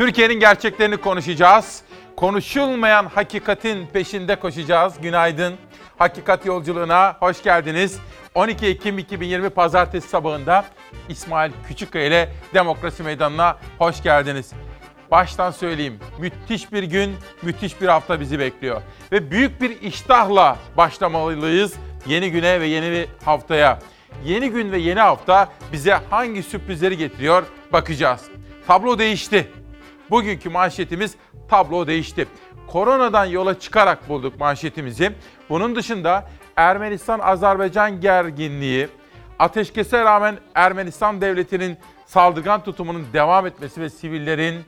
Türkiye'nin gerçeklerini konuşacağız. Konuşulmayan hakikatin peşinde koşacağız. Günaydın. Hakikat yolculuğuna hoş geldiniz. 12 Ekim 2020 Pazartesi sabahında İsmail Küçükkaya ile Demokrasi Meydanı'na hoş geldiniz. Baştan söyleyeyim, müthiş bir gün, müthiş bir hafta bizi bekliyor. Ve büyük bir iştahla başlamalıyız yeni güne ve yeni haftaya. Yeni gün ve yeni hafta bize hangi sürprizleri getiriyor bakacağız. Tablo değişti. Bugünkü manşetimiz tablo değişti. Koronadan yola çıkarak bulduk manşetimizi. Bunun dışında Ermenistan-Azerbaycan gerginliği, ateşkese rağmen Ermenistan devletinin saldırgan tutumunun devam etmesi ve sivillerin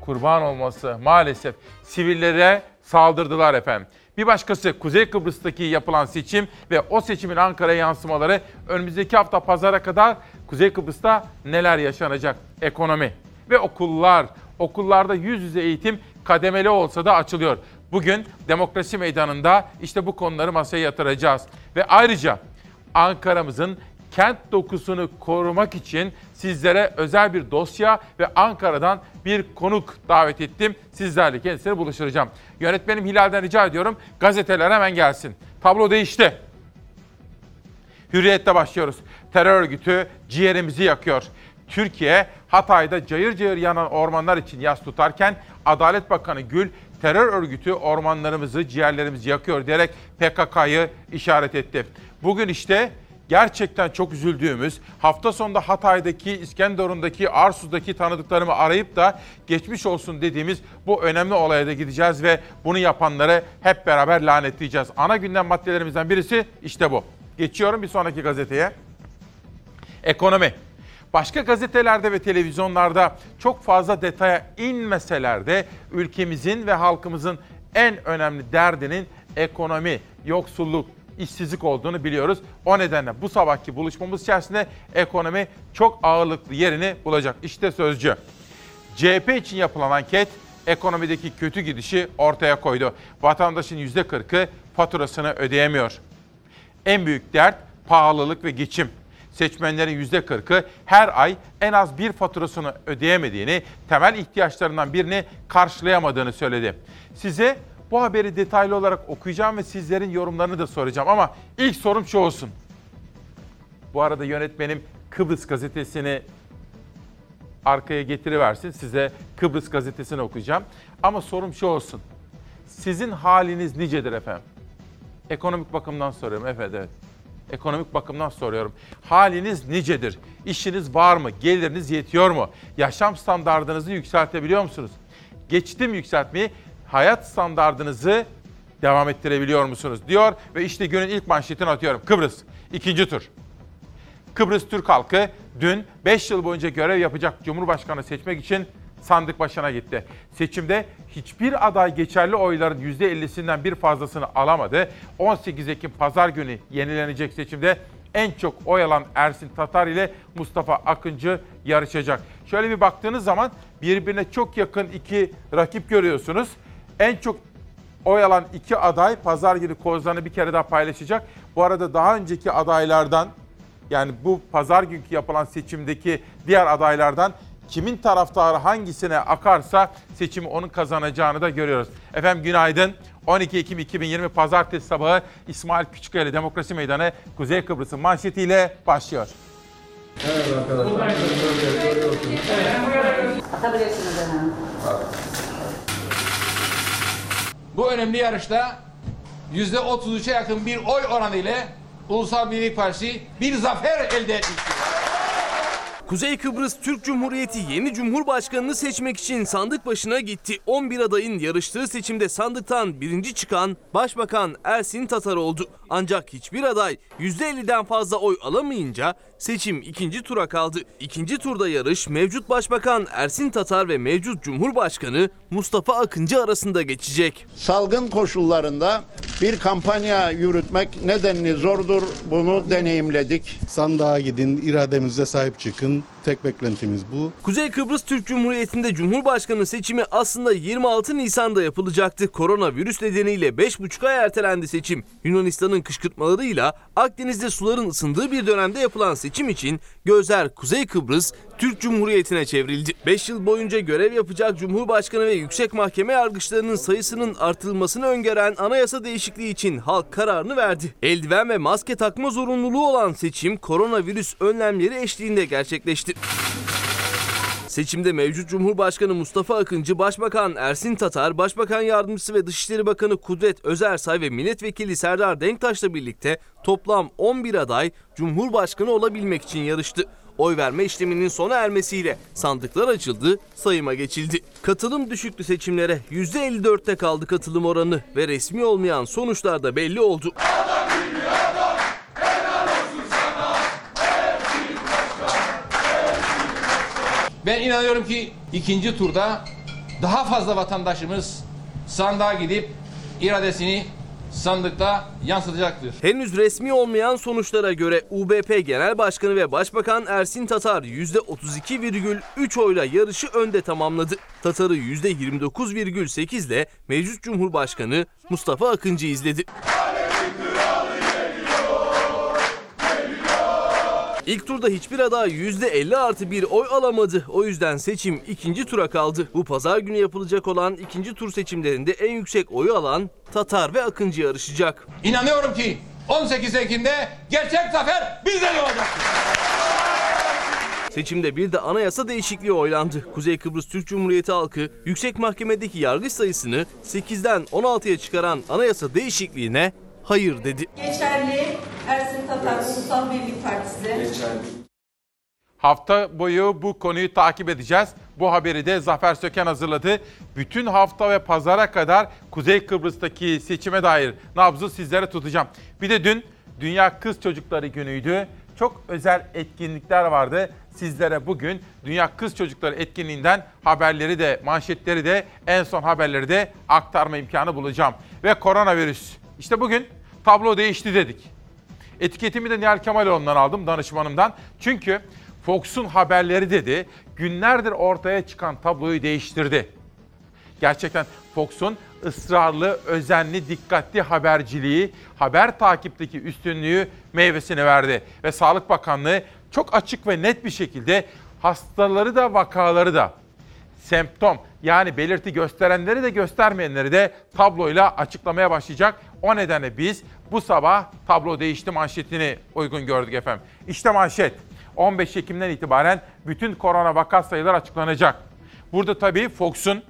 kurban olması maalesef sivillere saldırdılar efendim. Bir başkası Kuzey Kıbrıs'taki yapılan seçim ve o seçimin Ankara'ya yansımaları önümüzdeki hafta pazara kadar Kuzey Kıbrıs'ta neler yaşanacak? Ekonomi ve okullar. Okullarda yüz yüze eğitim kademeli olsa da açılıyor. Bugün demokrasi meydanında işte bu konuları masaya yatıracağız. Ve ayrıca Ankara'mızın kent dokusunu korumak için sizlere özel bir dosya ve Ankara'dan bir konuk davet ettim. Sizlerle kendisiyle buluşturacağım. Yönetmenim Hilal'den rica ediyorum gazeteler hemen gelsin. Tablo değişti. Hürriyet'te başlıyoruz. Terör örgütü ciğerimizi yakıyor. Türkiye Hatay'da cayır cayır yanan ormanlar için yas tutarken Adalet Bakanı Gül terör örgütü ormanlarımızı, ciğerlerimizi yakıyor diyerek PKK'yı işaret etti. Bugün işte gerçekten çok üzüldüğümüz hafta sonunda Hatay'daki, İskenderun'daki, Arsuz'daki tanıdıklarımı arayıp da geçmiş olsun dediğimiz bu önemli olaya da gideceğiz ve bunu yapanları hep beraber lanetleyeceğiz. Ana gündem maddelerimizden birisi işte bu. Geçiyorum bir sonraki gazeteye. Ekonomi. Başka gazetelerde ve televizyonlarda çok fazla detaya inmeseler de ülkemizin ve halkımızın en önemli derdinin ekonomi, yoksulluk, işsizlik olduğunu biliyoruz. O nedenle bu sabahki buluşmamız içerisinde ekonomi çok ağırlıklı yerini bulacak. İşte sözcü. CHP için yapılan anket ekonomideki kötü gidişi ortaya koydu. Vatandaşın %40'ı faturasını ödeyemiyor. En büyük dert pahalılık ve geçim. Seçmenlerin %40'ı her ay en az bir faturasını ödeyemediğini, temel ihtiyaçlarından birini karşılayamadığını söyledi. Size bu haberi detaylı olarak okuyacağım ve sizlerin yorumlarını da soracağım ama ilk sorum şu olsun. Bu arada yönetmenim Kıbrıs gazetesini arkaya getiriversin. Size Kıbrıs gazetesini okuyacağım. Ama sorum şu olsun. Sizin haliniz nicedir efendim? Ekonomik bakımdan soruyorum efendim. Evet. Ekonomik bakımdan soruyorum. Haliniz nicedir? İşiniz var mı? Geliriniz yetiyor mu? Yaşam standartınızı yükseltebiliyor musunuz? Geçtim yükseltmeyi. Hayat standartınızı devam ettirebiliyor musunuz? Diyor ve işte günün ilk manşetini atıyorum. Kıbrıs ikinci tur. Kıbrıs Türk halkı dün 5 yıl boyunca görev yapacak Cumhurbaşkanı seçmek için sandık başına gitti. Seçimde hiçbir aday geçerli oyların %50'sinden bir fazlasını alamadı. 18 Ekim pazar günü yenilenecek seçimde en çok oy alan Ersin Tatar ile Mustafa Akıncı yarışacak. Şöyle bir baktığınız zaman birbirine çok yakın iki rakip görüyorsunuz. En çok oy alan iki aday pazar günü kozlarını bir kere daha paylaşacak. Bu arada daha önceki adaylardan yani bu pazar günkü yapılan seçimdeki diğer adaylardan kimin taraftarı hangisine akarsa seçimi onun kazanacağını da görüyoruz. Efendim günaydın. 12 Ekim 2020 Pazartesi sabahı İsmail Küçükkaya ile Demokrasi Meydanı Kuzey Kıbrıs'ın manşetiyle başlıyor. Evet arkadaşlar. Böyle görüyorsunuz. Atabilirsiniz efendim. Bu önemli yarışta yüzde 33'e yakın bir oy oranı ile Ulusal Birlik Partisi bir zafer elde etmiştir. Kuzey Kıbrıs Türk Cumhuriyeti yeni Cumhurbaşkanını seçmek için sandık başına gitti. 11 adayın yarıştığı seçimde sandıktan birinci çıkan Başbakan Ersin Tatar oldu. Ancak hiçbir aday %50'den fazla oy alamayınca seçim ikinci tura kaldı. İkinci turda yarış mevcut Başbakan Ersin Tatar ve mevcut Cumhurbaşkanı Mustafa Akıncı arasında geçecek. salgın koşullarında bir kampanya yürütmek nedenli zordur. Bunu deneyimledik. Sandığa gidin, irademize sahip çıkın. Tek beklentimiz bu. Kuzey Kıbrıs Türk Cumhuriyeti'nde Cumhurbaşkanı seçimi aslında 26 Nisan'da yapılacaktı. Koronavirüs nedeniyle 5,5 ay ertelendi seçim. Yunanistan'ın kışkırtmalarıyla Akdeniz'de suların ısındığı bir dönemde yapılan seçim için gözler Kuzey Kıbrıs Türk Cumhuriyeti'ne çevrildi. 5 yıl boyunca görev yapacak Cumhurbaşkanı ve Yüksek Mahkeme yargıçlarının sayısının artırılmasını öngören anayasa değişikliği için halk kararını verdi. Eldiven ve maske takma zorunluluğu olan seçim koronavirüs önlemleri eşliğinde gerçekleşti. Seçimde mevcut Cumhurbaşkanı Mustafa Akıncı, Başbakan Ersin Tatar, Başbakan Yardımcısı ve Dışişleri Bakanı Kudret Özersay ve Milletvekili Serdar Denktaş'la birlikte toplam 11 aday Cumhurbaşkanı olabilmek için yarıştı. Oy verme işleminin sona ermesiyle sandıklar açıldı, sayıma geçildi. Katılım düşüktü seçimlere. %54'te kaldı katılım oranı ve resmi olmayan sonuçlar da belli oldu. Ben inanıyorum ki ikinci turda daha fazla vatandaşımız sandığa gidip iradesini sandıkta yansıtacaktır. Henüz resmi olmayan sonuçlara göre UBP Genel Başkanı ve Başbakan Ersin Tatar %32,3 oyla yarışı önde tamamladı. Tatar'ı %29,8 ile mevcut Cumhurbaşkanı Mustafa Akıncı izledi. İlk turda hiçbir aday %50 artı bir oy alamadı. O yüzden seçim ikinci tura kaldı. Bu pazar günü yapılacak olan ikinci tur seçimlerinde en yüksek oyu alan Tatar ve Akıncı yarışacak. İnanıyorum ki 18 Ekim'de gerçek zafer bizde olacak. Seçimde bir de anayasa değişikliği oylandı. Kuzey Kıbrıs Türk Cumhuriyeti halkı yüksek mahkemedeki yargıç sayısını 8'den 16'ya çıkaran anayasa değişikliğine hayır dedi. Geçerli Ersin Tatar Ulusal Birlik Partisi. Hafta boyu bu konuyu takip edeceğiz. Bu haberi de Zafer Söken hazırladı. Bütün hafta ve pazara kadar Kuzey Kıbrıs'taki seçime dair nabzı sizlere tutacağım. Bir de dün Dünya Kız Çocukları Günü'ydü. Çok özel etkinlikler vardı. Sizlere bugün Dünya Kız Çocukları etkinliğinden haberleri de, manşetleri de, en son haberleri de aktarma imkanı bulacağım. Ve koronavirüs. İşte bugün tablo değişti dedik. Etiketimi de Nihal Kemaloğlu'ndan aldım danışmanımdan. Çünkü Fox'un haberleri dedi günlerdir ortaya çıkan tabloyu değiştirdi. Gerçekten Fox'un ısrarlı, özenli, dikkatli haberciliği, haber takipteki üstünlüğü meyvesini verdi. Ve Sağlık Bakanlığı çok açık ve net bir şekilde hastaları da vakaları da semptom yani belirti gösterenleri de göstermeyenleri de tabloyla açıklamaya başlayacak. O nedenle biz bu sabah tablo değişti manşetini uygun gördük efendim. İşte manşet. 15 Ekim'den itibaren bütün korona vaka sayıları açıklanacak. Burada tabii Fox'un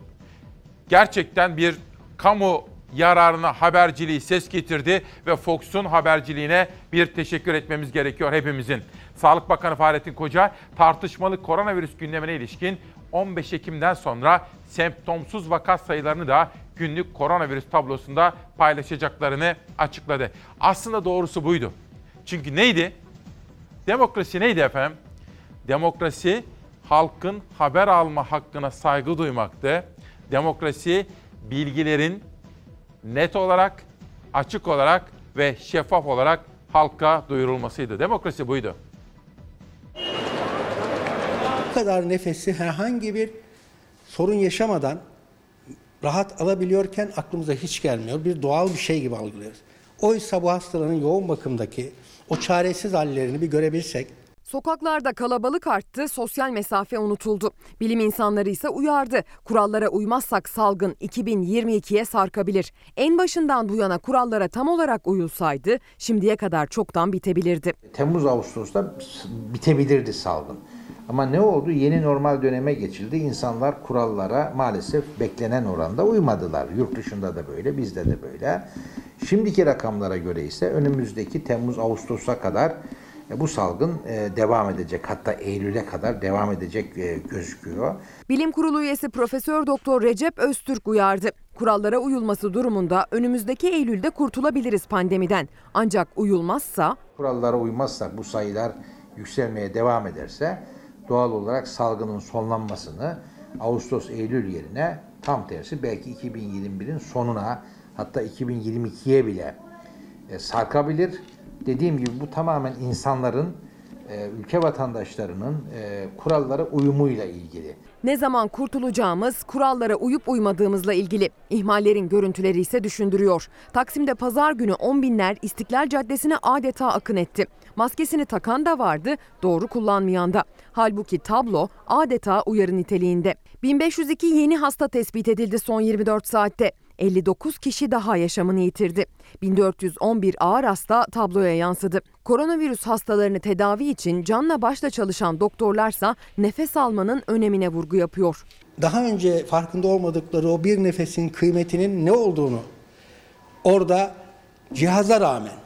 gerçekten bir kamu yararına haberciliği ses getirdi ve Fox'un haberciliğine bir teşekkür etmemiz gerekiyor hepimizin. Sağlık Bakanı Fahrettin Koca tartışmalı koronavirüs gündemine ilişkin 15 Ekim'den sonra semptomsuz vaka sayılarını da günlük koronavirüs tablosunda paylaşacaklarını açıkladı. Aslında doğrusu buydu. Çünkü neydi? Demokrasi neydi efendim? Demokrasi halkın haber alma hakkına saygı duymaktı. Demokrasi bilgilerin net olarak, açık olarak ve şeffaf olarak halka duyurulmasıydı. Demokrasi buydu. Bu kadar nefesi herhangi bir sorun yaşamadan rahat alabiliyorken aklımıza hiç gelmiyor. Bir doğal bir şey gibi algılıyoruz. Oysa bu hastaların yoğun bakımdaki o çaresiz hallerini bir görebilsek Sokaklarda kalabalık arttı, sosyal mesafe unutuldu. Bilim insanları ise uyardı. Kurallara uymazsak salgın 2022'ye sarkabilir. En başından bu yana kurallara tam olarak uyulsaydı şimdiye kadar çoktan bitebilirdi. Temmuz Ağustos'ta bitebilirdi salgın. Ama ne oldu? Yeni normal döneme geçildi. İnsanlar kurallara maalesef beklenen oranda uymadılar. Yurt dışında da böyle, bizde de böyle. Şimdiki rakamlara göre ise önümüzdeki Temmuz Ağustos'a kadar e, bu salgın e, devam edecek. Hatta Eylül'e kadar devam edecek e, gözüküyor. Bilim Kurulu üyesi Profesör Doktor Recep Öztürk uyardı. Kurallara uyulması durumunda önümüzdeki Eylül'de kurtulabiliriz pandemiden. Ancak uyulmazsa Kurallara uymazsak bu sayılar yükselmeye devam ederse doğal olarak salgının sonlanmasını Ağustos-Eylül yerine tam tersi belki 2021'in sonuna hatta 2022'ye bile e, sarkabilir. Dediğim gibi bu tamamen insanların e, ülke vatandaşlarının e, kurallara uyumuyla ilgili. Ne zaman kurtulacağımız, kurallara uyup uymadığımızla ilgili. İhmallerin görüntüleri ise düşündürüyor. Taksim'de pazar günü on binler İstiklal Caddesi'ne adeta akın etti. Maskesini takan da vardı, doğru kullanmayan da. Halbuki tablo adeta uyarı niteliğinde. 1502 yeni hasta tespit edildi son 24 saatte. 59 kişi daha yaşamını yitirdi. 1411 ağır hasta tabloya yansıdı. Koronavirüs hastalarını tedavi için canla başla çalışan doktorlarsa nefes almanın önemine vurgu yapıyor. Daha önce farkında olmadıkları o bir nefesin kıymetinin ne olduğunu orada cihaza rağmen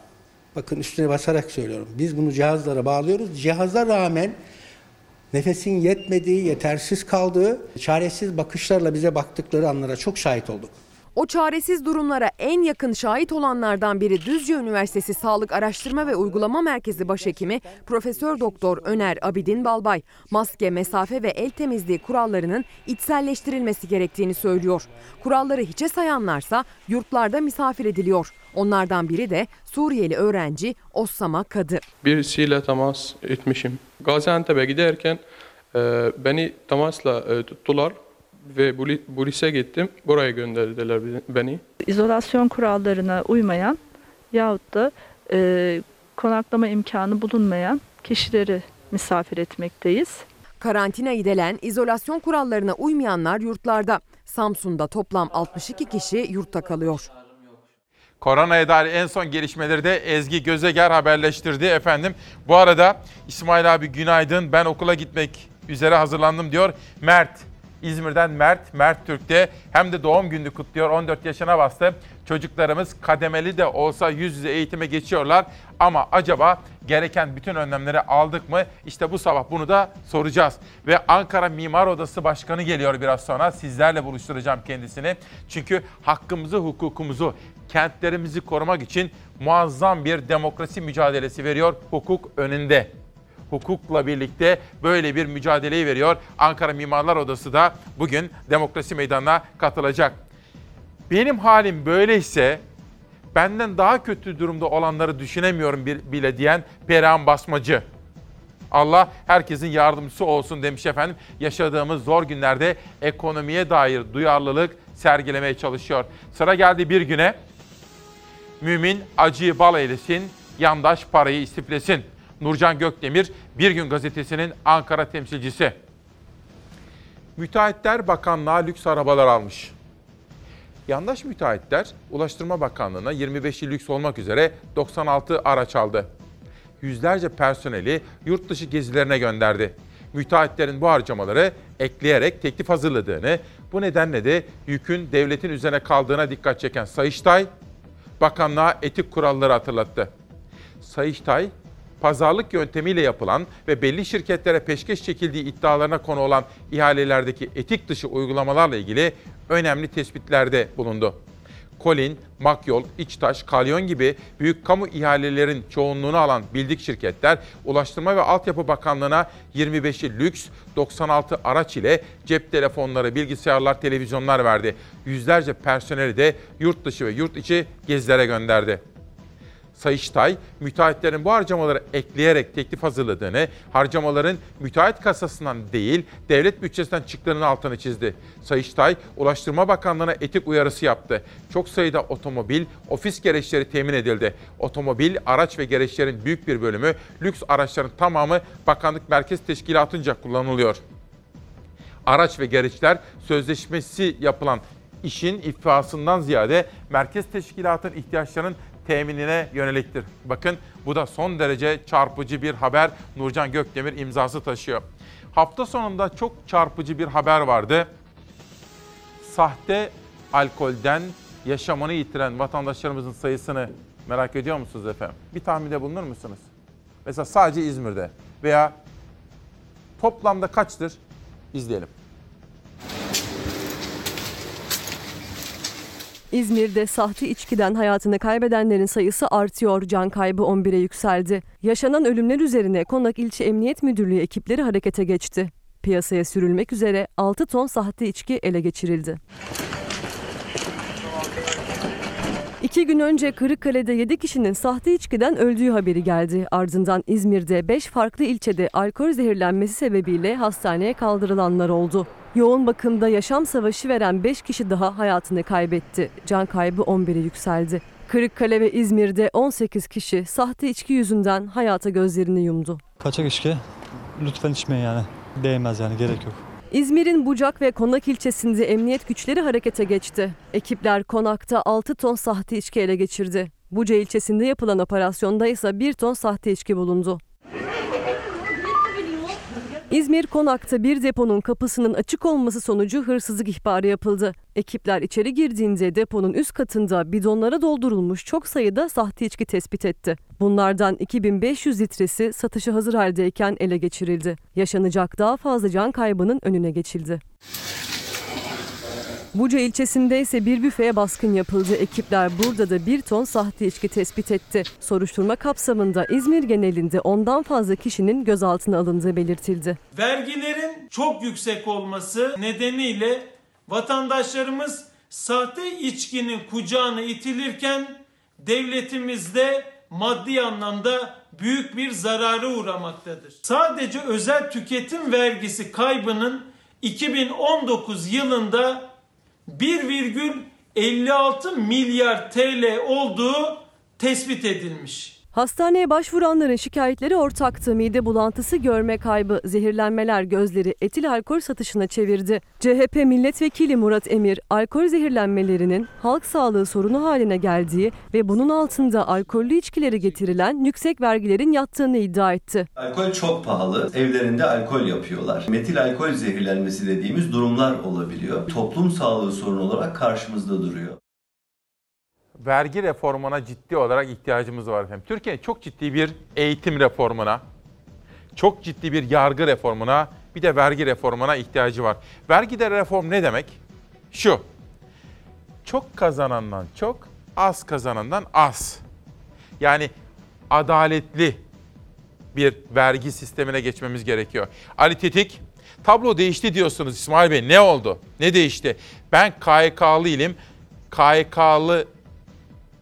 bakın üstüne basarak söylüyorum. Biz bunu cihazlara bağlıyoruz. Cihaza rağmen nefesin yetmediği, yetersiz kaldığı, çaresiz bakışlarla bize baktıkları anlara çok şahit olduk. O çaresiz durumlara en yakın şahit olanlardan biri Düzce Üniversitesi Sağlık Araştırma ve Uygulama Merkezi Başhekimi Profesör Doktor Öner Abidin Balbay, maske, mesafe ve el temizliği kurallarının içselleştirilmesi gerektiğini söylüyor. Kuralları hiçe sayanlarsa yurtlarda misafir ediliyor. Onlardan biri de Suriyeli öğrenci Ossama Kadı. Birisiyle temas etmişim. Gaziantep'e giderken e, beni temasla e, tuttular ve polise gittim. Buraya gönderdiler beni. İzolasyon kurallarına uymayan yahut da e, konaklama imkanı bulunmayan kişileri misafir etmekteyiz. Karantina edilen izolasyon kurallarına uymayanlar yurtlarda. Samsun'da toplam 62 kişi yurtta kalıyor. Koronaya dair en son gelişmeleri de Ezgi Gözeger haberleştirdi efendim. Bu arada İsmail abi günaydın ben okula gitmek üzere hazırlandım diyor. Mert İzmir'den Mert, Mert Türk'te hem de doğum gününü kutluyor. 14 yaşına bastı. Çocuklarımız kademeli de olsa yüz yüze eğitime geçiyorlar. Ama acaba gereken bütün önlemleri aldık mı? İşte bu sabah bunu da soracağız. Ve Ankara Mimar Odası Başkanı geliyor biraz sonra. Sizlerle buluşturacağım kendisini. Çünkü hakkımızı, hukukumuzu, kentlerimizi korumak için muazzam bir demokrasi mücadelesi veriyor hukuk önünde hukukla birlikte böyle bir mücadeleyi veriyor. Ankara Mimarlar Odası da bugün demokrasi meydanına katılacak. Benim halim böyleyse benden daha kötü durumda olanları düşünemiyorum bile diyen Perihan Basmacı. Allah herkesin yardımcısı olsun demiş efendim. Yaşadığımız zor günlerde ekonomiye dair duyarlılık sergilemeye çalışıyor. Sıra geldi bir güne. Mümin acıyı bal eylesin, yandaş parayı istiflesin. Nurcan Gökdemir, Bir Gün Gazetesi'nin Ankara temsilcisi. Müteahhitler Bakanlığa lüks arabalar almış. Yandaş müteahhitler Ulaştırma Bakanlığı'na 25'i lüks olmak üzere 96 araç aldı. Yüzlerce personeli yurt dışı gezilerine gönderdi. Müteahhitlerin bu harcamaları ekleyerek teklif hazırladığını, bu nedenle de yükün devletin üzerine kaldığına dikkat çeken Sayıştay, bakanlığa etik kuralları hatırlattı. Sayıştay, pazarlık yöntemiyle yapılan ve belli şirketlere peşkeş çekildiği iddialarına konu olan ihalelerdeki etik dışı uygulamalarla ilgili önemli tespitlerde bulundu. Kolin, Makyol, İçtaş, Kalyon gibi büyük kamu ihalelerin çoğunluğunu alan bildik şirketler Ulaştırma ve Altyapı Bakanlığı'na 25'i lüks, 96 araç ile cep telefonları, bilgisayarlar, televizyonlar verdi. Yüzlerce personeli de yurt dışı ve yurt içi gezilere gönderdi. Sayıştay, müteahhitlerin bu harcamaları ekleyerek teklif hazırladığını, harcamaların müteahhit kasasından değil, devlet bütçesinden çıktığının altını çizdi. Sayıştay, Ulaştırma Bakanlığı'na etik uyarısı yaptı. Çok sayıda otomobil, ofis gereçleri temin edildi. Otomobil, araç ve gereçlerin büyük bir bölümü, lüks araçların tamamı Bakanlık Merkez Teşkilatı'nca kullanılıyor. Araç ve gereçler sözleşmesi yapılan işin iflasından ziyade merkez teşkilatın ihtiyaçlarının teminine yöneliktir. Bakın bu da son derece çarpıcı bir haber. Nurcan Gökdemir imzası taşıyor. Hafta sonunda çok çarpıcı bir haber vardı. Sahte alkolden yaşamını yitiren vatandaşlarımızın sayısını merak ediyor musunuz efendim? Bir tahminde bulunur musunuz? Mesela sadece İzmir'de veya toplamda kaçtır? İzleyelim. İzmir'de sahte içkiden hayatını kaybedenlerin sayısı artıyor. Can kaybı 11'e yükseldi. Yaşanan ölümler üzerine Konak İlçe Emniyet Müdürlüğü ekipleri harekete geçti. Piyasaya sürülmek üzere 6 ton sahte içki ele geçirildi. İki gün önce Kırıkkale'de 7 kişinin sahte içkiden öldüğü haberi geldi. Ardından İzmir'de 5 farklı ilçede alkol zehirlenmesi sebebiyle hastaneye kaldırılanlar oldu. Yoğun bakımda yaşam savaşı veren 5 kişi daha hayatını kaybetti. Can kaybı 11'e yükseldi. Kırıkkale ve İzmir'de 18 kişi sahte içki yüzünden hayata gözlerini yumdu. Kaçak içki lütfen içmeyin yani. Değmez yani gerek yok. İzmir'in Bucak ve Konak ilçesinde emniyet güçleri harekete geçti. Ekipler Konak'ta 6 ton sahte içki ele geçirdi. Buca ilçesinde yapılan operasyonda ise 1 ton sahte içki bulundu. İzmir Konak'ta bir deponun kapısının açık olması sonucu hırsızlık ihbarı yapıldı. Ekipler içeri girdiğinde deponun üst katında bidonlara doldurulmuş çok sayıda sahte içki tespit etti. Bunlardan 2500 litresi satışa hazır haldeyken ele geçirildi. Yaşanacak daha fazla can kaybının önüne geçildi. Buca ilçesinde ise bir büfeye baskın yapıldı. Ekipler burada da bir ton sahte içki tespit etti. Soruşturma kapsamında İzmir genelinde ondan fazla kişinin gözaltına alındığı belirtildi. Vergilerin çok yüksek olması nedeniyle vatandaşlarımız sahte içkinin kucağına itilirken devletimizde maddi anlamda büyük bir zarara uğramaktadır. Sadece özel tüketim vergisi kaybının 2019 yılında 1,56 milyar TL olduğu tespit edilmiş. Hastaneye başvuranların şikayetleri ortaktı. Mide bulantısı, görme kaybı, zehirlenmeler gözleri etil alkol satışına çevirdi. CHP milletvekili Murat Emir, alkol zehirlenmelerinin halk sağlığı sorunu haline geldiği ve bunun altında alkollü içkileri getirilen yüksek vergilerin yattığını iddia etti. Alkol çok pahalı. Evlerinde alkol yapıyorlar. Metil alkol zehirlenmesi dediğimiz durumlar olabiliyor. Toplum sağlığı sorunu olarak karşımızda duruyor. Vergi reformuna ciddi olarak ihtiyacımız var efendim. Türkiye çok ciddi bir eğitim reformuna, çok ciddi bir yargı reformuna, bir de vergi reformuna ihtiyacı var. Vergide reform ne demek? Şu. Çok kazanandan çok, az kazanandan az. Yani adaletli bir vergi sistemine geçmemiz gerekiyor. Ali Tetik, tablo değişti diyorsunuz İsmail Bey. Ne oldu? Ne değişti? Ben KYK'lıyım.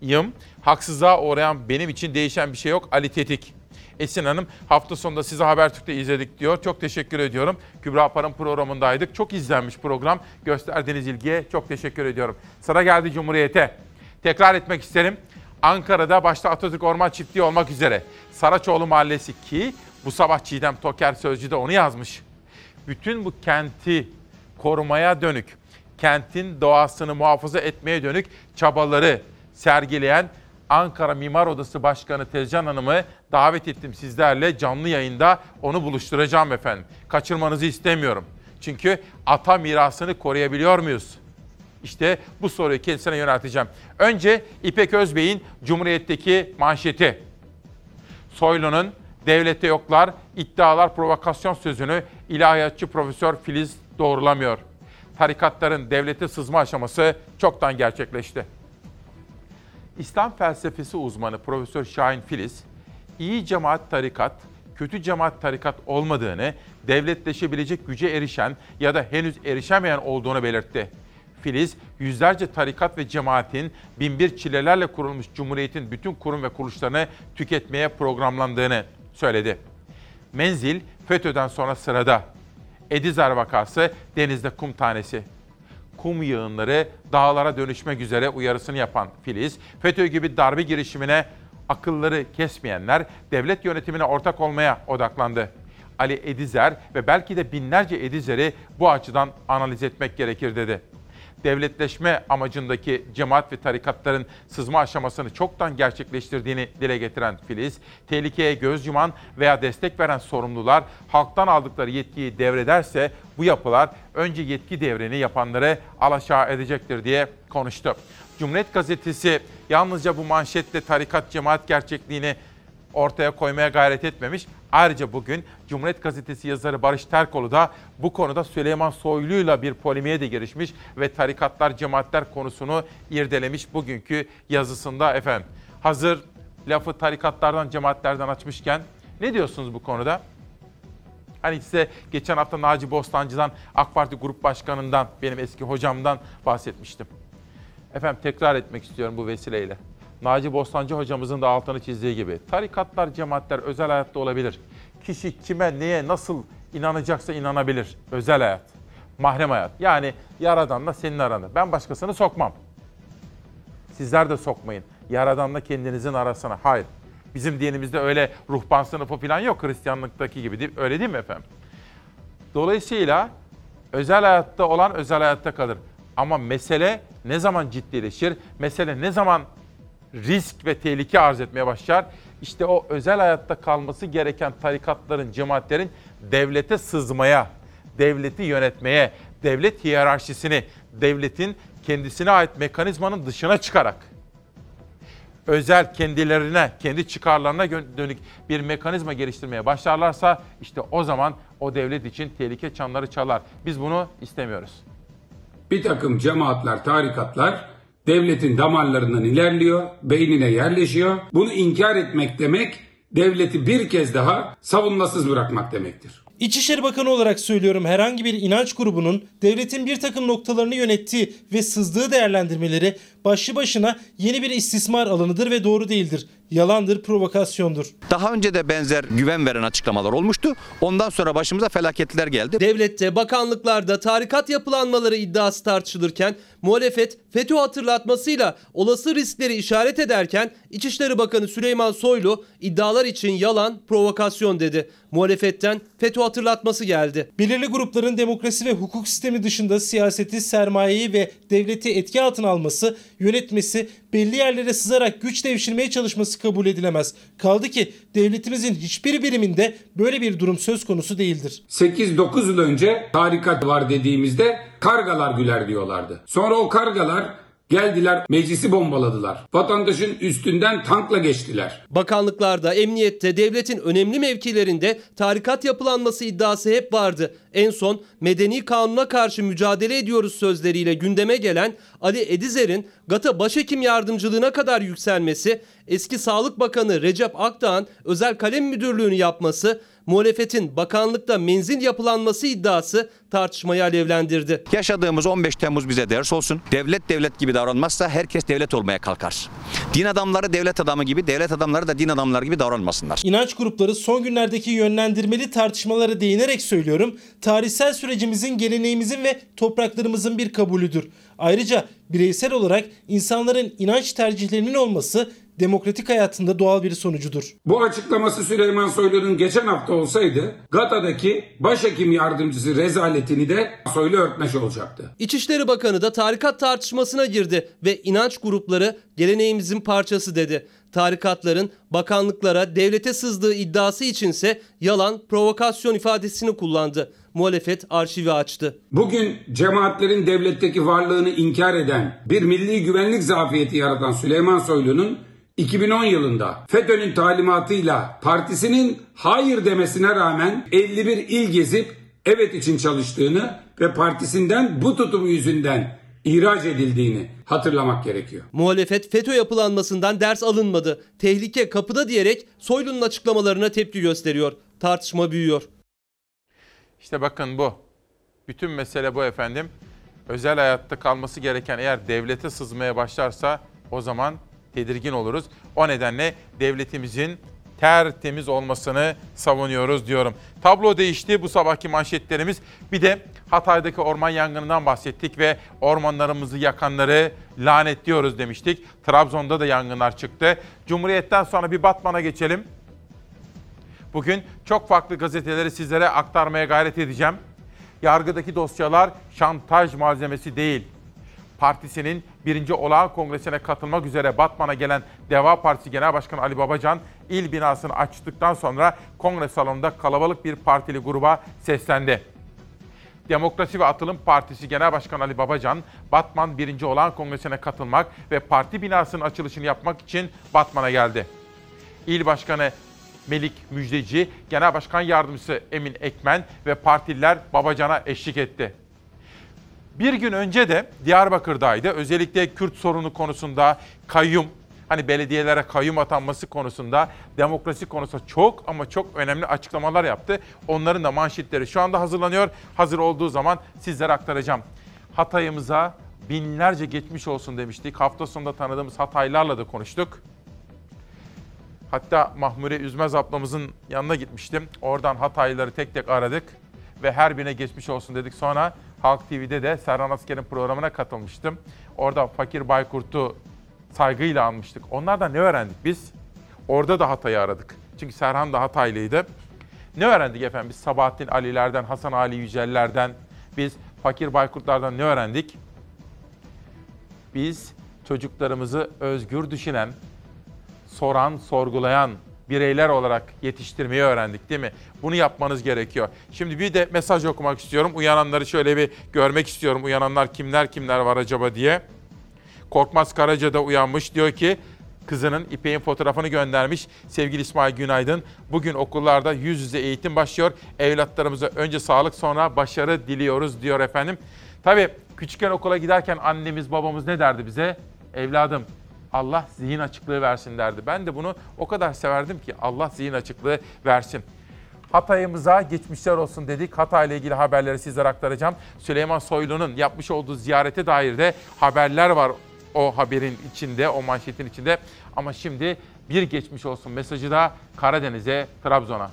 KYK'lıyım. Haksızlığa uğrayan benim için değişen bir şey yok. Ali Tetik. Esin Hanım hafta sonunda sizi Habertürk'te izledik diyor. Çok teşekkür ediyorum. Kübra Par'ın programındaydık. Çok izlenmiş program. Gösterdiğiniz ilgiye çok teşekkür ediyorum. Sıra geldi Cumhuriyet'e. Tekrar etmek isterim. Ankara'da başta Atatürk Orman Çiftliği olmak üzere Saraçoğlu Mahallesi ki bu sabah Çiğdem Toker Sözcü'de onu yazmış. Bütün bu kenti korumaya dönük, kentin doğasını muhafaza etmeye dönük çabaları sergileyen Ankara Mimar Odası Başkanı Tezcan Hanım'ı davet ettim sizlerle canlı yayında onu buluşturacağım efendim. Kaçırmanızı istemiyorum. Çünkü ata mirasını koruyabiliyor muyuz? İşte bu soruyu kendisine yönelteceğim. Önce İpek Özbey'in Cumhuriyet'teki manşeti. Soylu'nun devlette yoklar, iddialar, provokasyon sözünü ilahiyatçı Profesör Filiz doğrulamıyor. Tarikatların devlete sızma aşaması çoktan gerçekleşti. İslam felsefesi uzmanı Profesör Şahin Filiz, iyi cemaat tarikat, kötü cemaat tarikat olmadığını, devletleşebilecek güce erişen ya da henüz erişemeyen olduğunu belirtti. Filiz, yüzlerce tarikat ve cemaatin binbir çilelerle kurulmuş Cumhuriyet'in bütün kurum ve kuruluşlarını tüketmeye programlandığını söyledi. Menzil, FETÖ'den sonra sırada. Edizar vakası denizde kum tanesi. Kum yığınları dağlara dönüşmek üzere uyarısını yapan Filiz, FETÖ gibi darbe girişimine akılları kesmeyenler devlet yönetimine ortak olmaya odaklandı. Ali Edizer ve belki de binlerce Edizer'i bu açıdan analiz etmek gerekir dedi devletleşme amacındaki cemaat ve tarikatların sızma aşamasını çoktan gerçekleştirdiğini dile getiren Filiz, tehlikeye göz yuman veya destek veren sorumlular halktan aldıkları yetkiyi devrederse bu yapılar önce yetki devreni yapanları alaşağı edecektir diye konuştu. Cumhuriyet Gazetesi yalnızca bu manşetle tarikat cemaat gerçekliğini ortaya koymaya gayret etmemiş. Ayrıca bugün Cumhuriyet Gazetesi yazarı Barış Terkoğlu da bu konuda Süleyman Soylu'yla bir polemiğe de girişmiş ve tarikatlar, cemaatler konusunu irdelemiş bugünkü yazısında efendim. Hazır lafı tarikatlardan, cemaatlerden açmışken ne diyorsunuz bu konuda? Hani size geçen hafta Naci Bostancı'dan, AK Parti Grup Başkanı'ndan, benim eski hocamdan bahsetmiştim. Efendim tekrar etmek istiyorum bu vesileyle. Naci Bostancı hocamızın da altını çizdiği gibi tarikatlar, cemaatler özel hayatta olabilir. Kişi kime, neye, nasıl inanacaksa inanabilir. Özel hayat, mahrem hayat. Yani Yaradan'la senin aranda. Ben başkasını sokmam. Sizler de sokmayın. Yaradan'la kendinizin arasına. Hayır. Bizim dinimizde öyle ruhban sınıfı falan yok Hristiyanlıktaki gibi. Öyle değil mi efendim? Dolayısıyla özel hayatta olan özel hayatta kalır. Ama mesele ne zaman ciddileşir? Mesele ne zaman risk ve tehlike arz etmeye başlar? İşte o özel hayatta kalması gereken tarikatların, cemaatlerin devlete sızmaya, devleti yönetmeye, devlet hiyerarşisini, devletin kendisine ait mekanizmanın dışına çıkarak özel kendilerine, kendi çıkarlarına dönük bir mekanizma geliştirmeye başlarlarsa işte o zaman o devlet için tehlike çanları çalar. Biz bunu istemiyoruz. Bir takım cemaatler, tarikatlar devletin damarlarından ilerliyor, beynine yerleşiyor. Bunu inkar etmek demek devleti bir kez daha savunmasız bırakmak demektir. İçişleri Bakanı olarak söylüyorum herhangi bir inanç grubunun devletin bir takım noktalarını yönettiği ve sızdığı değerlendirmeleri başlı başına yeni bir istismar alanıdır ve doğru değildir. Yalandır, provokasyondur. Daha önce de benzer güven veren açıklamalar olmuştu. Ondan sonra başımıza felaketler geldi. Devlette, bakanlıklarda tarikat yapılanmaları iddiası tartışılırken muhalefet FETÖ hatırlatmasıyla olası riskleri işaret ederken İçişleri Bakanı Süleyman Soylu iddialar için yalan, provokasyon dedi. Muhalefetten FETÖ hatırlatması geldi. Belirli grupların demokrasi ve hukuk sistemi dışında siyaseti, sermayeyi ve devleti etki altına alması, yönetmesi, belli yerlere sızarak güç devşirmeye çalışması kabul edilemez. Kaldı ki devletimizin hiçbir biriminde böyle bir durum söz konusu değildir. 8-9 yıl önce tarikat var dediğimizde kargalar güler diyorlardı. Sonra o kargalar geldiler meclisi bombaladılar. Vatandaşın üstünden tankla geçtiler. Bakanlıklarda, emniyette, devletin önemli mevkilerinde tarikat yapılanması iddiası hep vardı. En son medeni kanuna karşı mücadele ediyoruz sözleriyle gündeme gelen Ali Edizer'in GATA başhekim yardımcılığına kadar yükselmesi, eski Sağlık Bakanı Recep Akdağ'ın özel kalem müdürlüğünü yapması, muhalefetin bakanlıkta menzil yapılanması iddiası tartışmayı alevlendirdi. Yaşadığımız 15 Temmuz bize ders olsun. Devlet devlet gibi davranmazsa herkes devlet olmaya kalkar. Din adamları devlet adamı gibi, devlet adamları da din adamları gibi davranmasınlar. İnanç grupları son günlerdeki yönlendirmeli tartışmalara değinerek söylüyorum. Tarihsel sürecimizin, geleneğimizin ve topraklarımızın bir kabulüdür. Ayrıca bireysel olarak insanların inanç tercihlerinin olması demokratik hayatında doğal bir sonucudur. Bu açıklaması Süleyman Soylu'nun geçen hafta olsaydı GATA'daki başhekim yardımcısı rezaletini de Soylu örtmeş olacaktı. İçişleri Bakanı da tarikat tartışmasına girdi ve inanç grupları geleneğimizin parçası dedi. Tarikatların bakanlıklara, devlete sızdığı iddiası içinse yalan, provokasyon ifadesini kullandı. Muhalefet arşivi açtı. Bugün cemaatlerin devletteki varlığını inkar eden bir milli güvenlik zafiyeti yaratan Süleyman Soylu'nun 2010 yılında FETÖ'nün talimatıyla partisinin hayır demesine rağmen 51 il gezip evet için çalıştığını ve partisinden bu tutumu yüzünden ihraç edildiğini hatırlamak gerekiyor. Muhalefet FETÖ yapılanmasından ders alınmadı. Tehlike kapıda diyerek Soylu'nun açıklamalarına tepki gösteriyor. Tartışma büyüyor. İşte bakın bu. Bütün mesele bu efendim. Özel hayatta kalması gereken eğer devlete sızmaya başlarsa o zaman tedirgin oluruz. O nedenle devletimizin tertemiz olmasını savunuyoruz diyorum. Tablo değişti bu sabahki manşetlerimiz. Bir de Hatay'daki orman yangınından bahsettik ve ormanlarımızı yakanları lanetliyoruz demiştik. Trabzon'da da yangınlar çıktı. Cumhuriyet'ten sonra bir Batman'a geçelim. Bugün çok farklı gazeteleri sizlere aktarmaya gayret edeceğim. Yargıdaki dosyalar şantaj malzemesi değil. Partisinin birinci olağan kongresine katılmak üzere Batman'a gelen Deva Partisi Genel Başkanı Ali Babacan, il binasını açtıktan sonra kongre salonunda kalabalık bir partili gruba seslendi. Demokrasi ve Atılım Partisi Genel Başkanı Ali Babacan, Batman 1. Olağan Kongresi'ne katılmak ve parti binasının açılışını yapmak için Batman'a geldi. İl Başkanı Melik Müjdeci, Genel Başkan Yardımcısı Emin Ekmen ve partililer Babacan'a eşlik etti. Bir gün önce de Diyarbakır'daydı. Özellikle Kürt sorunu konusunda kayyum, hani belediyelere kayyum atanması konusunda demokrasi konusunda çok ama çok önemli açıklamalar yaptı. Onların da manşetleri şu anda hazırlanıyor. Hazır olduğu zaman sizlere aktaracağım. Hatay'ımıza, binlerce geçmiş olsun demiştik. Hafta sonunda tanıdığımız Hataylılarla da konuştuk. Hatta Mahmure Üzmez ablamızın yanına gitmiştim. Oradan Hataylıları tek tek aradık ve her birine geçmiş olsun dedik. Sonra Halk TV'de de Serhan Asker'in programına katılmıştım. Orada Fakir Baykurt'u saygıyla anmıştık. Onlardan ne öğrendik biz? Orada da Hatay'ı aradık. Çünkü Serhan da Hataylıydı. Ne öğrendik efendim? Biz Sabahattin Ali'lerden, Hasan Ali Yüceller'den, biz Fakir Baykurtlardan ne öğrendik? Biz çocuklarımızı özgür düşünen, soran, sorgulayan bireyler olarak yetiştirmeyi öğrendik değil mi? Bunu yapmanız gerekiyor. Şimdi bir de mesaj okumak istiyorum. Uyananları şöyle bir görmek istiyorum. Uyananlar kimler kimler var acaba diye. Korkmaz Karaca da uyanmış. Diyor ki kızının İpek'in fotoğrafını göndermiş. Sevgili İsmail Günaydın. Bugün okullarda yüz yüze eğitim başlıyor. Evlatlarımıza önce sağlık sonra başarı diliyoruz diyor efendim. Tabii küçükken okula giderken annemiz babamız ne derdi bize? Evladım Allah zihin açıklığı versin derdi. Ben de bunu o kadar severdim ki Allah zihin açıklığı versin. Hatay'ımıza geçmişler olsun dedik. Hatay ile ilgili haberleri sizlere aktaracağım. Süleyman Soylu'nun yapmış olduğu ziyarete dair de haberler var o haberin içinde, o manşetin içinde. Ama şimdi bir geçmiş olsun mesajı da Karadeniz'e, Trabzon'a.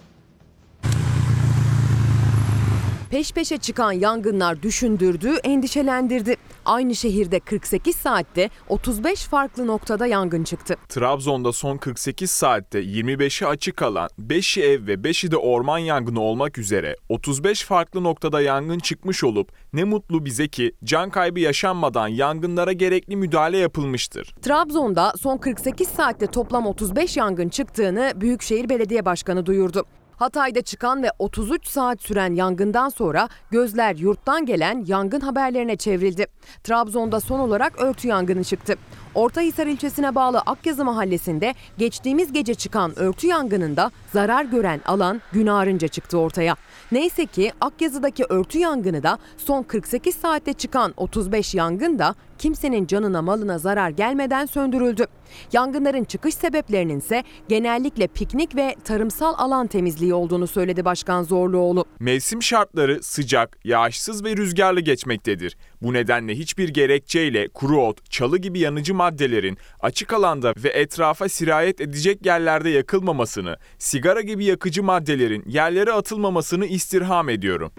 Peş peşe çıkan yangınlar düşündürdü, endişelendirdi. Aynı şehirde 48 saatte 35 farklı noktada yangın çıktı. Trabzon'da son 48 saatte 25'i açık alan, 5'i ev ve 5'i de orman yangını olmak üzere 35 farklı noktada yangın çıkmış olup ne mutlu bize ki can kaybı yaşanmadan yangınlara gerekli müdahale yapılmıştır. Trabzon'da son 48 saatte toplam 35 yangın çıktığını Büyükşehir Belediye Başkanı duyurdu. Hatay'da çıkan ve 33 saat süren yangından sonra gözler yurttan gelen yangın haberlerine çevrildi. Trabzon'da son olarak örtü yangını çıktı. Ortahisar ilçesine bağlı Akyazı mahallesinde geçtiğimiz gece çıkan örtü yangınında zarar gören alan gün ağrınca çıktı ortaya. Neyse ki Akyazı'daki örtü yangını da son 48 saatte çıkan 35 yangın da kimsenin canına malına zarar gelmeden söndürüldü. Yangınların çıkış sebeplerinin ise genellikle piknik ve tarımsal alan temizliği olduğunu söyledi Başkan Zorluoğlu. Mevsim şartları sıcak, yağışsız ve rüzgarlı geçmektedir. Bu nedenle hiçbir gerekçeyle kuru ot, çalı gibi yanıcı maddelerin açık alanda ve etrafa sirayet edecek yerlerde yakılmamasını, sigara gibi yakıcı maddelerin yerlere atılmamasını istirham ediyorum.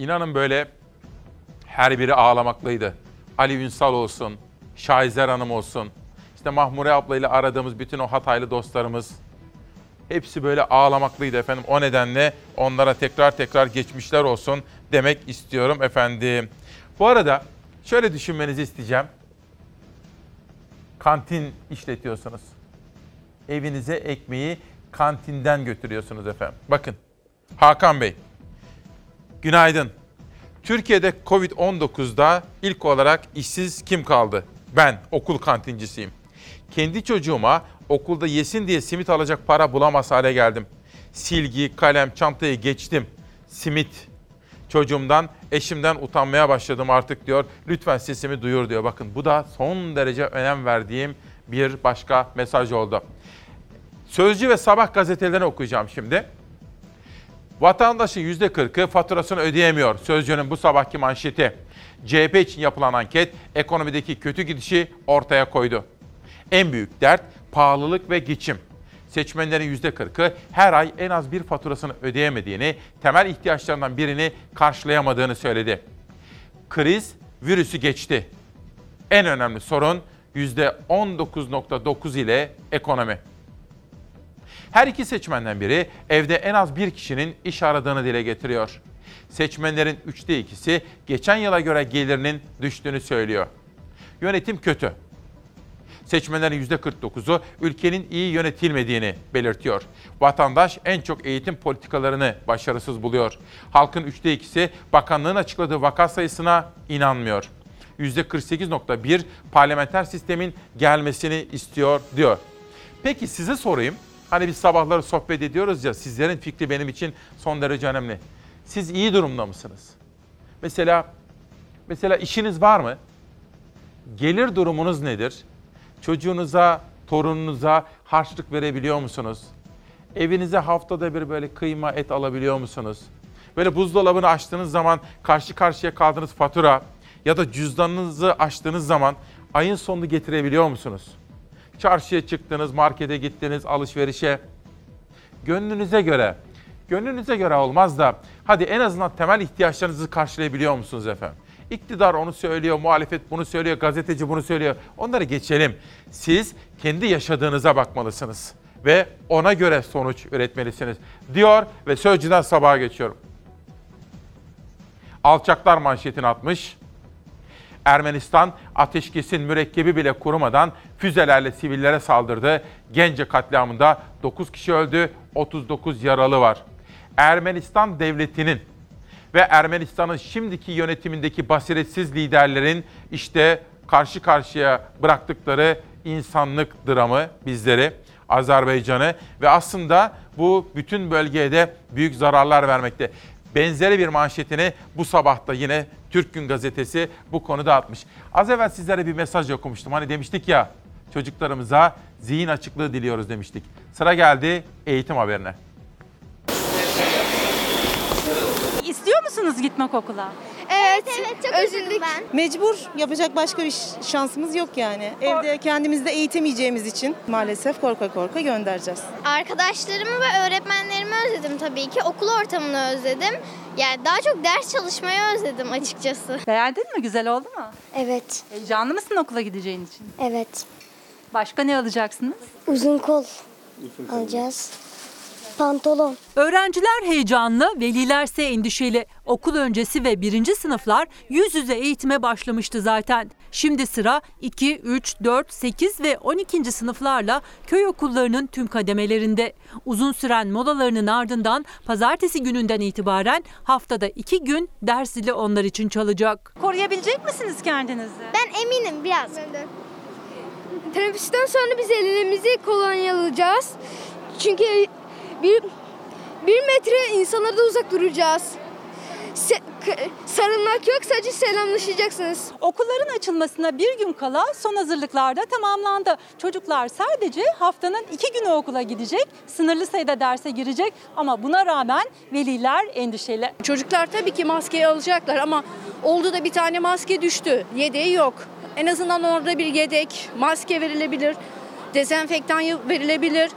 İnanın böyle her biri ağlamaklıydı. Ali Ünsal olsun, Şahizer Hanım olsun, işte Mahmure ablayla aradığımız bütün o Hataylı dostlarımız hepsi böyle ağlamaklıydı efendim. O nedenle onlara tekrar tekrar geçmişler olsun demek istiyorum efendim. Bu arada şöyle düşünmenizi isteyeceğim. Kantin işletiyorsunuz. Evinize ekmeği kantinden götürüyorsunuz efendim. Bakın Hakan Bey, günaydın. Türkiye'de Covid-19'da ilk olarak işsiz kim kaldı? Ben, okul kantincisiyim. Kendi çocuğuma okulda yesin diye simit alacak para bulamaz hale geldim. Silgi, kalem, çantayı geçtim. Simit. Çocuğumdan, eşimden utanmaya başladım artık diyor. Lütfen sesimi duyur diyor. Bakın bu da son derece önem verdiğim bir başka mesaj oldu. Sözcü ve Sabah gazetelerini okuyacağım şimdi. Vatandaşın %40'ı faturasını ödeyemiyor. Sözcü'nün bu sabahki manşeti. CHP için yapılan anket ekonomideki kötü gidişi ortaya koydu. En büyük dert pahalılık ve geçim. Seçmenlerin %40'ı her ay en az bir faturasını ödeyemediğini, temel ihtiyaçlarından birini karşılayamadığını söyledi. Kriz virüsü geçti. En önemli sorun %19.9 ile ekonomi. Her iki seçmenden biri evde en az bir kişinin iş aradığını dile getiriyor. Seçmenlerin üçte ikisi geçen yıla göre gelirinin düştüğünü söylüyor. Yönetim kötü. Seçmenlerin %49'u ülkenin iyi yönetilmediğini belirtiyor. Vatandaş en çok eğitim politikalarını başarısız buluyor. Halkın üçte ikisi bakanlığın açıkladığı vaka sayısına inanmıyor. %48.1 parlamenter sistemin gelmesini istiyor diyor. Peki size sorayım. Hani biz sabahları sohbet ediyoruz ya sizlerin fikri benim için son derece önemli. Siz iyi durumda mısınız? Mesela mesela işiniz var mı? Gelir durumunuz nedir? Çocuğunuza, torununuza harçlık verebiliyor musunuz? Evinize haftada bir böyle kıyma, et alabiliyor musunuz? Böyle buzdolabını açtığınız zaman karşı karşıya kaldığınız fatura ya da cüzdanınızı açtığınız zaman ayın sonunu getirebiliyor musunuz? Çarşıya çıktınız, markete gittiniz, alışverişe. Gönlünüze göre, gönlünüze göre olmaz da hadi en azından temel ihtiyaçlarınızı karşılayabiliyor musunuz efendim? İktidar onu söylüyor, muhalefet bunu söylüyor, gazeteci bunu söylüyor. Onları geçelim. Siz kendi yaşadığınıza bakmalısınız ve ona göre sonuç üretmelisiniz diyor ve Sözcü'den sabaha geçiyorum. Alçaklar manşetini atmış. Ermenistan ateşkesin mürekkebi bile kurumadan füzelerle sivillere saldırdı. Gence katliamında 9 kişi öldü, 39 yaralı var. Ermenistan devletinin ve Ermenistan'ın şimdiki yönetimindeki basiretsiz liderlerin işte karşı karşıya bıraktıkları insanlık dramı bizleri, Azerbaycan'ı ve aslında bu bütün bölgeye de büyük zararlar vermekte. Benzeri bir manşetini bu sabah da yine Türk Gün Gazetesi bu konuda atmış. Az evvel sizlere bir mesaj okumuştum. Hani demiştik ya çocuklarımıza zihin açıklığı diliyoruz demiştik. Sıra geldi eğitim haberine. İstiyor musunuz gitmek okula? Evet, evet, çok özledik. ben. Mecbur yapacak başka bir şansımız yok yani. Evde kendimiz de eğitemeyeceğimiz için maalesef korka korka göndereceğiz. Arkadaşlarımı ve öğretmenlerimi özledim tabii ki. Okul ortamını özledim. Yani daha çok ders çalışmayı özledim açıkçası. Beğendin mi? Güzel oldu mu? Evet. Heyecanlı mısın okula gideceğin için? Evet. Başka ne alacaksınız? Uzun kol alacağız. Pantolon. Öğrenciler heyecanlı, velilerse endişeli. Okul öncesi ve birinci sınıflar yüz yüze eğitime başlamıştı zaten. Şimdi sıra 2, 3, 4, 8 ve 12. sınıflarla köy okullarının tüm kademelerinde. Uzun süren molalarının ardından pazartesi gününden itibaren haftada 2 gün ders zili onlar için çalacak. Koruyabilecek misiniz kendinizi? Ben eminim biraz. Teneffüsten sonra biz ellerimizi kolonyalayacağız. Çünkü bir, bir metre insanlardan uzak duracağız. Se- sarılmak yok sadece selamlaşacaksınız. Okulların açılmasına bir gün kala son hazırlıklar da tamamlandı. Çocuklar sadece haftanın iki günü okula gidecek, sınırlı sayıda derse girecek ama buna rağmen veliler endişeli. Çocuklar tabii ki maskeyi alacaklar ama oldu da bir tane maske düştü. Yedeği yok. En azından orada bir yedek, maske verilebilir, dezenfektan verilebilir.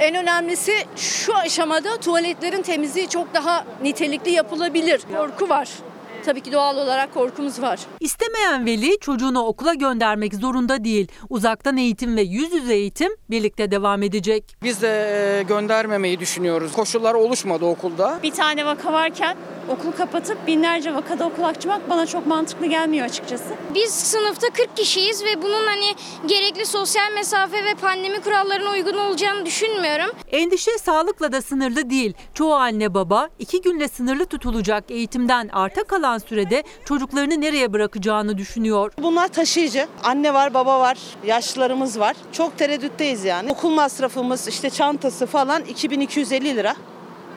En önemlisi şu aşamada tuvaletlerin temizliği çok daha nitelikli yapılabilir. Korku var. Tabii ki doğal olarak korkumuz var. İstemeyen veli çocuğunu okula göndermek zorunda değil. Uzaktan eğitim ve yüz yüze eğitim birlikte devam edecek. Biz de e, göndermemeyi düşünüyoruz. Koşullar oluşmadı okulda. Bir tane vaka varken okulu kapatıp binlerce vakada okul açmak bana çok mantıklı gelmiyor açıkçası. Biz sınıfta 40 kişiyiz ve bunun hani gerekli sosyal mesafe ve pandemi kurallarına uygun olacağını düşünmüyorum. Endişe sağlıkla da sınırlı değil. Çoğu anne baba iki günle sınırlı tutulacak eğitimden arta kalan sürede çocuklarını nereye bırakacağını düşünüyor. Bunlar taşıyıcı. Anne var, baba var, yaşlılarımız var. Çok tereddütteyiz yani. Okul masrafımız, işte çantası falan 2250 lira.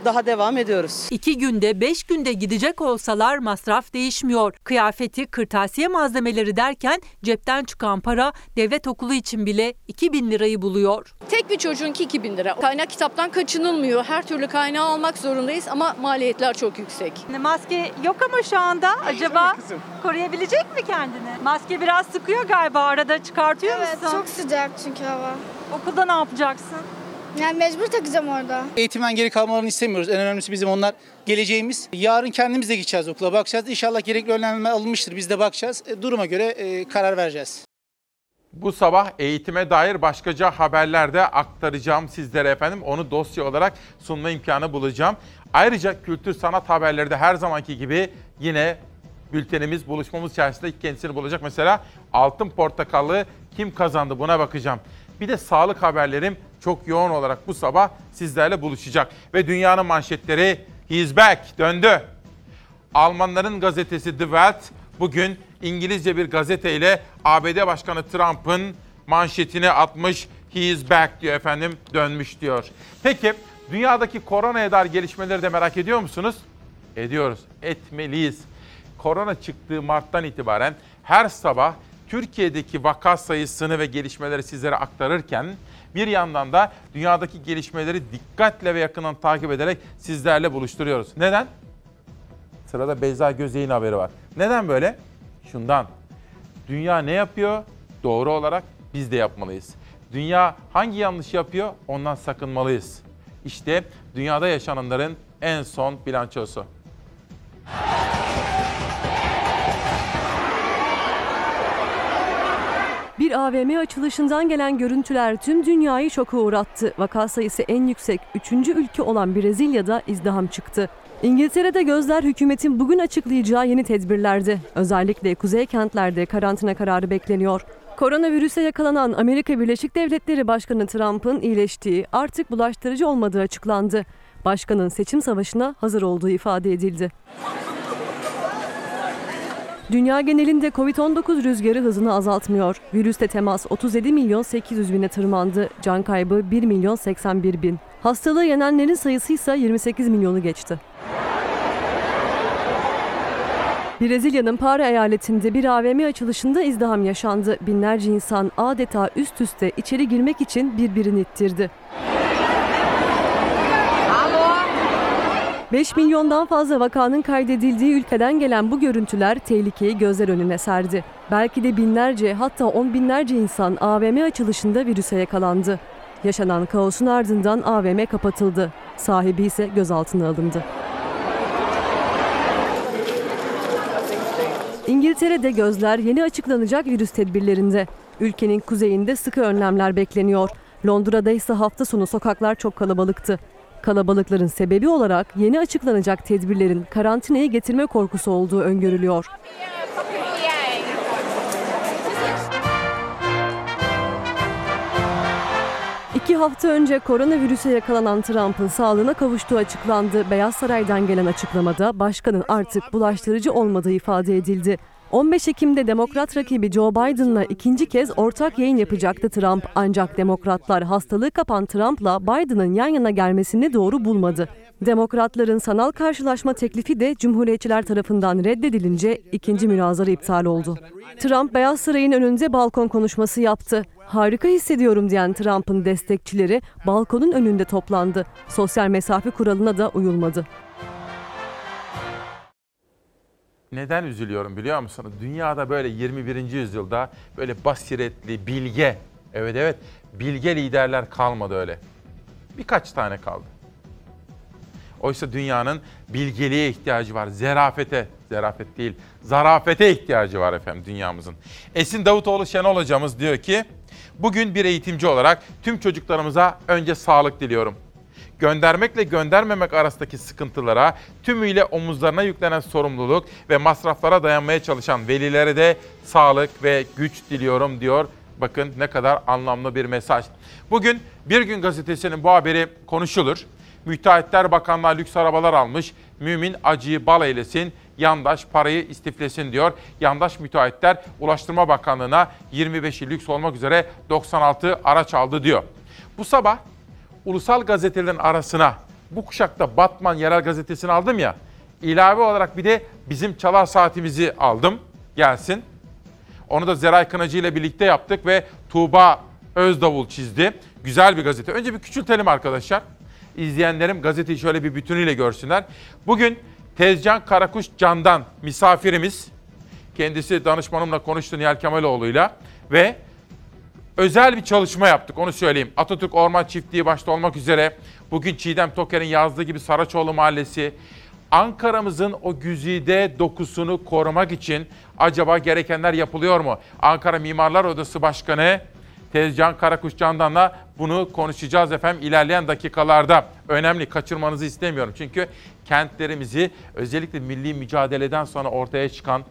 Daha devam ediyoruz. İki günde, beş günde gidecek olsalar masraf değişmiyor. Kıyafeti, kırtasiye malzemeleri derken cepten çıkan para devlet okulu için bile 2000 lirayı buluyor. Tek bir çocuğunki 2000 lira. Kaynak kitaptan kaçınılmıyor. Her türlü kaynağı almak zorundayız ama maliyetler çok yüksek. Maske yok ama şu anda acaba koruyabilecek mi kendini? Maske biraz sıkıyor galiba arada çıkartıyor Evet, musun? çok sıcak çünkü hava. Okulda ne yapacaksın? Yani mecbur takacağım orada. Eğitimden geri kalmalarını istemiyoruz. En önemlisi bizim onlar geleceğimiz. Yarın kendimiz de gideceğiz okula bakacağız. İnşallah gerekli önlemler alınmıştır. Biz de bakacağız. E, Duruma göre e, karar vereceğiz. Bu sabah eğitime dair başkaca haberler de aktaracağım sizlere efendim. Onu dosya olarak sunma imkanı bulacağım. Ayrıca kültür sanat haberleri de her zamanki gibi yine bültenimiz, buluşmamız içerisinde kendisini bulacak. Mesela Altın Portakallı kim kazandı buna bakacağım. Bir de sağlık haberlerim çok yoğun olarak bu sabah sizlerle buluşacak. Ve dünyanın manşetleri He's back, döndü. Almanların gazetesi The Welt bugün İngilizce bir gazeteyle ABD Başkanı Trump'ın manşetini atmış. He back diyor efendim, dönmüş diyor. Peki dünyadaki koronaya dair gelişmeleri de merak ediyor musunuz? Ediyoruz, etmeliyiz. Korona çıktığı Mart'tan itibaren her sabah Türkiye'deki vaka sayısını ve gelişmeleri sizlere aktarırken bir yandan da dünyadaki gelişmeleri dikkatle ve yakından takip ederek sizlerle buluşturuyoruz. Neden? Sırada Beyza Gözey'in haberi var. Neden böyle? Şundan. Dünya ne yapıyor? Doğru olarak biz de yapmalıyız. Dünya hangi yanlış yapıyor? Ondan sakınmalıyız. İşte dünyada yaşananların en son bilançosu. Bir AVM açılışından gelen görüntüler tüm dünyayı şoka uğrattı. Vaka sayısı en yüksek 3. ülke olan Brezilya'da izdiham çıktı. İngiltere'de gözler hükümetin bugün açıklayacağı yeni tedbirlerde. Özellikle kuzey kentlerde karantina kararı bekleniyor. Koronavirüse yakalanan Amerika Birleşik Devletleri Başkanı Trump'ın iyileştiği, artık bulaştırıcı olmadığı açıklandı. Başkanın seçim savaşına hazır olduğu ifade edildi. Dünya genelinde Covid-19 rüzgarı hızını azaltmıyor. Virüste temas 37 milyon 800 bine tırmandı. Can kaybı 1 milyon 81 bin. Hastalığı yenenlerin sayısı ise 28 milyonu geçti. Brezilya'nın Para eyaletinde bir AVM açılışında izdiham yaşandı. Binlerce insan adeta üst üste içeri girmek için birbirini ittirdi. 5 milyondan fazla vakanın kaydedildiği ülkeden gelen bu görüntüler tehlikeyi gözler önüne serdi. Belki de binlerce hatta on binlerce insan AVM açılışında virüse yakalandı. Yaşanan kaosun ardından AVM kapatıldı. Sahibi ise gözaltına alındı. İngiltere'de gözler yeni açıklanacak virüs tedbirlerinde. Ülkenin kuzeyinde sıkı önlemler bekleniyor. Londra'da ise hafta sonu sokaklar çok kalabalıktı. Kalabalıkların sebebi olarak yeni açıklanacak tedbirlerin karantinayı getirme korkusu olduğu öngörülüyor. İki hafta önce koronavirüse yakalanan Trump'ın sağlığına kavuştuğu açıklandı. Beyaz Saray'dan gelen açıklamada başkanın artık bulaştırıcı olmadığı ifade edildi. 15 Ekim'de demokrat rakibi Joe Biden'la ikinci kez ortak yayın yapacaktı Trump. Ancak demokratlar hastalığı kapan Trump'la Biden'ın yan yana gelmesini doğru bulmadı. Demokratların sanal karşılaşma teklifi de Cumhuriyetçiler tarafından reddedilince ikinci münazara iptal oldu. Trump Beyaz Saray'ın önünde balkon konuşması yaptı. Harika hissediyorum diyen Trump'ın destekçileri balkonun önünde toplandı. Sosyal mesafe kuralına da uyulmadı. Neden üzülüyorum biliyor musunuz? Dünyada böyle 21. yüzyılda böyle basiretli, bilge, evet evet bilge liderler kalmadı öyle. Birkaç tane kaldı. Oysa dünyanın bilgeliğe ihtiyacı var, zerafete, zerafet değil, zarafete ihtiyacı var efendim dünyamızın. Esin Davutoğlu Şenol hocamız diyor ki, bugün bir eğitimci olarak tüm çocuklarımıza önce sağlık diliyorum göndermekle göndermemek arasındaki sıkıntılara, tümüyle omuzlarına yüklenen sorumluluk ve masraflara dayanmaya çalışan velilere de sağlık ve güç diliyorum diyor. Bakın ne kadar anlamlı bir mesaj. Bugün Bir Gün Gazetesi'nin bu haberi konuşulur. Müteahhitler Bakanlığa lüks arabalar almış. Mümin acıyı bal eylesin, yandaş parayı istiflesin diyor. Yandaş müteahhitler Ulaştırma Bakanlığı'na 25'i lüks olmak üzere 96 araç aldı diyor. Bu sabah ulusal gazetelerin arasına bu kuşakta Batman Yerel Gazetesi'ni aldım ya. ilave olarak bir de bizim çalar saatimizi aldım. Gelsin. Onu da Zeray Kınacı ile birlikte yaptık ve Tuğba Özdavul çizdi. Güzel bir gazete. Önce bir küçültelim arkadaşlar. İzleyenlerim gazeteyi şöyle bir bütünüyle görsünler. Bugün Tezcan Karakuş Can'dan misafirimiz. Kendisi danışmanımla konuştu Nihal Kemaloğlu'yla ve özel bir çalışma yaptık onu söyleyeyim. Atatürk Orman Çiftliği başta olmak üzere bugün Çiğdem Toker'in yazdığı gibi Saraçoğlu Mahallesi Ankara'mızın o güzide dokusunu korumak için acaba gerekenler yapılıyor mu? Ankara Mimarlar Odası Başkanı Tezcan Karakuş Candan'la bunu konuşacağız efendim ilerleyen dakikalarda. Önemli kaçırmanızı istemiyorum. Çünkü kentlerimizi özellikle milli mücadeleden sonra ortaya çıkan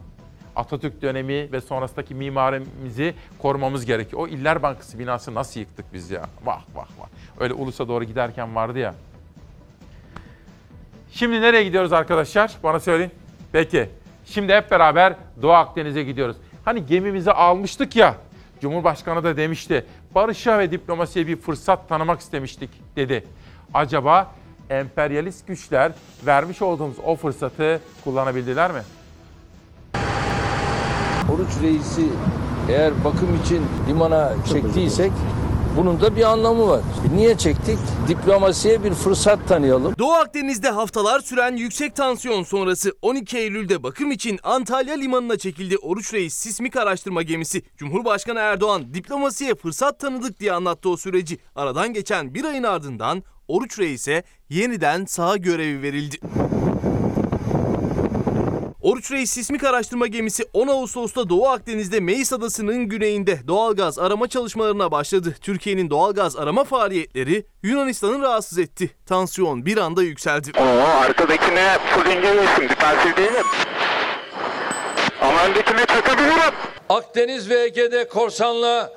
Atatürk dönemi ve sonrasındaki mimarimizi korumamız gerekiyor. O İller Bankası binası nasıl yıktık biz ya? Vah vah vah. Öyle ulusa doğru giderken vardı ya. Şimdi nereye gidiyoruz arkadaşlar? Bana söyleyin. Peki. Şimdi hep beraber Doğu Akdeniz'e gidiyoruz. Hani gemimizi almıştık ya. Cumhurbaşkanı da demişti. Barışa ve diplomasiye bir fırsat tanımak istemiştik dedi. Acaba emperyalist güçler vermiş olduğumuz o fırsatı kullanabildiler mi? Oruç Reis'i eğer bakım için limana çektiysek Bunun da bir anlamı var. Niye çektik? Diplomasiye bir fırsat tanıyalım. Doğu Akdeniz'de haftalar süren yüksek tansiyon sonrası 12 Eylül'de bakım için Antalya limanına çekildi Oruç Reis sismik araştırma gemisi. Cumhurbaşkanı Erdoğan diplomasiye fırsat tanıdık diye anlattı o süreci. Aradan geçen bir ayın ardından Oruç Reis'e yeniden saha görevi verildi. Oruç Reis sismik araştırma gemisi 10 Ağustos'ta Doğu Akdeniz'de Meis Adası'nın güneyinde doğalgaz arama çalışmalarına başladı. Türkiye'nin doğalgaz arama faaliyetleri Yunanistan'ı rahatsız etti. Tansiyon bir anda yükseldi. Oo arkadakine pudinge yesin defansif değilim. Ama öndekine çakabilirim. Akdeniz ve Ege'de korsanla,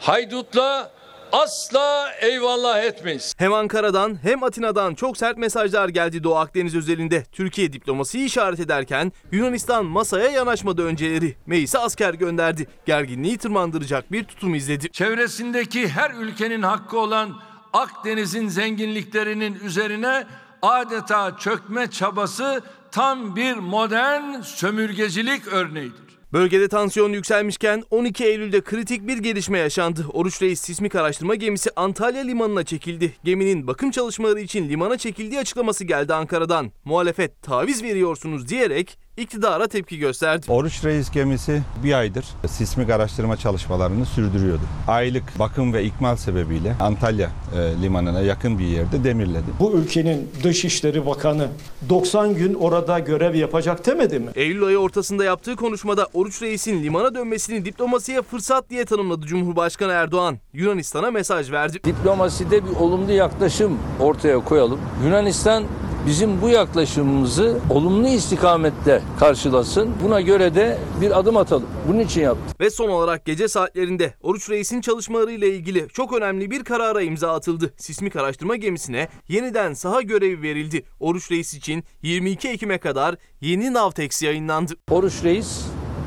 haydutla asla eyvallah etmeyiz. Hem Ankara'dan hem Atina'dan çok sert mesajlar geldi Doğu Akdeniz özelinde. Türkiye diplomasiyi işaret ederken Yunanistan masaya yanaşmadı önceleri. Meis'e asker gönderdi. Gerginliği tırmandıracak bir tutum izledi. Çevresindeki her ülkenin hakkı olan Akdeniz'in zenginliklerinin üzerine adeta çökme çabası tam bir modern sömürgecilik örneğidir. Bölgede tansiyon yükselmişken 12 Eylül'de kritik bir gelişme yaşandı. Oruç Reis sismik araştırma gemisi Antalya limanına çekildi. Geminin bakım çalışmaları için limana çekildiği açıklaması geldi Ankara'dan. Muhalefet taviz veriyorsunuz diyerek iktidara tepki gösterdi. Oruç Reis gemisi bir aydır sismik araştırma çalışmalarını sürdürüyordu. Aylık bakım ve ikmal sebebiyle Antalya e, limanına yakın bir yerde demirledi. Bu ülkenin Dışişleri Bakanı 90 gün orada görev yapacak demedi mi? Eylül ayı ortasında yaptığı konuşmada Oruç Reis'in limana dönmesini diplomasiye fırsat diye tanımladı Cumhurbaşkanı Erdoğan. Yunanistan'a mesaj verdi. Diplomaside bir olumlu yaklaşım ortaya koyalım. Yunanistan bizim bu yaklaşımımızı olumlu istikamette karşılasın. Buna göre de bir adım atalım. Bunun için yaptık. Ve son olarak gece saatlerinde Oruç Reis'in çalışmalarıyla ilgili çok önemli bir karara imza atıldı. Sismik araştırma gemisine yeniden saha görevi verildi. Oruç Reis için 22 Ekim'e kadar yeni Navtex yayınlandı. Oruç Reis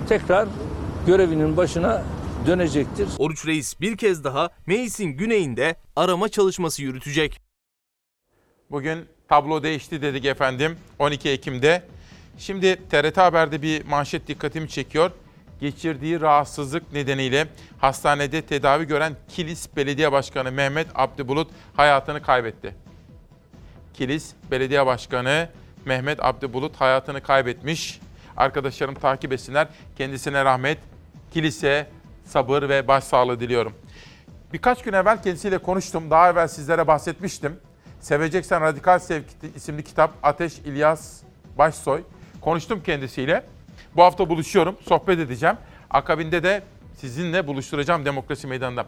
tekrar görevinin başına dönecektir. Oruç Reis bir kez daha Meis'in güneyinde arama çalışması yürütecek. Bugün tablo değişti dedik efendim 12 Ekim'de. Şimdi TRT Haber'de bir manşet dikkatimi çekiyor. Geçirdiği rahatsızlık nedeniyle hastanede tedavi gören Kilis Belediye Başkanı Mehmet Abdübulut hayatını kaybetti. Kilis Belediye Başkanı Mehmet Abdübulut hayatını kaybetmiş. Arkadaşlarım takip etsinler. Kendisine rahmet, kilise sabır ve başsağlığı diliyorum. Birkaç gün evvel kendisiyle konuştum. Daha evvel sizlere bahsetmiştim. Seveceksen Radikal Sevgi isimli kitap Ateş İlyas Başsoy. Konuştum kendisiyle. Bu hafta buluşuyorum, sohbet edeceğim. Akabinde de sizinle buluşturacağım Demokrasi Meydanı'nda.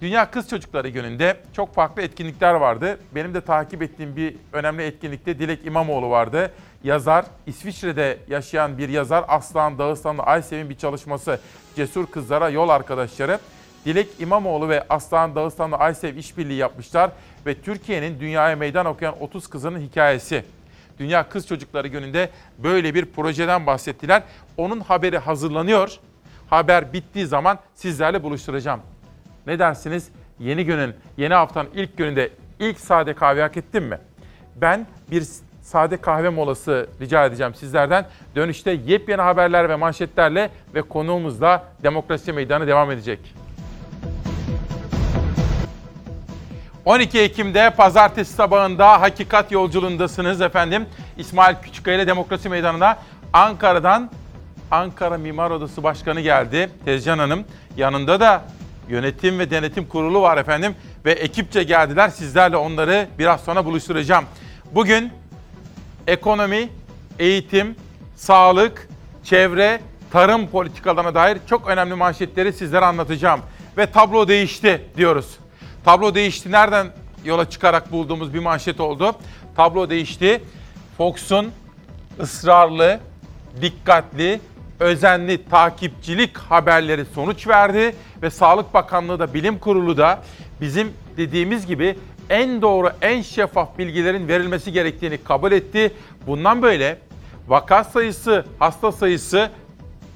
Dünya Kız Çocukları Günü'nde çok farklı etkinlikler vardı. Benim de takip ettiğim bir önemli etkinlikte Dilek İmamoğlu vardı. Yazar, İsviçre'de yaşayan bir yazar Aslan Dağıstanlı Aysev'in bir çalışması Cesur Kızlara Yol Arkadaşları. Dilek İmamoğlu ve Aslan Dağıstanlı Aysev işbirliği yapmışlar ve Türkiye'nin dünyaya meydan okuyan 30 kızının hikayesi. Dünya Kız Çocukları Günü'nde böyle bir projeden bahsettiler. Onun haberi hazırlanıyor. Haber bittiği zaman sizlerle buluşturacağım. Ne dersiniz? Yeni günün, yeni haftanın ilk gününde ilk sade kahve hak ettim mi? Ben bir sade kahve molası rica edeceğim sizlerden. Dönüşte yepyeni haberler ve manşetlerle ve konuğumuzla Demokrasi Meydanı devam edecek. 12 Ekim'de pazartesi sabahında hakikat yolculuğundasınız efendim. İsmail Küçükkaya ile Demokrasi Meydanı'na Ankara'dan Ankara Mimar Odası Başkanı geldi. Tezcan Hanım. Yanında da yönetim ve denetim kurulu var efendim. Ve ekipçe geldiler. Sizlerle onları biraz sonra buluşturacağım. Bugün ekonomi, eğitim, sağlık, çevre, tarım politikalarına dair çok önemli manşetleri sizlere anlatacağım. Ve tablo değişti diyoruz. Tablo değişti. Nereden yola çıkarak bulduğumuz bir manşet oldu. Tablo değişti. Fox'un ısrarlı, dikkatli, özenli takipçilik haberleri sonuç verdi ve Sağlık Bakanlığı da Bilim Kurulu da bizim dediğimiz gibi en doğru, en şeffaf bilgilerin verilmesi gerektiğini kabul etti. Bundan böyle vaka sayısı, hasta sayısı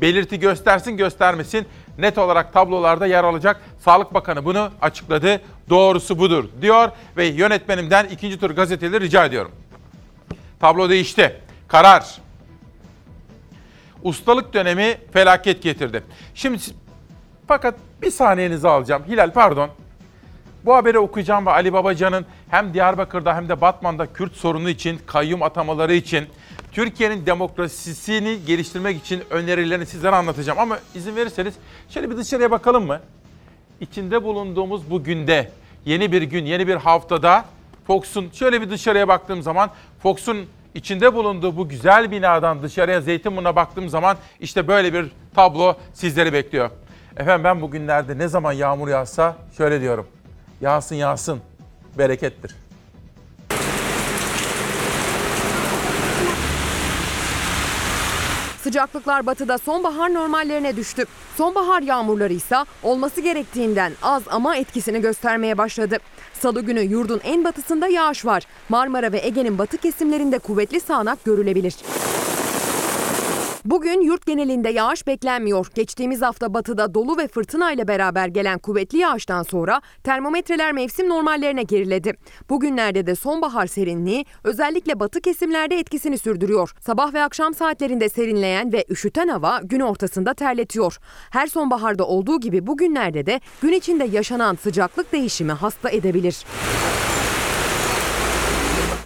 belirti göstersin göstermesin net olarak tablolarda yer alacak. Sağlık Bakanı bunu açıkladı. Doğrusu budur diyor ve yönetmenimden ikinci tur gazeteleri rica ediyorum. Tablo değişti. Karar. Ustalık dönemi felaket getirdi. Şimdi fakat Bir saniyenizi alacağım. Hilal pardon. Bu haberi okuyacağım ve Ali Babacan'ın hem Diyarbakır'da hem de Batman'da Kürt sorunu için, kayyum atamaları için, Türkiye'nin demokrasisini geliştirmek için önerilerini sizlere anlatacağım. Ama izin verirseniz şöyle bir dışarıya bakalım mı? İçinde bulunduğumuz bu günde, yeni bir gün, yeni bir haftada Fox'un şöyle bir dışarıya baktığım zaman Fox'un içinde bulunduğu bu güzel binadan dışarıya Zeytinburnu'na baktığım zaman işte böyle bir tablo sizleri bekliyor. Efendim ben bugünlerde ne zaman yağmur yağsa şöyle diyorum. Yağsın yağsın, berekettir. Sıcaklıklar batıda sonbahar normallerine düştü. Sonbahar yağmurları ise olması gerektiğinden az ama etkisini göstermeye başladı. Salı günü yurdun en batısında yağış var. Marmara ve Ege'nin batı kesimlerinde kuvvetli sağanak görülebilir. Bugün yurt genelinde yağış beklenmiyor. Geçtiğimiz hafta batıda dolu ve fırtına ile beraber gelen kuvvetli yağıştan sonra termometreler mevsim normallerine geriledi. Bugünlerde de sonbahar serinliği özellikle batı kesimlerde etkisini sürdürüyor. Sabah ve akşam saatlerinde serinleyen ve üşüten hava gün ortasında terletiyor. Her sonbaharda olduğu gibi bugünlerde de gün içinde yaşanan sıcaklık değişimi hasta edebilir.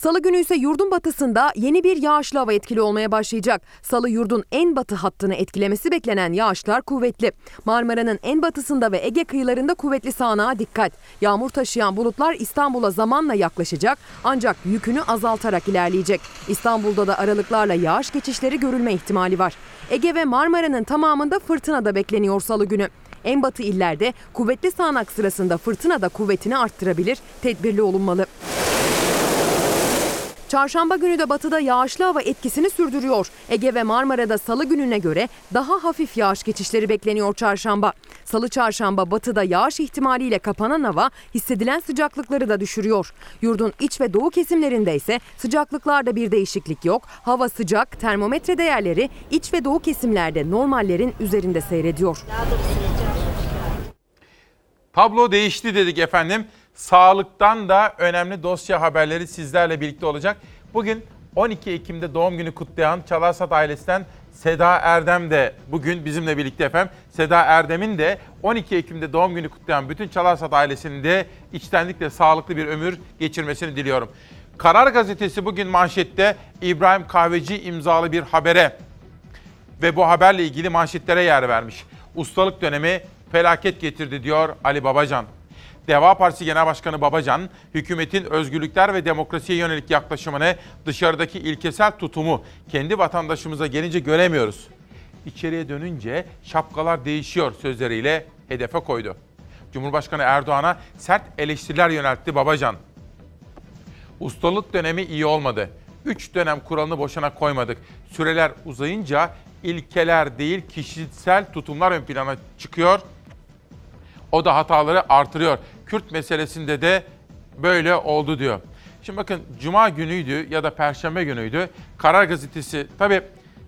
Salı günü ise yurdun batısında yeni bir yağışlı hava etkili olmaya başlayacak. Salı yurdun en batı hattını etkilemesi beklenen yağışlar kuvvetli. Marmara'nın en batısında ve Ege kıyılarında kuvvetli sağanağa dikkat. Yağmur taşıyan bulutlar İstanbul'a zamanla yaklaşacak ancak yükünü azaltarak ilerleyecek. İstanbul'da da aralıklarla yağış geçişleri görülme ihtimali var. Ege ve Marmara'nın tamamında fırtına da bekleniyor salı günü. En batı illerde kuvvetli sağanak sırasında fırtına da kuvvetini arttırabilir, tedbirli olunmalı. Çarşamba günü de batıda yağışlı hava etkisini sürdürüyor. Ege ve Marmara'da salı gününe göre daha hafif yağış geçişleri bekleniyor çarşamba. Salı çarşamba batıda yağış ihtimaliyle kapanan hava hissedilen sıcaklıkları da düşürüyor. Yurdun iç ve doğu kesimlerinde ise sıcaklıklarda bir değişiklik yok. Hava sıcak, termometre değerleri iç ve doğu kesimlerde normallerin üzerinde seyrediyor. Tablo değişti dedik efendim. Sağlıktan da önemli dosya haberleri sizlerle birlikte olacak. Bugün 12 Ekim'de doğum günü kutlayan Çalarsat ailesinden Seda Erdem de bugün bizimle birlikte efendim. Seda Erdem'in de 12 Ekim'de doğum günü kutlayan bütün Çalarsat ailesinin de içtenlikle sağlıklı bir ömür geçirmesini diliyorum. Karar Gazetesi bugün manşette İbrahim Kahveci imzalı bir habere ve bu haberle ilgili manşetlere yer vermiş. Ustalık dönemi felaket getirdi diyor Ali Babacan. Deva Partisi Genel Başkanı Babacan, hükümetin özgürlükler ve demokrasiye yönelik yaklaşımını, dışarıdaki ilkesel tutumu kendi vatandaşımıza gelince göremiyoruz. İçeriye dönünce şapkalar değişiyor sözleriyle hedefe koydu. Cumhurbaşkanı Erdoğan'a sert eleştiriler yöneltti Babacan. Ustalık dönemi iyi olmadı. Üç dönem kuralını boşuna koymadık. Süreler uzayınca ilkeler değil kişisel tutumlar ön plana çıkıyor. O da hataları artırıyor. Kürt meselesinde de böyle oldu diyor. Şimdi bakın cuma günüydü ya da perşembe günüydü. Karar Gazetesi tabii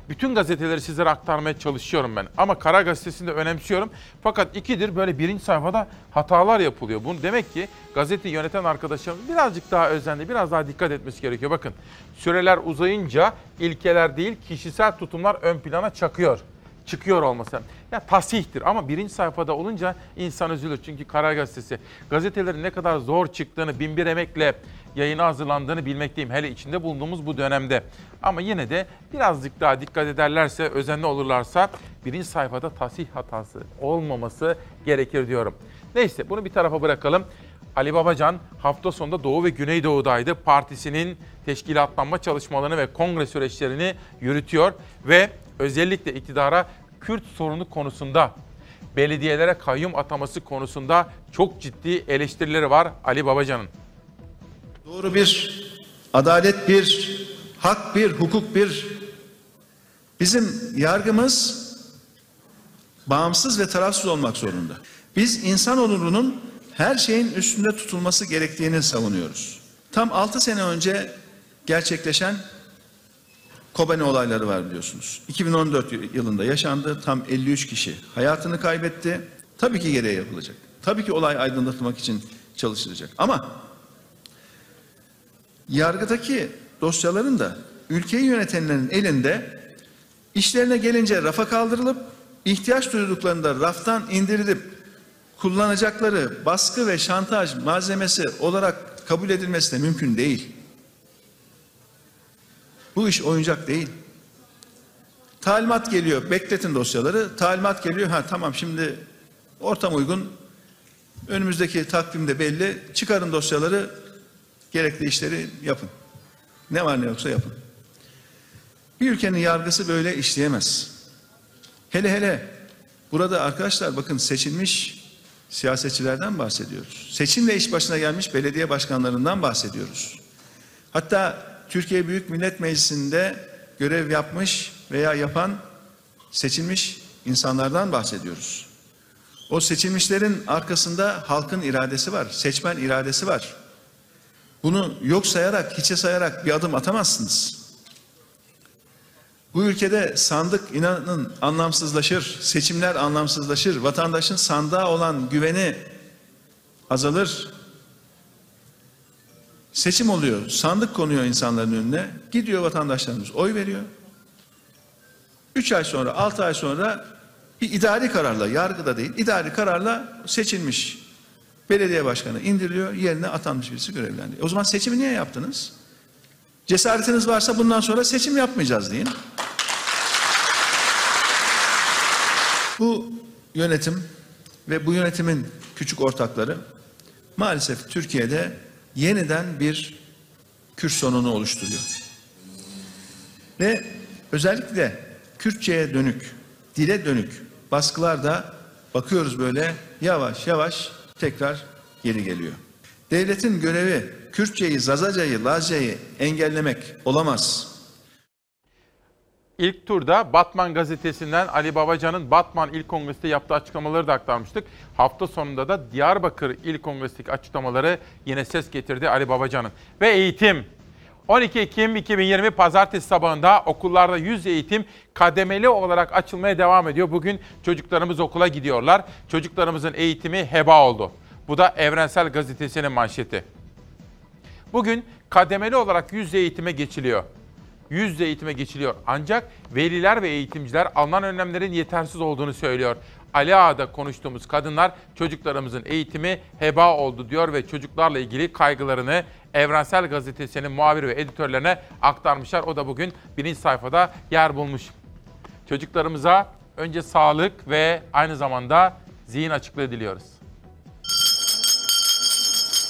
bütün gazeteleri sizlere aktarmaya çalışıyorum ben. Ama Karar Gazetesi'ni de önemsiyorum. Fakat ikidir böyle birinci sayfada hatalar yapılıyor. Bunu demek ki gazeteyi yöneten arkadaşlarımız birazcık daha özenli, biraz daha dikkat etmesi gerekiyor. Bakın süreler uzayınca ilkeler değil kişisel tutumlar ön plana çakıyor çıkıyor olması. Ya tasihtir ama birinci sayfada olunca insan üzülür. Çünkü Karar Gazetesi gazetelerin ne kadar zor çıktığını, binbir emekle yayına hazırlandığını bilmekteyim. Hele içinde bulunduğumuz bu dönemde. Ama yine de birazcık daha dikkat ederlerse, özenli olurlarsa birinci sayfada tasih hatası olmaması gerekir diyorum. Neyse bunu bir tarafa bırakalım. Ali Babacan hafta sonunda Doğu ve Güneydoğu'daydı. Partisinin teşkilatlanma çalışmalarını ve kongre süreçlerini yürütüyor ve özellikle iktidara Kürt sorunu konusunda belediyelere kayyum ataması konusunda çok ciddi eleştirileri var Ali Babacan'ın. Doğru bir, adalet bir, hak bir, hukuk bir. Bizim yargımız bağımsız ve tarafsız olmak zorunda. Biz insan onurunun her şeyin üstünde tutulması gerektiğini savunuyoruz. Tam 6 sene önce gerçekleşen Kobani olayları var biliyorsunuz. 2014 yılında yaşandı. Tam 53 kişi hayatını kaybetti. Tabii ki gereği yapılacak. Tabii ki olay aydınlatmak için çalışılacak. Ama yargıdaki dosyaların da ülkeyi yönetenlerin elinde işlerine gelince rafa kaldırılıp ihtiyaç duyduklarında raftan indirilip kullanacakları baskı ve şantaj malzemesi olarak kabul edilmesi de mümkün değil. Bu iş oyuncak değil. Talimat geliyor, bekletin dosyaları. Talimat geliyor, ha tamam şimdi ortam uygun. Önümüzdeki takvimde belli. Çıkarın dosyaları, gerekli işleri yapın. Ne var ne yoksa yapın. Bir ülkenin yargısı böyle işleyemez. Hele hele burada arkadaşlar bakın seçilmiş siyasetçilerden bahsediyoruz. Seçimle iş başına gelmiş belediye başkanlarından bahsediyoruz. Hatta Türkiye Büyük Millet Meclisi'nde görev yapmış veya yapan seçilmiş insanlardan bahsediyoruz. O seçilmişlerin arkasında halkın iradesi var, seçmen iradesi var. Bunu yok sayarak, hiçe sayarak bir adım atamazsınız. Bu ülkede sandık inanın anlamsızlaşır, seçimler anlamsızlaşır, vatandaşın sandığa olan güveni azalır. Seçim oluyor, sandık konuyor insanların önüne, gidiyor vatandaşlarımız oy veriyor. Üç ay sonra, altı ay sonra bir idari kararla, yargıda değil, idari kararla seçilmiş belediye başkanı indiriliyor, yerine atanmış birisi görevlendiriyor. O zaman seçimi niye yaptınız? Cesaretiniz varsa bundan sonra seçim yapmayacağız deyin. Bu yönetim ve bu yönetimin küçük ortakları maalesef Türkiye'de yeniden bir Kürt sorununu oluşturuyor. Ve özellikle Kürtçe'ye dönük, dile dönük baskılarda bakıyoruz böyle yavaş yavaş tekrar geri geliyor. Devletin görevi Kürtçeyi, Zazacayı, Lazcayı engellemek olamaz. İlk turda Batman gazetesinden Ali Babacan'ın Batman İl Kongresi'nde yaptığı açıklamaları da aktarmıştık. Hafta sonunda da Diyarbakır İl Kongresi'ndeki açıklamaları yine ses getirdi Ali Babacan'ın. Ve eğitim. 12 Ekim 2020 Pazartesi sabahında okullarda yüz eğitim kademeli olarak açılmaya devam ediyor. Bugün çocuklarımız okula gidiyorlar. Çocuklarımızın eğitimi heba oldu. Bu da Evrensel Gazetesi'nin manşeti. Bugün kademeli olarak yüz eğitime geçiliyor. Yüz eğitime geçiliyor. Ancak veliler ve eğitimciler alınan önlemlerin yetersiz olduğunu söylüyor. Ali Ağa'da konuştuğumuz kadınlar çocuklarımızın eğitimi heba oldu diyor ve çocuklarla ilgili kaygılarını Evrensel Gazetesi'nin muhabir ve editörlerine aktarmışlar. O da bugün birinci sayfada yer bulmuş. Çocuklarımıza önce sağlık ve aynı zamanda zihin açıklığı diliyoruz.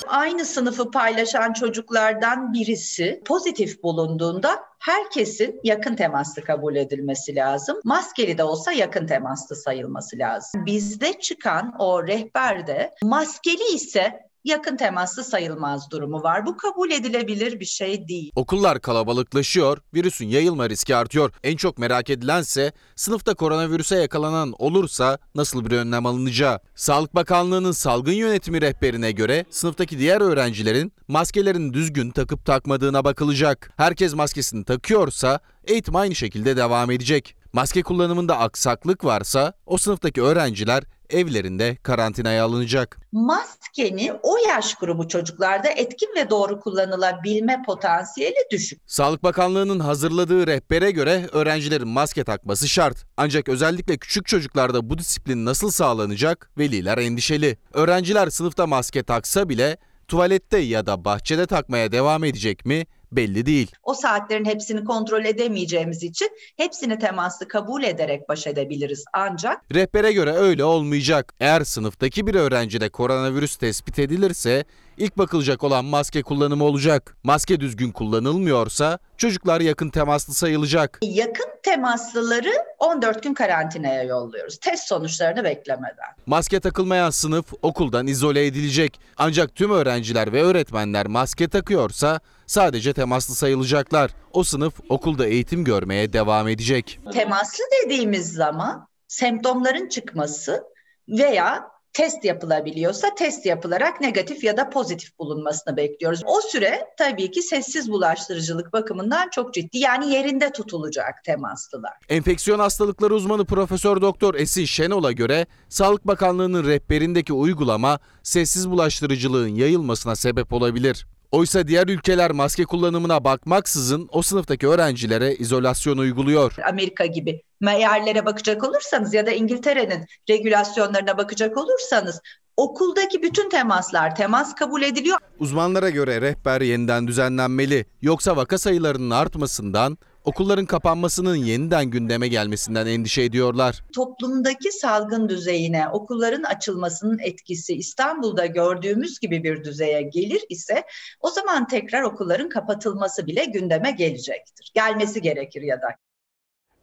Aynı sınıfı paylaşan çocuklardan birisi pozitif bulunduğunda herkesin yakın temaslı kabul edilmesi lazım. Maskeli de olsa yakın temaslı sayılması lazım. Bizde çıkan o rehberde maskeli ise yakın temaslı sayılmaz durumu var. Bu kabul edilebilir bir şey değil. Okullar kalabalıklaşıyor, virüsün yayılma riski artıyor. En çok merak edilense sınıfta koronavirüse yakalanan olursa nasıl bir önlem alınacağı. Sağlık Bakanlığı'nın salgın yönetimi rehberine göre sınıftaki diğer öğrencilerin maskelerini düzgün takıp takmadığına bakılacak. Herkes maskesini takıyorsa eğitim aynı şekilde devam edecek. Maske kullanımında aksaklık varsa o sınıftaki öğrenciler evlerinde karantinaya alınacak. Maskenin o yaş grubu çocuklarda etkin ve doğru kullanılabilme potansiyeli düşük. Sağlık Bakanlığı'nın hazırladığı rehbere göre öğrencilerin maske takması şart. Ancak özellikle küçük çocuklarda bu disiplin nasıl sağlanacak? Veliler endişeli. Öğrenciler sınıfta maske taksa bile tuvalette ya da bahçede takmaya devam edecek mi? Belli değil. O saatlerin hepsini kontrol edemeyeceğimiz için hepsini temaslı kabul ederek baş edebiliriz ancak. Rehbere göre öyle olmayacak. Eğer sınıftaki bir öğrencide koronavirüs tespit edilirse ilk bakılacak olan maske kullanımı olacak. Maske düzgün kullanılmıyorsa çocuklar yakın temaslı sayılacak. Yakın temaslıları 14 gün karantinaya yolluyoruz. Test sonuçlarını beklemeden. Maske takılmayan sınıf okuldan izole edilecek. Ancak tüm öğrenciler ve öğretmenler maske takıyorsa sadece temaslı sayılacaklar. O sınıf okulda eğitim görmeye devam edecek. Temaslı dediğimiz zaman semptomların çıkması veya test yapılabiliyorsa test yapılarak negatif ya da pozitif bulunmasını bekliyoruz. O süre tabii ki sessiz bulaştırıcılık bakımından çok ciddi. Yani yerinde tutulacak temaslılar. Enfeksiyon hastalıkları uzmanı Profesör Doktor Esin Şenol'a göre Sağlık Bakanlığı'nın rehberindeki uygulama sessiz bulaştırıcılığın yayılmasına sebep olabilir. Oysa diğer ülkeler maske kullanımına bakmaksızın o sınıftaki öğrencilere izolasyon uyguluyor. Amerika gibi yerlere bakacak olursanız ya da İngiltere'nin regülasyonlarına bakacak olursanız okuldaki bütün temaslar temas kabul ediliyor. Uzmanlara göre rehber yeniden düzenlenmeli. Yoksa vaka sayılarının artmasından, okulların kapanmasının yeniden gündeme gelmesinden endişe ediyorlar. Toplumdaki salgın düzeyine okulların açılmasının etkisi İstanbul'da gördüğümüz gibi bir düzeye gelir ise o zaman tekrar okulların kapatılması bile gündeme gelecektir. Gelmesi gerekir ya da.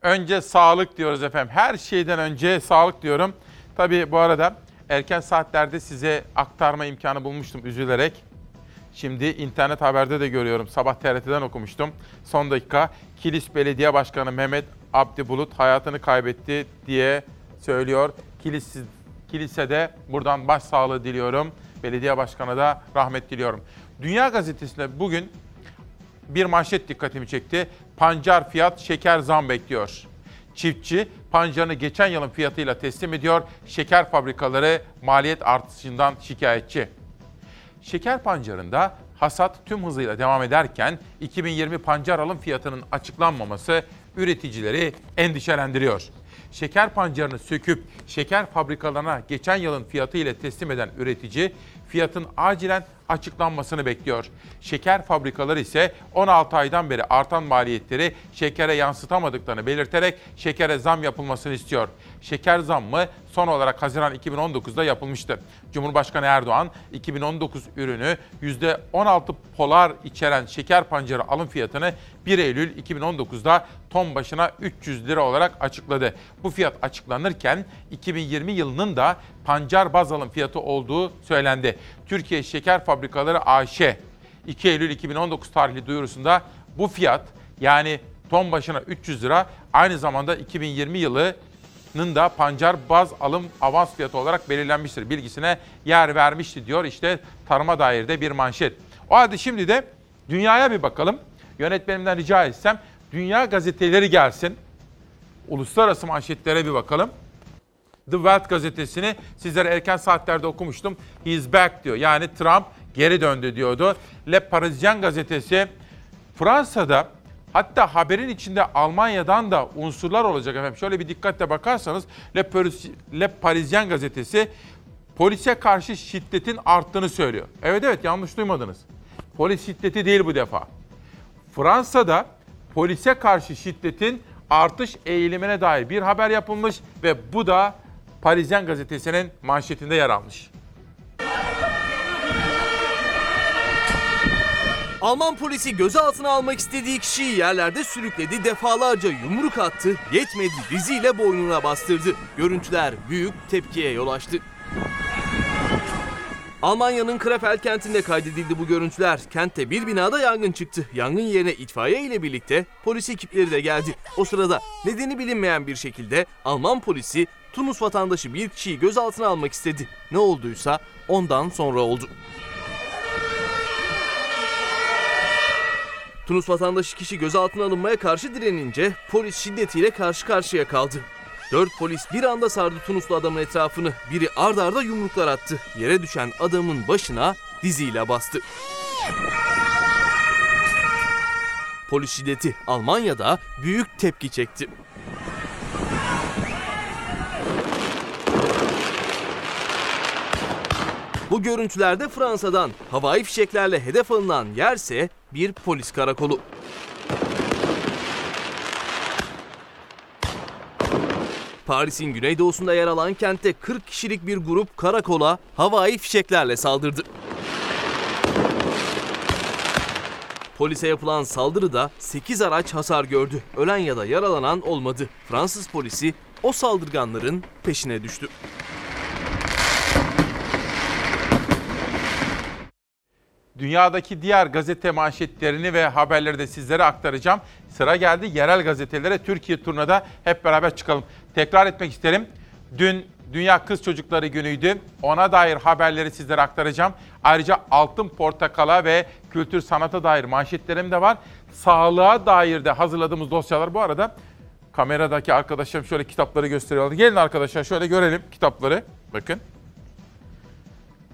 Önce sağlık diyoruz efendim. Her şeyden önce sağlık diyorum. Tabii bu arada erken saatlerde size aktarma imkanı bulmuştum üzülerek. Şimdi internet haberde de görüyorum. Sabah TRT'den okumuştum. Son dakika Kilis Belediye Başkanı Mehmet Abdi Bulut hayatını kaybetti diye söylüyor. Kilis, Kilis'e buradan başsağlığı diliyorum. Belediye Başkanı da rahmet diliyorum. Dünya Gazetesi'nde bugün bir manşet dikkatimi çekti. Pancar fiyat şeker zam bekliyor. Çiftçi pancarını geçen yılın fiyatıyla teslim ediyor. Şeker fabrikaları maliyet artışından şikayetçi. Şeker pancarında hasat tüm hızıyla devam ederken 2020 pancar alım fiyatının açıklanmaması üreticileri endişelendiriyor. Şeker pancarını söküp şeker fabrikalarına geçen yılın fiyatı ile teslim eden üretici fiyatın acilen açıklanmasını bekliyor. Şeker fabrikaları ise 16 aydan beri artan maliyetleri şekere yansıtamadıklarını belirterek şekere zam yapılmasını istiyor. Şeker zammı son olarak Haziran 2019'da yapılmıştı. Cumhurbaşkanı Erdoğan 2019 ürünü %16 polar içeren şeker pancarı alım fiyatını 1 Eylül 2019'da ton başına 300 lira olarak açıkladı. Bu fiyat açıklanırken 2020 yılının da pancar baz alım fiyatı olduğu söylendi. Türkiye Şeker Fabrikaları AŞ 2 Eylül 2019 tarihli duyurusunda bu fiyat yani ton başına 300 lira aynı zamanda 2020 yılının da pancar baz alım avans fiyatı olarak belirlenmiştir. Bilgisine yer vermişti diyor işte tarıma dair de bir manşet. O halde şimdi de dünyaya bir bakalım. Yönetmenimden rica etsem dünya gazeteleri gelsin. Uluslararası manşetlere bir bakalım. The Welt gazetesini sizlere erken saatlerde okumuştum. He's back diyor. Yani Trump geri döndü diyordu. Le Parisien gazetesi Fransa'da hatta haberin içinde Almanya'dan da unsurlar olacak efendim. Şöyle bir dikkatle bakarsanız Le, Paris, Le Parisien gazetesi polise karşı şiddetin arttığını söylüyor. Evet evet yanlış duymadınız. Polis şiddeti değil bu defa. Fransa'da polise karşı şiddetin artış eğilimine dair bir haber yapılmış ve bu da Parisien gazetesinin manşetinde yer almış. Alman polisi gözaltına almak istediği kişiyi yerlerde sürükledi, defalarca yumruk attı, yetmedi diziyle boynuna bastırdı. Görüntüler büyük tepkiye yol açtı. Almanya'nın Krefeld kentinde kaydedildi bu görüntüler. Kentte bir binada yangın çıktı. Yangın yerine itfaiye ile birlikte polis ekipleri de geldi. O sırada nedeni bilinmeyen bir şekilde Alman polisi Tunus vatandaşı bir kişiyi gözaltına almak istedi. Ne olduysa ondan sonra oldu. Tunus vatandaşı kişi gözaltına alınmaya karşı direnince polis şiddetiyle karşı karşıya kaldı. Dört polis bir anda sardı Tunuslu adamın etrafını. Biri ard arda yumruklar attı. Yere düşen adamın başına diziyle bastı. Polis şiddeti Almanya'da büyük tepki çekti. Bu görüntülerde Fransa'dan havai fişeklerle hedef alınan yerse bir polis karakolu. Paris'in güneydoğusunda yer alan kentte 40 kişilik bir grup karakola havai fişeklerle saldırdı. Polise yapılan saldırıda 8 araç hasar gördü. Ölen ya da yaralanan olmadı. Fransız polisi o saldırganların peşine düştü. Dünyadaki diğer gazete manşetlerini ve haberleri de sizlere aktaracağım. Sıra geldi yerel gazetelere Türkiye turnada hep beraber çıkalım. Tekrar etmek isterim. Dün Dünya Kız Çocukları Günü'ydü. Ona dair haberleri sizlere aktaracağım. Ayrıca Altın Portakala ve kültür sanata dair manşetlerim de var. Sağlığa dair de hazırladığımız dosyalar bu arada. Kameradaki arkadaşlarım şöyle kitapları gösteriyorlar. Gelin arkadaşlar şöyle görelim kitapları. Bakın.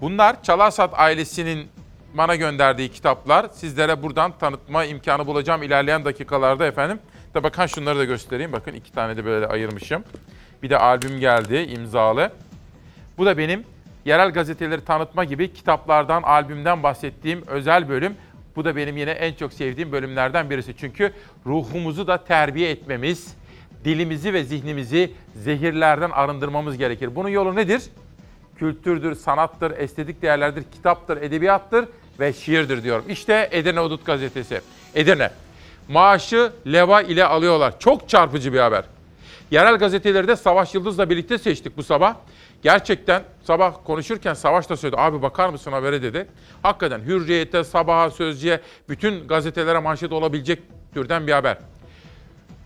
Bunlar Çalarsat ailesinin bana gönderdiği kitaplar. Sizlere buradan tanıtma imkanı bulacağım ilerleyen dakikalarda efendim. Da bakın şunları da göstereyim. Bakın iki tane de böyle ayırmışım. Bir de albüm geldi imzalı. Bu da benim yerel gazeteleri tanıtma gibi kitaplardan, albümden bahsettiğim özel bölüm. Bu da benim yine en çok sevdiğim bölümlerden birisi. Çünkü ruhumuzu da terbiye etmemiz, dilimizi ve zihnimizi zehirlerden arındırmamız gerekir. Bunun yolu nedir? Kültürdür, sanattır, estetik değerlerdir, kitaptır, edebiyattır ve şiirdir diyorum. İşte Edirne Udut Gazetesi. Edirne. Maaşı leva ile alıyorlar. Çok çarpıcı bir haber. Yerel gazeteleri de Savaş Yıldız'la birlikte seçtik bu sabah. Gerçekten sabah konuşurken Savaş da söyledi. Abi bakar mısın habere dedi. Hakikaten Hürriyet'e, Sabah'a, Sözcü'ye bütün gazetelere manşet olabilecek türden bir haber.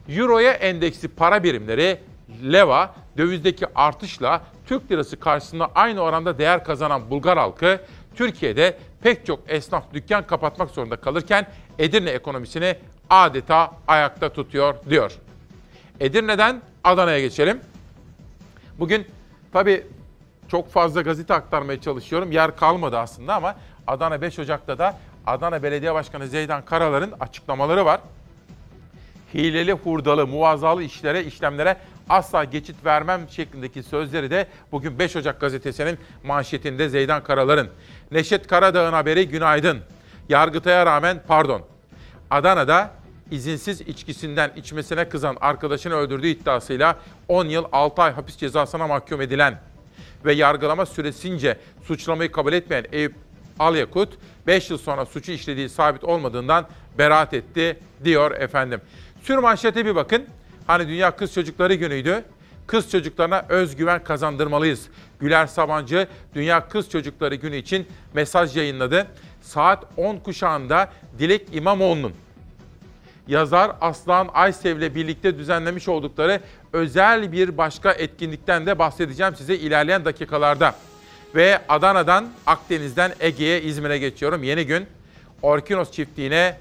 Euro'ya endeksi para birimleri leva dövizdeki artışla Türk lirası karşısında aynı oranda değer kazanan Bulgar halkı Türkiye'de pek çok esnaf dükkan kapatmak zorunda kalırken Edirne ekonomisini adeta ayakta tutuyor diyor. Edirne'den Adana'ya geçelim. Bugün tabii çok fazla gazete aktarmaya çalışıyorum. Yer kalmadı aslında ama Adana 5 Ocak'ta da Adana Belediye Başkanı Zeydan Karalar'ın açıklamaları var. Hileli, hurdalı, muvazzalı işlere, işlemlere asla geçit vermem şeklindeki sözleri de bugün 5 Ocak gazetesinin manşetinde Zeydan Karalar'ın. Neşet Karadağ'ın haberi günaydın. Yargıtay'a rağmen pardon. Adana'da izinsiz içkisinden içmesine kızan arkadaşını öldürdüğü iddiasıyla 10 yıl 6 ay hapis cezasına mahkum edilen ve yargılama süresince suçlamayı kabul etmeyen Eyüp Alyakut 5 yıl sonra suçu işlediği sabit olmadığından beraat etti diyor efendim. Sür manşete bir bakın. Hani Dünya Kız Çocukları Günü'ydü. Kız çocuklarına özgüven kazandırmalıyız. Güler Sabancı Dünya Kız Çocukları Günü için mesaj yayınladı. Saat 10 kuşağında Dilek İmamoğlu'nun yazar Aslan Aysev'le birlikte düzenlemiş oldukları özel bir başka etkinlikten de bahsedeceğim size ilerleyen dakikalarda. Ve Adana'dan, Akdeniz'den Ege'ye, İzmir'e geçiyorum. Yeni gün Orkinos çiftliğine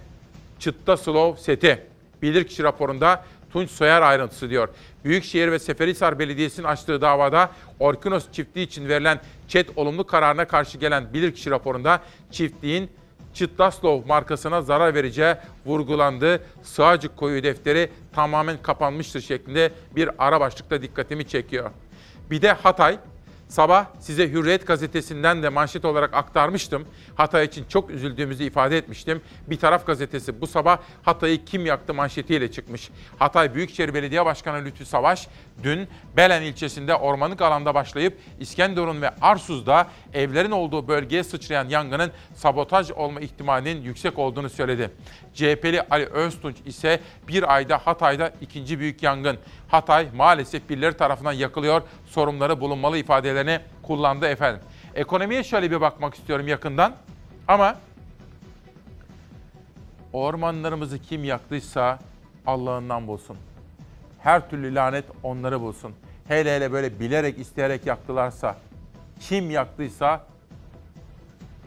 Çıtta Slov seti. Bilirkişi raporunda Tunç Soyer ayrıntısı diyor. Büyükşehir ve Seferihisar Belediyesi'nin açtığı davada Orkinos çiftliği için verilen çet olumlu kararına karşı gelen bilirkişi raporunda çiftliğin Çıtlaslov markasına zarar vereceği vurgulandı. Sığacık koyu defteri tamamen kapanmıştır şeklinde bir ara başlıkta dikkatimi çekiyor. Bir de Hatay. Sabah size Hürriyet gazetesinden de manşet olarak aktarmıştım. Hatay için çok üzüldüğümüzü ifade etmiştim. Bir taraf gazetesi bu sabah Hatay'ı kim yaktı manşetiyle çıkmış. Hatay Büyükşehir Belediye Başkanı Lütfü Savaş dün Belen ilçesinde ormanlık alanda başlayıp İskenderun ve Arsuz'da evlerin olduğu bölgeye sıçrayan yangının sabotaj olma ihtimalinin yüksek olduğunu söyledi. CHP'li Ali Öztunç ise bir ayda Hatay'da ikinci büyük yangın. Hatay maalesef birileri tarafından yakılıyor, sorunları bulunmalı ifadelerini kullandı efendim. Ekonomiye şöyle bir bakmak istiyorum yakından ama ormanlarımızı kim yaktıysa Allah'ından bulsun. Her türlü lanet onları bulsun. Hele hele böyle bilerek isteyerek yaktılarsa, kim yaktıysa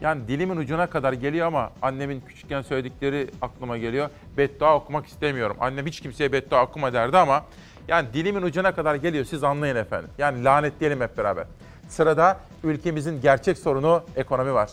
yani dilimin ucuna kadar geliyor ama annemin küçükken söyledikleri aklıma geliyor. Beddua okumak istemiyorum. Annem hiç kimseye beddua okuma derdi ama yani dilimin ucuna kadar geliyor siz anlayın efendim. Yani lanetleyelim hep beraber. Sırada ülkemizin gerçek sorunu ekonomi var.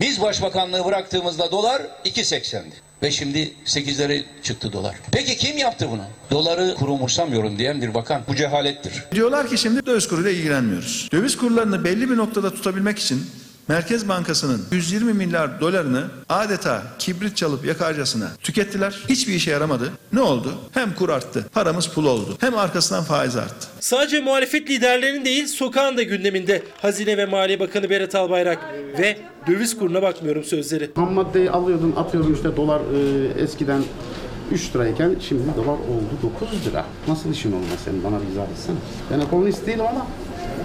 Biz başbakanlığı bıraktığımızda dolar 2.80'di. Ve şimdi 8'lere çıktı dolar. Peki kim yaptı bunu? Doları kuru umursamıyorum diyen bir bakan. Bu cehalettir. Diyorlar ki şimdi döviz kuruyla ilgilenmiyoruz. Döviz kurlarını belli bir noktada tutabilmek için Merkez Bankası'nın 120 milyar dolarını adeta kibrit çalıp yakarcasına tükettiler. Hiçbir işe yaramadı. Ne oldu? Hem kur arttı, paramız pul oldu. Hem arkasından faiz arttı. Sadece muhalefet liderlerinin değil sokağın da gündeminde Hazine ve Maliye Bakanı Berat Albayrak ve döviz kuruna bakmıyorum sözleri. Ham maddeyi alıyordun atıyordun işte dolar e, eskiden 3 lirayken şimdi dolar oldu 9 lira. Nasıl işin olmaz senin bana bir izah etsene. Ben ekonomist değilim ama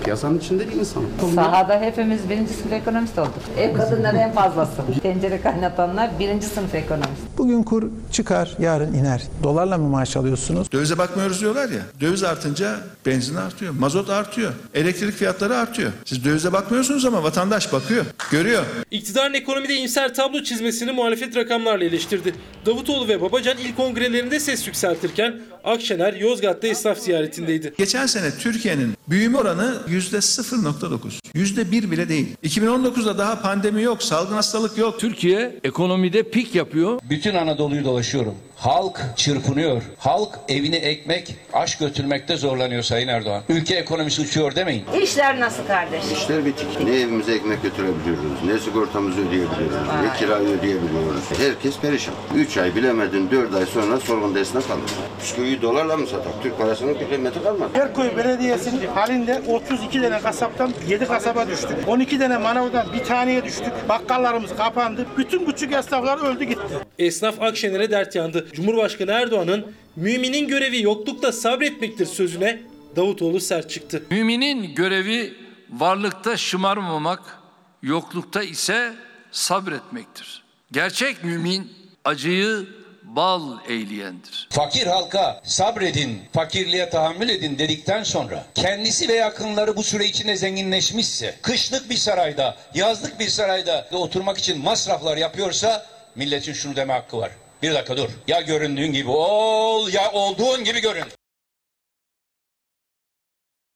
piyasanın içinde bir insanım. Sahada hepimiz birinci sınıf ekonomist olduk. Ev kadınları en fazlası. Tencere kaynatanlar birinci sınıf ekonomist. Bugün kur çıkar, yarın iner. Dolarla mı maaş alıyorsunuz? Dövize bakmıyoruz diyorlar ya. Döviz artınca benzin artıyor, mazot artıyor, elektrik fiyatları artıyor. Siz dövize bakmıyorsunuz ama vatandaş bakıyor, görüyor. İktidarın ekonomide imser tablo çizmesini muhalefet rakamlarla eleştirdi. Davutoğlu ve Babacan ilk kongrelerinde ses yükseltirken Akşener Yozgat'ta esnaf ziyaretindeydi. Geçen sene Türkiye'nin büyüme oranı yüzde 0.9. Yüzde bir bile değil. 2019'da daha pandemi yok, salgın hastalık yok. Türkiye ekonomide pik yapıyor. Bütün Anadolu'yu dolaşıyorum. Halk çırpınıyor. Halk evine ekmek, aş götürmekte zorlanıyor Sayın Erdoğan. Ülke ekonomisi uçuyor demeyin. İşler nasıl kardeş? İşler bitik. Ne evimize ekmek götürebiliyoruz, ne sigortamızı ödeyebiliyoruz, ne kirayı ödeyebiliyoruz. Herkes perişan. 3 ay bilemedin 4 ay sonra sorgunda esnaf kalır. Bisküviyi dolarla mı satar? Türk parasının bir kıymeti kalmadı. Erkoy Belediyesi'nin halinde 32 tane kasaptan 7 kasaba düştük. 12 tane manavdan bir taneye düştük. Bakkallarımız kapandı. Bütün küçük esnaflar öldü gitti. Esnaf Akşener'e dert yandı. Cumhurbaşkanı Erdoğan'ın müminin görevi yoklukta sabretmektir sözüne Davutoğlu sert çıktı. Müminin görevi varlıkta şımarmamak, yoklukta ise sabretmektir. Gerçek mümin acıyı bal eyleyendir. Fakir halka sabredin, fakirliğe tahammül edin dedikten sonra kendisi ve yakınları bu süre içinde zenginleşmişse, kışlık bir sarayda, yazlık bir sarayda oturmak için masraflar yapıyorsa milletin şunu deme hakkı var. Bir dakika dur. Ya göründüğün gibi ol ya olduğun gibi görün.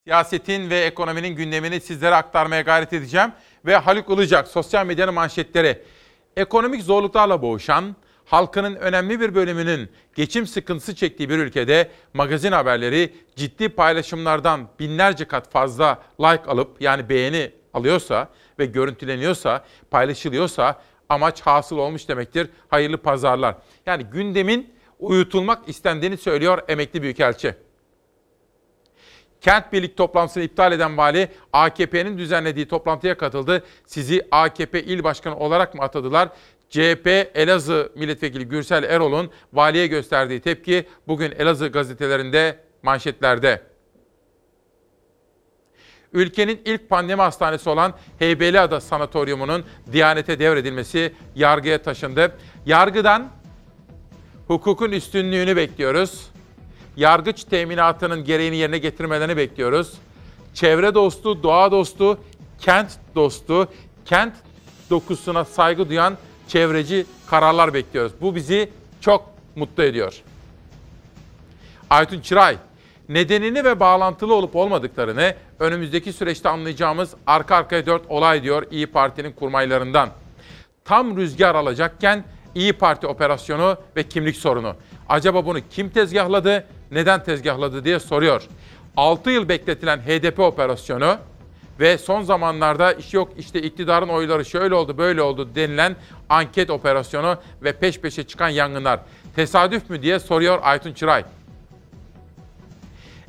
Siyasetin ve ekonominin gündemini sizlere aktarmaya gayret edeceğim. Ve Haluk Ilıcak, sosyal medyanın manşetleri. Ekonomik zorluklarla boğuşan, halkının önemli bir bölümünün geçim sıkıntısı çektiği bir ülkede magazin haberleri ciddi paylaşımlardan binlerce kat fazla like alıp yani beğeni alıyorsa ve görüntüleniyorsa, paylaşılıyorsa amaç hasıl olmuş demektir. Hayırlı pazarlar. Yani gündemin uyutulmak istendiğini söylüyor emekli büyükelçi. Kent birlik toplantısını iptal eden vali AKP'nin düzenlediği toplantıya katıldı. Sizi AKP il başkanı olarak mı atadılar? CHP Elazığ milletvekili Gürsel Erol'un valiye gösterdiği tepki bugün Elazığ gazetelerinde manşetlerde. Ülkenin ilk pandemi hastanesi olan Heybeliada Sanatoryumu'nun Diyanete devredilmesi yargıya taşındı. Yargıdan hukukun üstünlüğünü bekliyoruz. Yargıç teminatının gereğini yerine getirmelerini bekliyoruz. Çevre dostu, doğa dostu, kent dostu, kent dokusuna saygı duyan çevreci kararlar bekliyoruz. Bu bizi çok mutlu ediyor. Aytun Çıray, nedenini ve bağlantılı olup olmadıklarını önümüzdeki süreçte anlayacağımız arka arkaya dört olay diyor İyi Parti'nin kurmaylarından. Tam rüzgar alacakken İyi Parti operasyonu ve kimlik sorunu. Acaba bunu kim tezgahladı, neden tezgahladı diye soruyor. 6 yıl bekletilen HDP operasyonu ve son zamanlarda iş yok işte iktidarın oyları şöyle oldu böyle oldu denilen anket operasyonu ve peş peşe çıkan yangınlar. Tesadüf mü diye soruyor Aytun Çıray.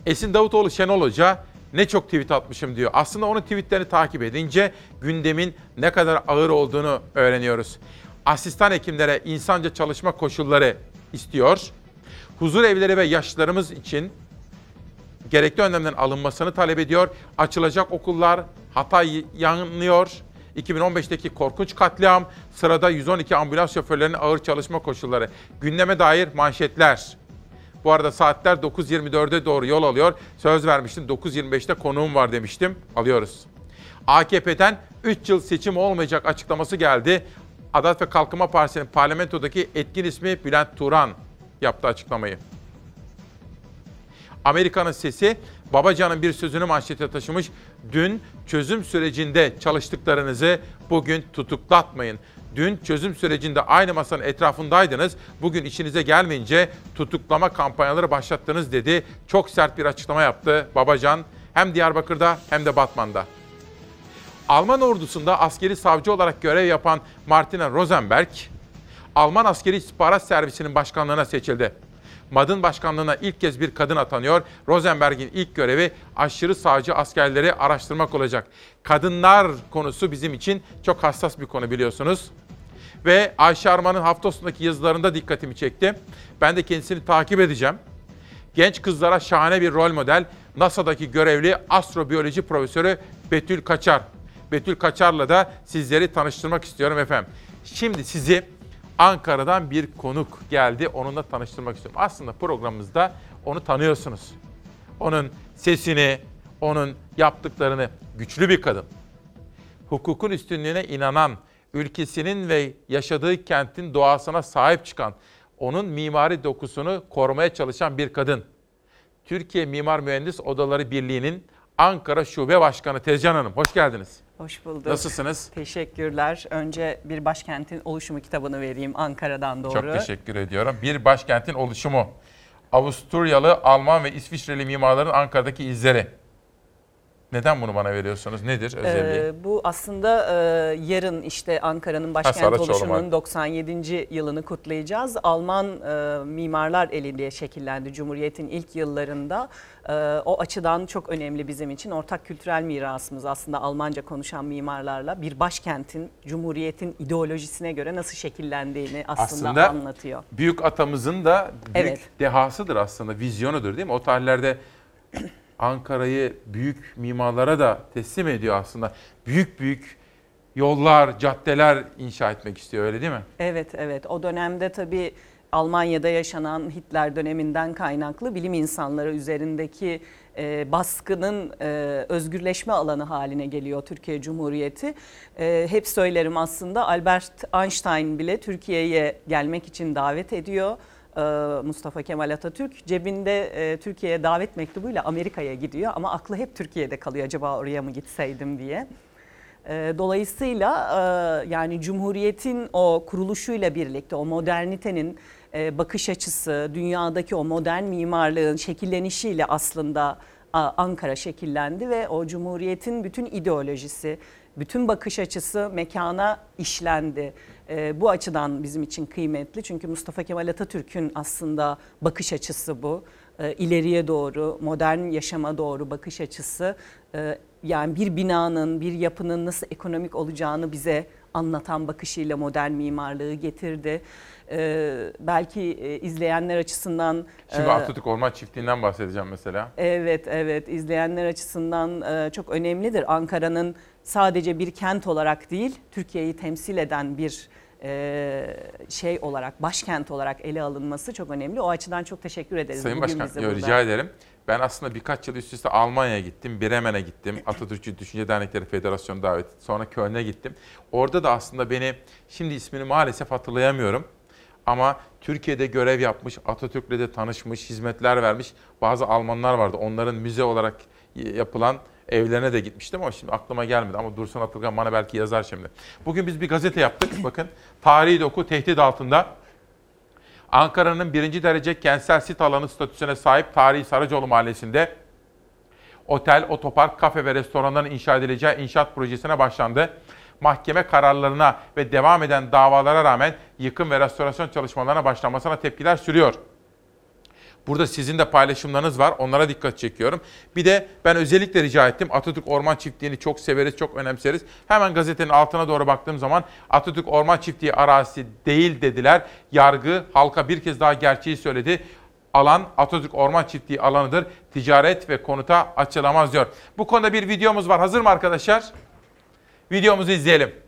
Esin Davutoğlu Şenol Hoca ne çok tweet atmışım diyor. Aslında onun tweetlerini takip edince gündemin ne kadar ağır olduğunu öğreniyoruz. Asistan hekimlere insanca çalışma koşulları istiyor. Huzur evleri ve yaşlılarımız için gerekli önlemlerin alınmasını talep ediyor. Açılacak okullar hata yanılıyor. 2015'teki korkunç katliam, sırada 112 ambulans şoförlerinin ağır çalışma koşulları. Gündeme dair manşetler. Bu arada saatler 9.24'e doğru yol alıyor. Söz vermiştim 9.25'te konuğum var demiştim. Alıyoruz. AKP'den 3 yıl seçim olmayacak açıklaması geldi. Adalet ve Kalkınma Partisi'nin parlamentodaki etkin ismi Bülent Turan yaptı açıklamayı. Amerika'nın sesi Babacan'ın bir sözünü manşete taşımış. Dün çözüm sürecinde çalıştıklarınızı bugün tutuklatmayın. Dün çözüm sürecinde aynı masanın etrafındaydınız. Bugün işinize gelmeyince tutuklama kampanyaları başlattınız dedi. Çok sert bir açıklama yaptı Babacan hem Diyarbakır'da hem de Batman'da. Alman ordusunda askeri savcı olarak görev yapan Martina Rosenberg, Alman Askeri İstihbarat Servisi'nin başkanlığına seçildi. MAD'ın başkanlığına ilk kez bir kadın atanıyor. Rosenberg'in ilk görevi aşırı sağcı askerleri araştırmak olacak. Kadınlar konusu bizim için çok hassas bir konu biliyorsunuz. Ve Ayşe Arman'ın hafta sonundaki yazılarında dikkatimi çekti. Ben de kendisini takip edeceğim. Genç kızlara şahane bir rol model NASA'daki görevli astrobiyoloji profesörü Betül Kaçar. Betül Kaçar'la da sizleri tanıştırmak istiyorum efendim. Şimdi sizi Ankara'dan bir konuk geldi. Onunla tanıştırmak istiyorum. Aslında programımızda onu tanıyorsunuz. Onun sesini, onun yaptıklarını güçlü bir kadın. Hukukun üstünlüğüne inanan, ülkesinin ve yaşadığı kentin doğasına sahip çıkan, onun mimari dokusunu korumaya çalışan bir kadın. Türkiye Mimar Mühendis Odaları Birliği'nin Ankara Şube Başkanı Tezcan Hanım. Hoş geldiniz. Hoş bulduk. Nasılsınız? Teşekkürler. Önce bir başkentin oluşumu kitabını vereyim Ankara'dan doğru. Çok teşekkür ediyorum. Bir başkentin oluşumu. Avusturyalı, Alman ve İsviçreli mimarların Ankara'daki izleri. Neden bunu bana veriyorsunuz? Nedir özelliği? Ee, bu aslında e, yarın işte Ankara'nın başkent oluşumunun var. 97. yılını kutlayacağız. Alman e, mimarlar eliyle şekillendi Cumhuriyet'in ilk yıllarında. E, o açıdan çok önemli bizim için. Ortak kültürel mirasımız aslında Almanca konuşan mimarlarla bir başkentin Cumhuriyet'in ideolojisine göre nasıl şekillendiğini aslında, aslında anlatıyor. büyük atamızın da büyük Evet. dehasıdır aslında, vizyonudur değil mi? O tarihlerde Ankara'yı büyük mimarlara da teslim ediyor aslında. Büyük büyük yollar, caddeler inşa etmek istiyor öyle değil mi? Evet, evet. O dönemde tabii Almanya'da yaşanan Hitler döneminden kaynaklı bilim insanları üzerindeki e, baskının e, özgürleşme alanı haline geliyor Türkiye Cumhuriyeti. E, hep söylerim aslında Albert Einstein bile Türkiye'ye gelmek için davet ediyor. E, Mustafa Kemal Atatürk cebinde e, Türkiye'ye davet mektubuyla Amerika'ya gidiyor ama aklı hep Türkiye'de kalıyor acaba oraya mı gitseydim diye. E, Dolayısıyla e, yani Cumhuriyet'in o kuruluşuyla birlikte o modernitenin e, bakış açısı, dünyadaki o modern mimarlığın şekillenişiyle aslında Ankara şekillendi ve o Cumhuriyet'in bütün ideolojisi, bütün bakış açısı mekana işlendi. E, Bu açıdan bizim için kıymetli çünkü Mustafa Kemal Atatürk'ün aslında bakış açısı bu. E, ileriye doğru, modern yaşama doğru bakış açısı. E, Yani bir binanın, bir yapının nasıl ekonomik olacağını bize anlatan bakışıyla modern mimarlığı getirdi. E, belki e, izleyenler açısından... Şimdi e, Atatürk Orman Çiftliği'nden bahsedeceğim mesela. Evet, evet. izleyenler açısından e, çok önemlidir. Ankara'nın sadece bir kent olarak değil, Türkiye'yi temsil eden bir e, şey olarak, başkent olarak ele alınması çok önemli. O açıdan çok teşekkür ederiz. Sayın bugün Başkan, rica ederim. Ben aslında birkaç yıl üst üste Almanya'ya gittim, Bremen'e gittim, Atatürkçü Düşünce Dernekleri Federasyonu davet etti. Sonra Köln'e gittim. Orada da aslında beni, şimdi ismini maalesef hatırlayamıyorum. Ama Türkiye'de görev yapmış, Atatürk'le de tanışmış, hizmetler vermiş bazı Almanlar vardı. Onların müze olarak yapılan evlerine de gitmiştim ama şimdi aklıma gelmedi. Ama Dursun Atılgan bana belki yazar şimdi. Bugün biz bir gazete yaptık. Bakın tarihi doku tehdit altında. Ankara'nın birinci derece kentsel sit alanı statüsüne sahip tarihi Saracoğlu Mahallesi'nde otel, otopark, kafe ve restoranların inşa edileceği inşaat projesine başlandı. Mahkeme kararlarına ve devam eden davalara rağmen yıkım ve restorasyon çalışmalarına başlanmasına tepkiler sürüyor. Burada sizin de paylaşımlarınız var. Onlara dikkat çekiyorum. Bir de ben özellikle rica ettim. Atatürk Orman Çiftliği'ni çok severiz, çok önemseriz. Hemen gazetenin altına doğru baktığım zaman Atatürk Orman Çiftliği arazisi değil dediler. Yargı halka bir kez daha gerçeği söyledi. Alan Atatürk Orman Çiftliği alanıdır. Ticaret ve konuta açılamaz diyor. Bu konuda bir videomuz var. Hazır mı arkadaşlar? Videomuzu izleyelim.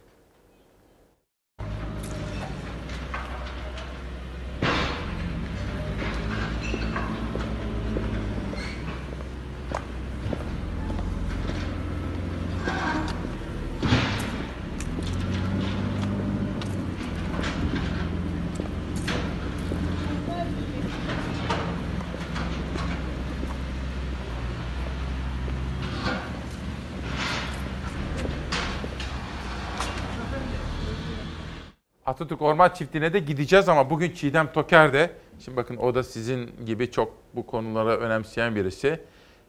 Atatürk Orman Çiftliği'ne de gideceğiz ama bugün Çiğdem Toker de, şimdi bakın o da sizin gibi çok bu konulara önemseyen birisi.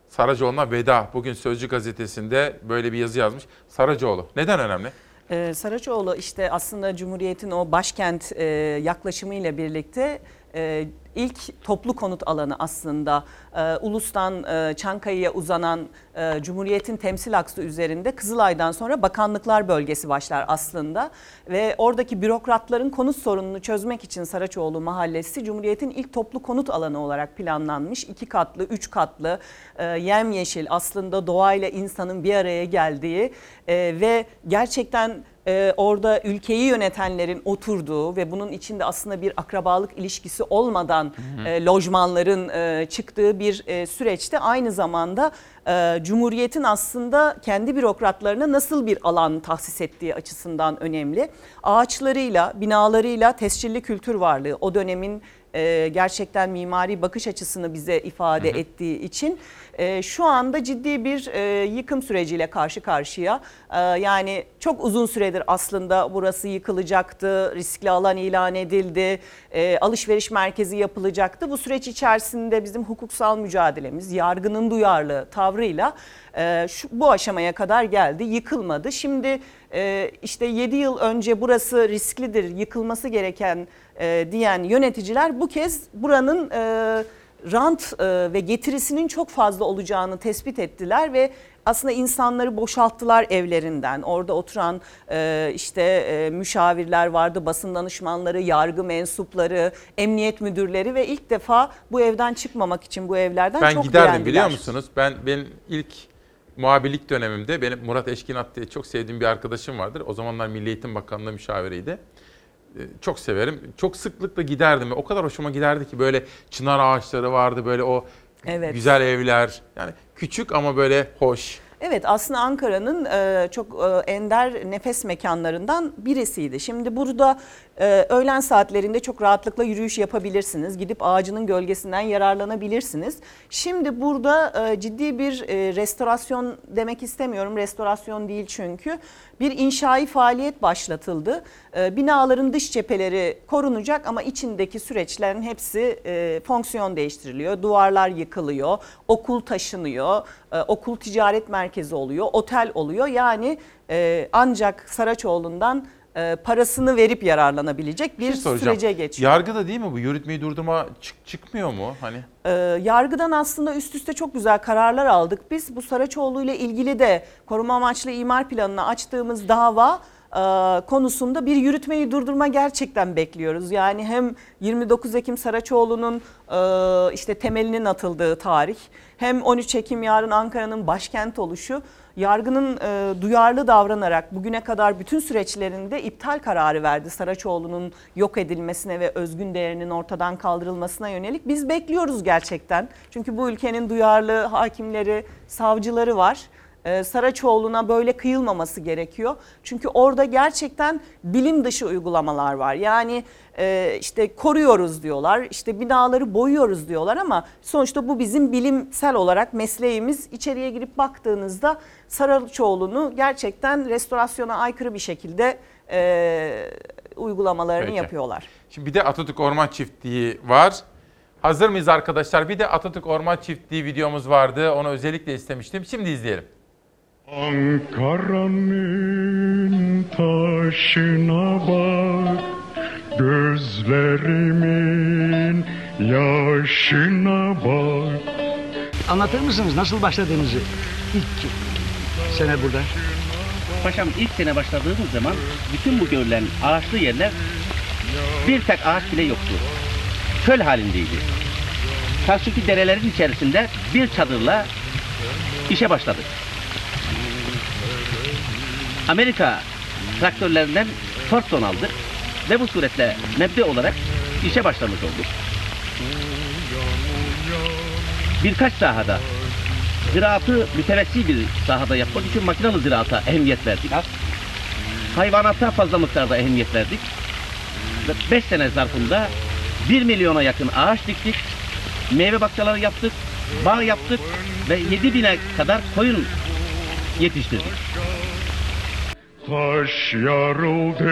Saracoğlu'na veda. Bugün Sözcü gazetesinde böyle bir yazı yazmış. Saracoğlu. Neden önemli? Ee, Saraçoğlu işte aslında Cumhuriyet'in o başkent e, yaklaşımıyla birlikte e, ilk toplu konut alanı aslında e, Ulus'tan e, Çankaya'ya uzanan e, Cumhuriyet'in temsil aksı üzerinde Kızılay'dan sonra bakanlıklar bölgesi başlar aslında ve oradaki bürokratların konut sorununu çözmek için Saraçoğlu Mahallesi Cumhuriyet'in ilk toplu konut alanı olarak planlanmış. iki katlı, üç katlı, e, yemyeşil aslında doğayla insanın bir araya geldiği ve gerçekten e, orada ülkeyi yönetenlerin oturduğu ve bunun içinde aslında bir akrabalık ilişkisi olmadan hı. e, lojmanların e, çıktığı bir e, süreçte aynı zamanda e, Cumhuriyet'in aslında kendi bürokratlarına nasıl bir alan tahsis ettiği açısından önemli. Ağaçlarıyla, binalarıyla tescilli kültür varlığı o dönemin e, gerçekten mimari bakış açısını bize ifade ettiği için e, şu anda ciddi bir e, yıkım süreciyle karşı karşıya. E, yani çok uzun süredir aslında burası yıkılacaktı, riskli alan ilan edildi, e, alışveriş merkezi yapılacaktı. Bu süreç içerisinde bizim hukuksal mücadelemiz, yargının duyarlı tavrıyla e, şu, bu aşamaya kadar geldi, yıkılmadı. Şimdi işte 7 yıl önce burası risklidir, yıkılması gereken diyen yöneticiler bu kez buranın... rant e, ve getirisinin çok fazla olacağını tespit ettiler ve aslında insanları boşalttılar evlerinden. Orada oturan e, işte e, müşavirler vardı, basın danışmanları, yargı mensupları, emniyet müdürleri ve ilk defa bu evden çıkmamak için bu evlerden Ben çok giderdim direndiler. biliyor musunuz? Ben benim ilk muhabirlik dönemimde benim Murat Eşkinat diye çok sevdiğim bir arkadaşım vardır. O zamanlar Milli Eğitim Bakanlığı müşaviriydi. Ee, Çok severim. Çok sıklıkla giderdim. O kadar hoşuma giderdi ki böyle çınar ağaçları vardı böyle o Evet. güzel evler. Yani küçük ama böyle hoş. Evet aslında Ankara'nın e, çok e, ender nefes mekanlarından birisiydi. Şimdi burada e, öğlen saatlerinde çok rahatlıkla yürüyüş yapabilirsiniz. Gidip ağacının gölgesinden yararlanabilirsiniz. Şimdi burada e, ciddi bir e, restorasyon demek istemiyorum. Restorasyon değil çünkü. Bir inşai faaliyet başlatıldı. E, binaların dış cepheleri korunacak ama içindeki süreçlerin hepsi e, fonksiyon değiştiriliyor. Duvarlar yıkılıyor, okul taşınıyor, e, okul ticaret merkezi oluyor, otel oluyor. Yani e, ancak Saraçoğlu'ndan e, parasını verip yararlanabilecek bir şey sürece geçiyor. Yargıda değil mi bu? Yürütmeyi durdurma çık- çıkmıyor mu? Hani Ee, yargıdan aslında üst üste çok güzel kararlar aldık. Biz bu Saraçoğlu ile ilgili de koruma amaçlı imar planını açtığımız dava e, konusunda bir yürütmeyi durdurma gerçekten bekliyoruz. Yani hem 29 Ekim Saraçoğlu'nun e, işte temelinin atıldığı tarih hem 13 Ekim yarın Ankara'nın başkent oluşu yargının e, duyarlı davranarak bugüne kadar bütün süreçlerinde iptal kararı verdi Saraçoğlu'nun yok edilmesine ve özgün değerinin ortadan kaldırılmasına yönelik. Biz bekliyoruz gerçekten. Çünkü bu ülkenin duyarlı hakimleri, savcıları var. Ee, Saraçoğlu'na böyle kıyılmaması gerekiyor. Çünkü orada gerçekten bilim dışı uygulamalar var. Yani e, işte koruyoruz diyorlar, işte binaları boyuyoruz diyorlar ama sonuçta bu bizim bilimsel olarak mesleğimiz. İçeriye girip baktığınızda Saraçoğlu'nu gerçekten restorasyona aykırı bir şekilde e, uygulamalarını Peki. yapıyorlar. Şimdi bir de Atatürk Orman Çiftliği var. Hazır mıyız arkadaşlar? Bir de Atatürk Orman Çiftliği videomuz vardı. Onu özellikle istemiştim. Şimdi izleyelim. Ankara'nın taşına bak Gözlerimin yaşına bak Anlatır mısınız nasıl başladığınızı? İlk sene burada. Paşam ilk sene başladığımız zaman bütün bu görülen ağaçlı yerler bir tek ağaç bile yoktu. Çöl halindeydi. Karşıki derelerin içerisinde bir çadırla işe başladık. Amerika traktörlerinden Thornton aldık ve bu suretle mebde olarak işe başlamış olduk. Birkaç sahada ziraatı mütevessi bir sahada yapmak için makinalı ziraata ehemmiyet verdik. Hayvanata fazla miktarda ehemmiyet verdik. Ve 5 sene zarfında 1 milyona yakın ağaç diktik. Meyve bahçeleri yaptık, bağ yaptık ve 7 bine kadar koyun yetiştirdik. Taş yarıldı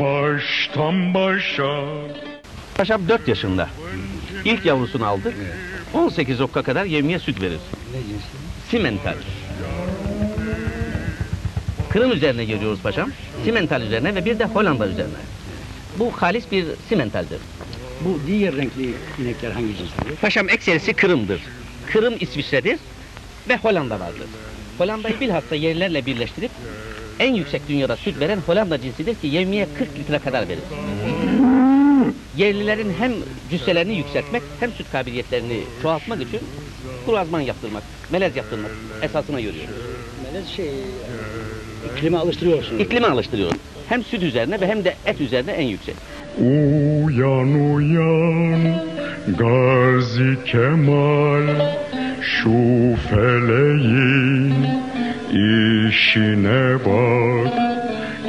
baştan başa Paşam 4 yaşında. İlk yavrusunu aldık. 18 okka kadar yemeye süt verir. Simental. Kırım üzerine geliyoruz paşam. Simental üzerine ve bir de Hollanda üzerine. Bu halis bir simentaldir. Bu diğer renkli inekler hangi cinsleri? Paşam ekserisi Kırım'dır. Kırım İsviçre'dir ve Hollanda vardır. Hollanda'yı bilhassa yerlerle birleştirip en yüksek dünyada süt veren Hollanda cinsidir ki yevmiye 40 litre kadar verir. Yerlilerin hem cüsselerini yükseltmek hem süt kabiliyetlerini çoğaltmak için kurazman yaptırmak, melez yaptırmak esasına görüyoruz. Melez şey, iklime alıştırıyorsunuz. İklime alıştırıyoruz. Hem süt üzerine ve hem de et üzerine en yüksek. Uyan uyan Gazi Kemal Şu feleğin işine bak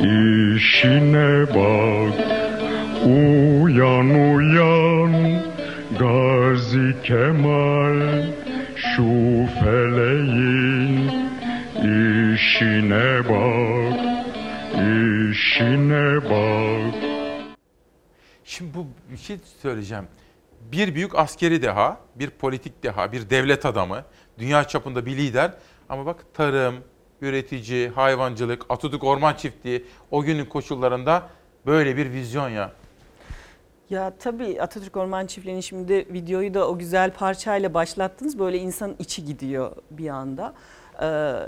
işine bak Uyan uyan Kemal şu feleğin işine bak, işine bak. Şimdi bu bir şey söyleyeceğim. Bir büyük askeri deha, bir politik deha, bir devlet adamı, dünya çapında bir lider. Ama bak tarım, üretici, hayvancılık, Atatürk Orman Çiftliği o günün koşullarında böyle bir vizyon ya. Ya tabii Atatürk Orman Çiftliği'nin şimdi videoyu da o güzel parçayla başlattınız. Böyle insanın içi gidiyor bir anda. Ee,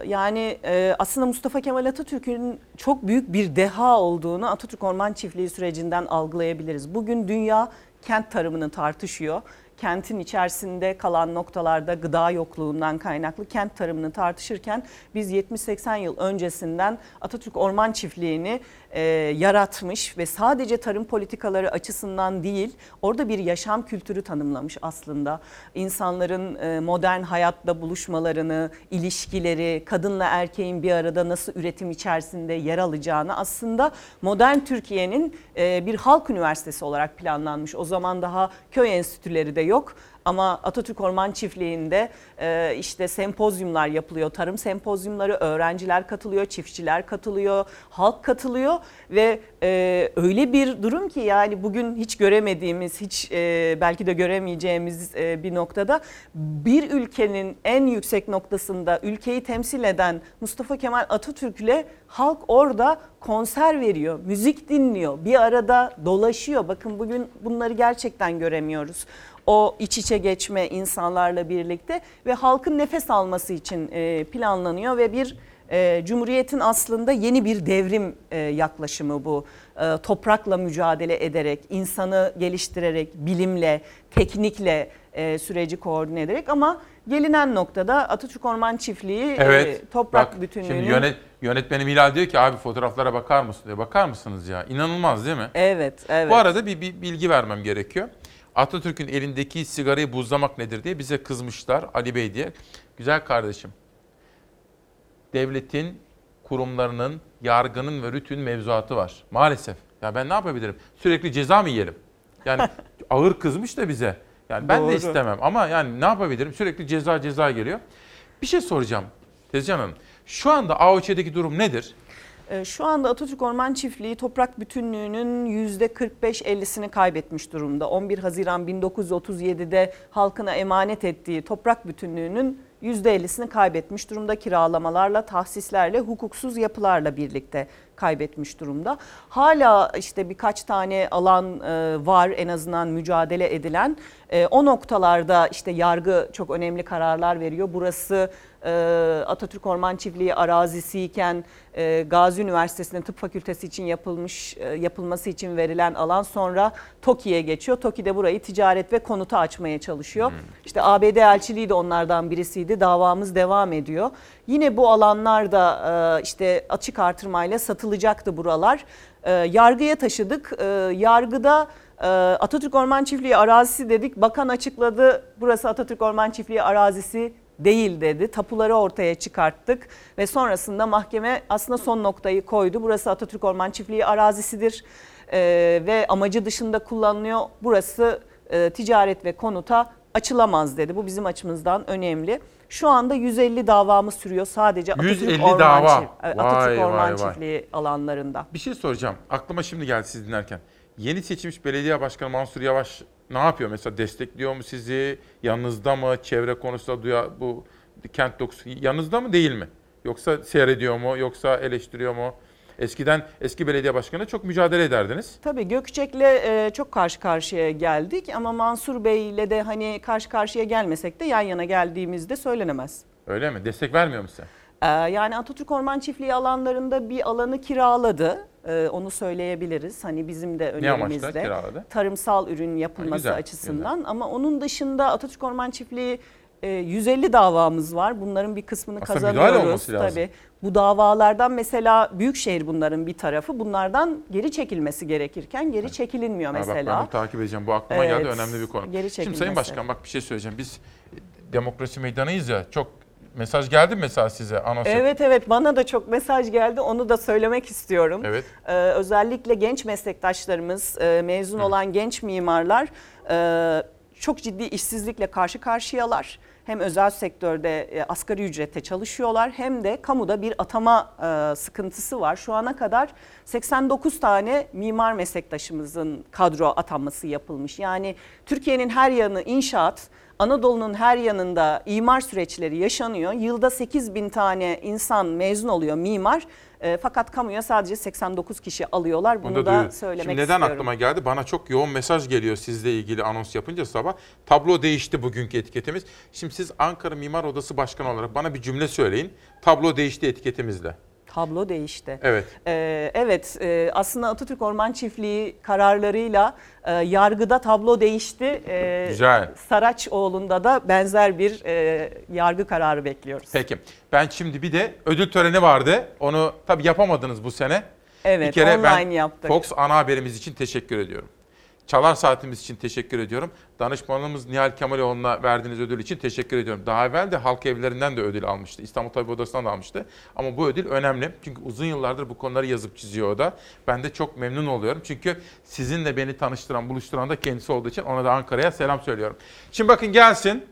yani e, aslında Mustafa Kemal Atatürk'ün çok büyük bir deha olduğunu Atatürk Orman Çiftliği sürecinden algılayabiliriz. Bugün dünya kent tarımını tartışıyor. Kentin içerisinde kalan noktalarda gıda yokluğundan kaynaklı kent tarımını tartışırken biz 70-80 yıl öncesinden Atatürk Orman Çiftliği'ni e, yaratmış ve sadece tarım politikaları açısından değil orada bir yaşam kültürü tanımlamış aslında. İnsanların e, modern hayatta buluşmalarını, ilişkileri, kadınla erkeğin bir arada nasıl üretim içerisinde yer alacağını aslında modern Türkiye'nin e, bir halk üniversitesi olarak planlanmış. O zaman daha köy enstitüleri de yok. Ama Atatürk Orman Çiftliği'nde e, işte sempozyumlar yapılıyor. Tarım sempozyumları, öğrenciler katılıyor, çiftçiler katılıyor, halk katılıyor ve e, öyle bir durum ki yani bugün hiç göremediğimiz, hiç e, belki de göremeyeceğimiz e, bir noktada bir ülkenin en yüksek noktasında ülkeyi temsil eden Mustafa Kemal Atatürk'le halk orada konser veriyor, müzik dinliyor, bir arada dolaşıyor. Bakın bugün bunları gerçekten göremiyoruz o iç içe geçme insanlarla birlikte ve halkın nefes alması için e, planlanıyor ve bir e, Cumhuriyet'in aslında yeni bir devrim e, yaklaşımı bu. E, toprakla mücadele ederek, insanı geliştirerek, bilimle, teknikle e, süreci koordine ederek ama gelinen noktada Atatürk Orman Çiftliği Evet. e, toprak Bak, bütünlüğünü... Şimdi yönet, yönetmenim Hilal diyor ki abi fotoğraflara bakar mısın diyor. Bakar mısınız ya? İnanılmaz değil mi? Evet, evet. Bu arada bir, bir bilgi vermem gerekiyor. Atatürk'ün elindeki sigarayı buzlamak nedir diye bize kızmışlar Ali Bey diye. Güzel kardeşim. Devletin, kurumlarının, yargının ve rütün mevzuatı var. Maalesef. Ya ben ne yapabilirim? Sürekli ceza mı yiyelim? Yani ağır kızmış da bize. Yani ben Doğru. de istemem ama yani ne yapabilirim? Sürekli ceza ceza geliyor. Bir şey soracağım Tezcan Hanım. Şu anda AOÇ'deki durum nedir? Ee, Şu anda Atatürk Orman Çiftliği toprak bütünlüğünün %45-50'sini kaybetmiş durumda. 11 Haziran 1937'de halkına emanet ettiği toprak bütünlüğünün %50'sini kaybetmiş durumda kiralamalarla, tahsislerle, hukuksuz yapılarla birlikte kaybetmiş durumda. Hala işte birkaç tane alan e, var en azından mücadele edilen. E, O noktalarda işte yargı çok önemli kararlar veriyor. Burası e, Atatürk Orman Çiftliği arazisiyken e, Gazi Üniversitesi'nin tıp fakültesi için yapılmış e, yapılması için verilen alan sonra TOKİ'ye geçiyor. TOKİ de burayı ticaret ve konuta açmaya çalışıyor. İşte ABD elçiliği de onlardan birisiydi. Davamız devam ediyor. Yine bu alanlarda e, işte açık artırmayla satılacaktı buralar. E, Yargıya taşıdık. E, Yargıda Atatürk Orman Çiftliği arazisi dedik. Bakan açıkladı. Burası Atatürk Orman Çiftliği arazisi değil dedi. Tapuları ortaya çıkarttık ve sonrasında mahkeme aslında son noktayı koydu. Burası Atatürk Orman Çiftliği arazisidir Ee, ve amacı dışında kullanılıyor. Burası e, ticaret ve konuta açılamaz dedi. Bu bizim açımızdan önemli. Şu anda 150 davamız sürüyor sadece Atatürk 150 Orman, dava. Çift- Vay, Atatürk vay, Orman vay. Çiftliği alanlarında. Bir şey soracağım. Aklıma şimdi geldi siz dinlerken. Yeni seçilmiş belediye başkanı Mansur Yavaş ne yapıyor? Mesela destekliyor mu sizi? Yanınızda mı? Çevre konusunda duya, bu kent dokusu yanınızda mı değil mi? Yoksa seyrediyor mu? Yoksa eleştiriyor mu? Eskiden eski belediye başkanı çok mücadele ederdiniz. Tabii Gökçek'le e, çok karşı karşıya geldik ama Mansur Bey'le de hani karşı karşıya gelmesek de yan yana geldiğimizde söylenemez. Öyle mi? Destek vermiyor mu size? Yani Atatürk Orman Çiftliği alanlarında bir alanı kiraladı. Ee, Onu söyleyebiliriz. Hani bizim de önerimizde. Tarımsal ürün yapılması güzel, açısından. Ama onun dışında Atatürk Orman Çiftliği e, 150 davamız var. Bunların bir kısmını Aslında kazanıyoruz. Tabii. Bu davalardan mesela Büyükşehir bunların bir tarafı. Bunlardan geri çekilmesi gerekirken geri çekilmiyor Ha, bak ben mesela. bunu takip edeceğim. Bu aklıma geldi Evet, önemli bir konu. geri Şimdi. Sayın Başkan bak bir şey söyleyeceğim. Biz e, demokrasi meydanıyız ya. Çok mesaj geldi mi mesela size et- Evet evet bana da çok mesaj geldi onu da söylemek istiyorum. Evet. Ee, özellikle genç meslektaşlarımız, e, mezun olan genç mimarlar e, çok ciddi işsizlikle karşı karşıyalar. Hem özel sektörde e, asgari ücrete çalışıyorlar hem de kamuda bir atama e, sıkıntısı var. Şu ana kadar 89 tane mimar meslektaşımızın kadro atanması yapılmış. Yani Türkiye'nin her yanı inşaat, Anadolu'nun her yanında imar süreçleri yaşanıyor. Yılda 8 bin tane insan mezun oluyor mimar. E, fakat kamuya sadece 89 kişi alıyorlar. Bunu Onu da duyuyorum. söylemek Şimdi neden istiyorum. aklıma geldi? Bana çok yoğun mesaj geliyor sizle ilgili anons yapınca sabah. Tablo değişti bugünkü etiketimiz. Şimdi siz Ankara Mimar Odası Başkanı olarak bana bir cümle söyleyin. Tablo değişti etiketimizle. Tablo değişti. Evet. Ee, evet e, aslında Atatürk Orman Çiftliği kararlarıyla e, yargıda tablo değişti. Ee, Güzel. Saraçoğlu'nda da benzer bir e, yargı kararı bekliyoruz. Peki. Ben şimdi bir de ödül töreni vardı. Onu tabii yapamadınız bu sene. Evet, bir kere ben online yaptık. Fox ana haberimiz için teşekkür ediyorum. Çalar Saatimiz için teşekkür ediyorum. Danışmanımız Nihal Kemaloğlu'na verdiğiniz ödül için teşekkür ediyorum. Daha evvel de halk evlerinden de ödül almıştı. İstanbul Tabip Odası'ndan da almıştı. Ama bu ödül önemli. Çünkü uzun yıllardır bu konuları yazıp çiziyor o da. Ben de çok memnun oluyorum. Çünkü sizinle beni tanıştıran, buluşturan da kendisi olduğu için ona da Ankara'ya selam söylüyorum. Şimdi bakın gelsin.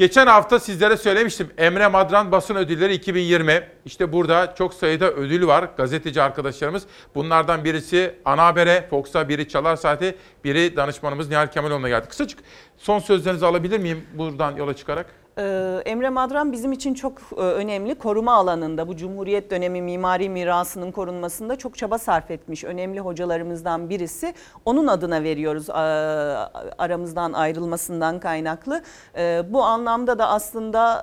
Geçen hafta sizlere söylemiştim. Emre Madran Basın Ödülleri 2020. İşte burada çok sayıda ödül var gazeteci arkadaşlarımız. Bunlardan birisi Ana Haber'e, Fox'a, biri Çalar Saat'e, biri danışmanımız Nihal Kemaloğlu'na geldi. Kısacık son sözlerinizi alabilir miyim buradan yola çıkarak? Ee, Emre Madran bizim için çok e, önemli. Koruma alanında bu Cumhuriyet dönemi mimari mirasının korunmasında çok çaba sarf etmiş önemli hocalarımızdan birisi. Onun adına veriyoruz aramızdan ayrılmasından kaynaklı. E, Bu anlamda da aslında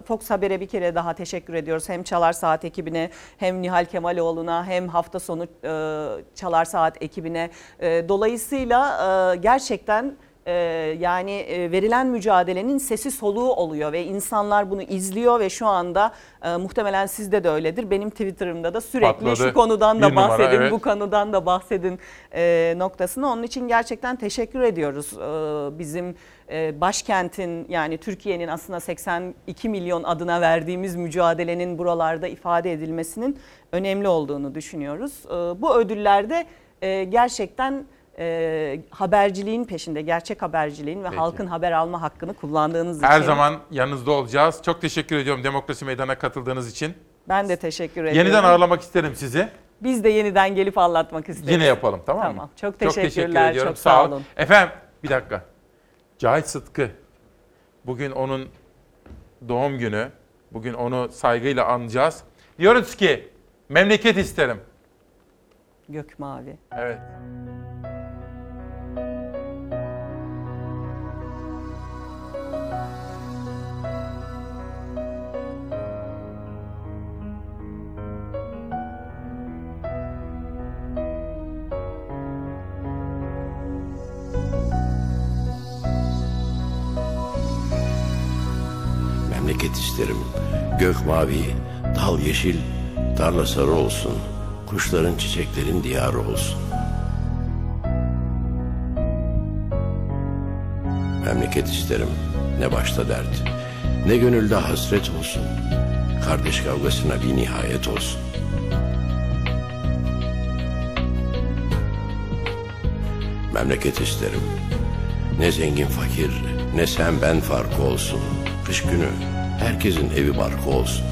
e, Fox Haber'e bir kere daha teşekkür ediyoruz. Hem Çalar Saat ekibine hem Nihal Kemaloğlu'na hem hafta sonu e, Çalar Saat ekibine. Dolayısıyla e, gerçekten ee, yani e, verilen mücadelenin sesi soluğu oluyor ve insanlar bunu izliyor ve şu anda e, muhtemelen sizde de öyledir. Benim Twitter'ımda da sürekli Patladı. şu konudan da Bir numara, bahsedin, evet. bu konudan da bahsedin e, noktasını. Onun için gerçekten teşekkür ediyoruz. E, bizim e, başkentin yani Türkiye'nin aslında 82 milyon adına verdiğimiz mücadelenin buralarda ifade edilmesinin önemli olduğunu düşünüyoruz. E, bu ödüllerde e, gerçekten e, haberciliğin peşinde, gerçek haberciliğin ve Peki. halkın haber alma hakkını kullandığınız Her için. zaman yanınızda olacağız. Çok teşekkür ediyorum Demokrasi Meydanı'na katıldığınız için. Ben de teşekkür ediyorum. Yeniden ağırlamak isterim sizi. Biz de yeniden gelip anlatmak isteriz. Yine yapalım tamam mı? Tamam. Çok teşekkür teşekkürler. ediyorum. Çok sağ olun. Efendim bir dakika. Cahit Sıtkı. Bugün onun doğum günü. Bugün onu saygıyla anacağız. Diyoruz ki memleket isterim. Gök mavi. Evet. İsterim. Gök mavi, dal yeşil, tarla sarı olsun. Kuşların çiçeklerin diyarı olsun. Memleket isterim. Ne başta dert, ne gönülde hasret olsun. Kardeş kavgasına bir nihayet olsun. Memleket isterim. Ne zengin fakir, ne sen ben farkı olsun. Kış günü herkesin evi barkı olsun.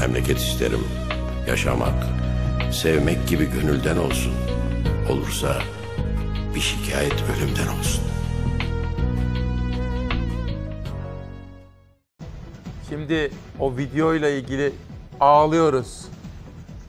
Memleket isterim. Yaşamak, sevmek gibi gönülden olsun. Olursa bir şikayet ölümden olsun. Şimdi o videoyla ilgili ağlıyoruz.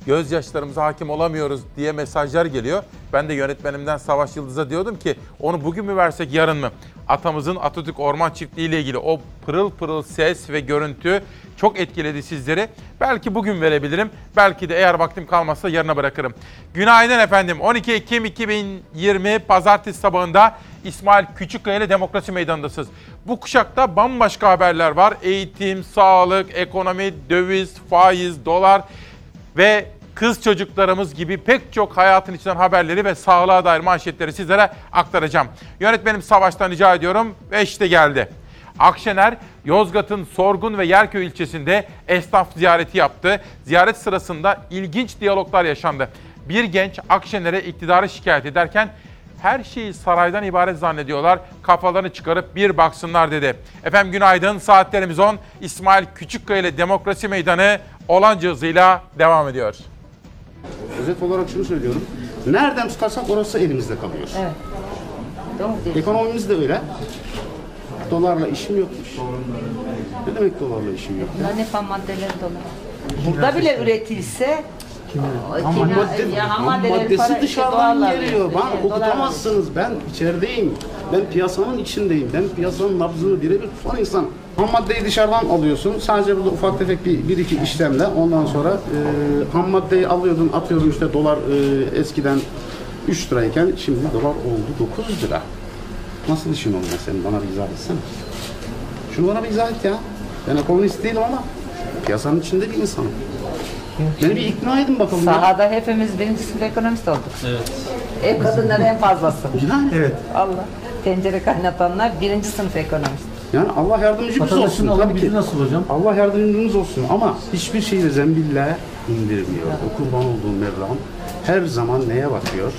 Gözyaşlarımıza hakim olamıyoruz diye mesajlar geliyor. Ben de yönetmenimden Savaş Yıldız'a diyordum ki onu bugün mü versek yarın mı? Atamızın Atatürk Orman Çiftliği ile ilgili o pırıl pırıl ses ve görüntü çok etkiledi sizleri. Belki bugün verebilirim. Belki de eğer vaktim kalmazsa yarına bırakırım. Günaydın efendim. 12 Ekim 2020 Pazartesi sabahında İsmail Küçükkaya ile Demokrasi Meydanı'ndasınız. Bu kuşakta bambaşka haberler var. Eğitim, sağlık, ekonomi, döviz, faiz, dolar ve kız çocuklarımız gibi pek çok hayatın içinden haberleri ve sağlığa dair manşetleri sizlere aktaracağım. Yönetmenim Savaş'tan rica ediyorum ve işte geldi. Akşener, Yozgat'ın Sorgun ve Yerköy ilçesinde esnaf ziyareti yaptı. Ziyaret sırasında ilginç diyaloglar yaşandı. Bir genç Akşener'e iktidarı şikayet ederken her şeyi saraydan ibaret zannediyorlar. Kafalarını çıkarıp bir baksınlar dedi. Efendim günaydın. Saatlerimiz 10. İsmail Küçükkaya ile Demokrasi Meydanı olanca hızıyla devam ediyor. Özet olarak şunu söylüyorum. Nereden tutarsak orası elimizde kalıyor. Evet. Doğru. Ekonomimiz de öyle. Dolarla işim yokmuş. Ne demek dolarla işim yok? Bunların hep ham maddeleri dolar. Burada bile üretilse Ham madde, ya ham maddeleri maddesi para- işte dışarıdan dolarla geliyor. Ben dolarla okutamazsınız. Ben içerideyim. Ben piyasanın içindeyim. Ben piyasanın nabzını birebir tutan insan. Ham maddeyi dışarıdan alıyorsun. Sadece burada ufak tefek bir, bir iki işlemle ondan sonra e, ham maddeyi alıyordun atıyorum işte dolar e, eskiden 3 lirayken şimdi dolar oldu 9 lira. Nasıl işin olmaz senin? Bana bir izah etsene. Şunu bana bir izah et ya. Ben ekonomist değilim ama piyasanın içinde bir insanım. Beni bir ikna edin bakalım. ya. Sahada hepimiz birinci sınıf ekonomist olduk. Evet. Ev kadınları en fazlası. Yani. Evet. Allah. Tencere kaynatanlar birinci sınıf ekonomist. Yani Allah yardımcımız olsun. Tabii ki. nasıl hocam? Allah yardımcımız olsun ama hiçbir şeyi zembille indirmiyor. O kurban olduğu Mevlam her zaman neye bakıyor?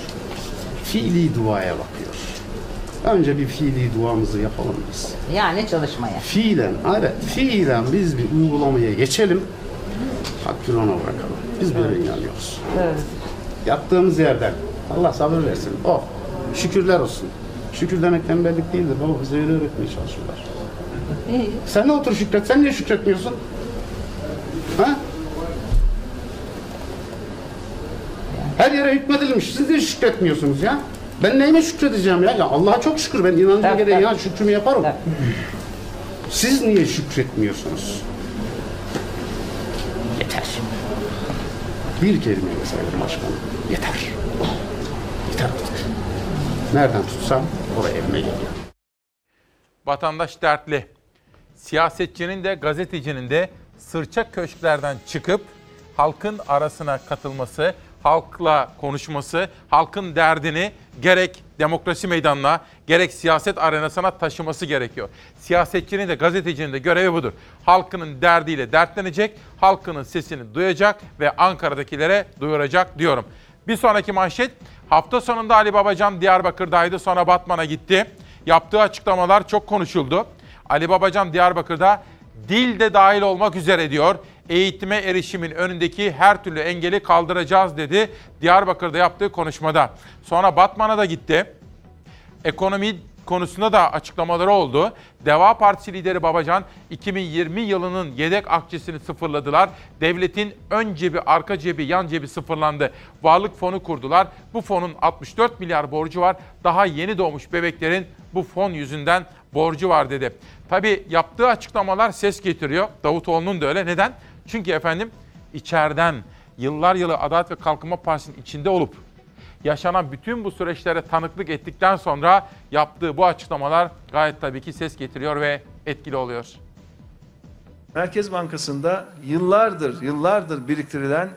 Fiili duaya bakıyor. Önce bir fiili duamızı yapalım biz. Yani çalışmaya. Fiilen, evet, fiilen biz bir uygulamaya geçelim. Hakkını ona bırakalım. Biz böyle inanıyoruz. Evet. Yattığımız yerden Allah sabır versin. O. Şükürler olsun. Şükür demek tembellik değildir. Baba bize öyle öğretmeye çalışıyorlar. İyi. Sen de otur şükret. Sen niye şükretmiyorsun? Ha? Her yere hükmedilmiş. Siz niye şükretmiyorsunuz ya? Ben neyime şükredeceğim ya? Ya Allah'a çok şükür. Ben inancıma Tabii, gereği tabii. inan şükrümü yaparım. Siz niye şükretmiyorsunuz? Yeter. Bir kelimeyle sayarım başkanım. Yeter. Yeter artık. Nereden tutsam oraya evime geliyor. Vatandaş dertli. Siyasetçinin de gazetecinin de sırça köşklerden çıkıp halkın arasına katılması, halkla konuşması, halkın derdini gerek demokrasi meydanına gerek siyaset arenasına taşıması gerekiyor. Siyasetçinin de gazetecinin de görevi budur. Halkının derdiyle dertlenecek, halkının sesini duyacak ve Ankara'dakilere duyuracak diyorum. Bir sonraki manşet hafta sonunda Ali Babacan Diyarbakır'daydı sonra Batman'a gitti. Yaptığı açıklamalar çok konuşuldu. Ali Babacan Diyarbakır'da dil de dahil olmak üzere diyor. Eğitime erişimin önündeki her türlü engeli kaldıracağız dedi Diyarbakır'da yaptığı konuşmada. Sonra Batman'a da gitti. Ekonomi konusunda da açıklamaları oldu. Deva Partisi lideri Babacan 2020 yılının yedek akçesini sıfırladılar. Devletin ön cebi, arka cebi, yan cebi sıfırlandı. Varlık fonu kurdular. Bu fonun 64 milyar borcu var. Daha yeni doğmuş bebeklerin bu fon yüzünden borcu var dedi. Tabii yaptığı açıklamalar ses getiriyor. Davutoğlu'nun da öyle. Neden? Çünkü efendim içeriden yıllar yılı Adalet ve Kalkınma Partisi'nin içinde olup yaşanan bütün bu süreçlere tanıklık ettikten sonra yaptığı bu açıklamalar gayet tabii ki ses getiriyor ve etkili oluyor. Merkez Bankası'nda yıllardır, yıllardır biriktirilen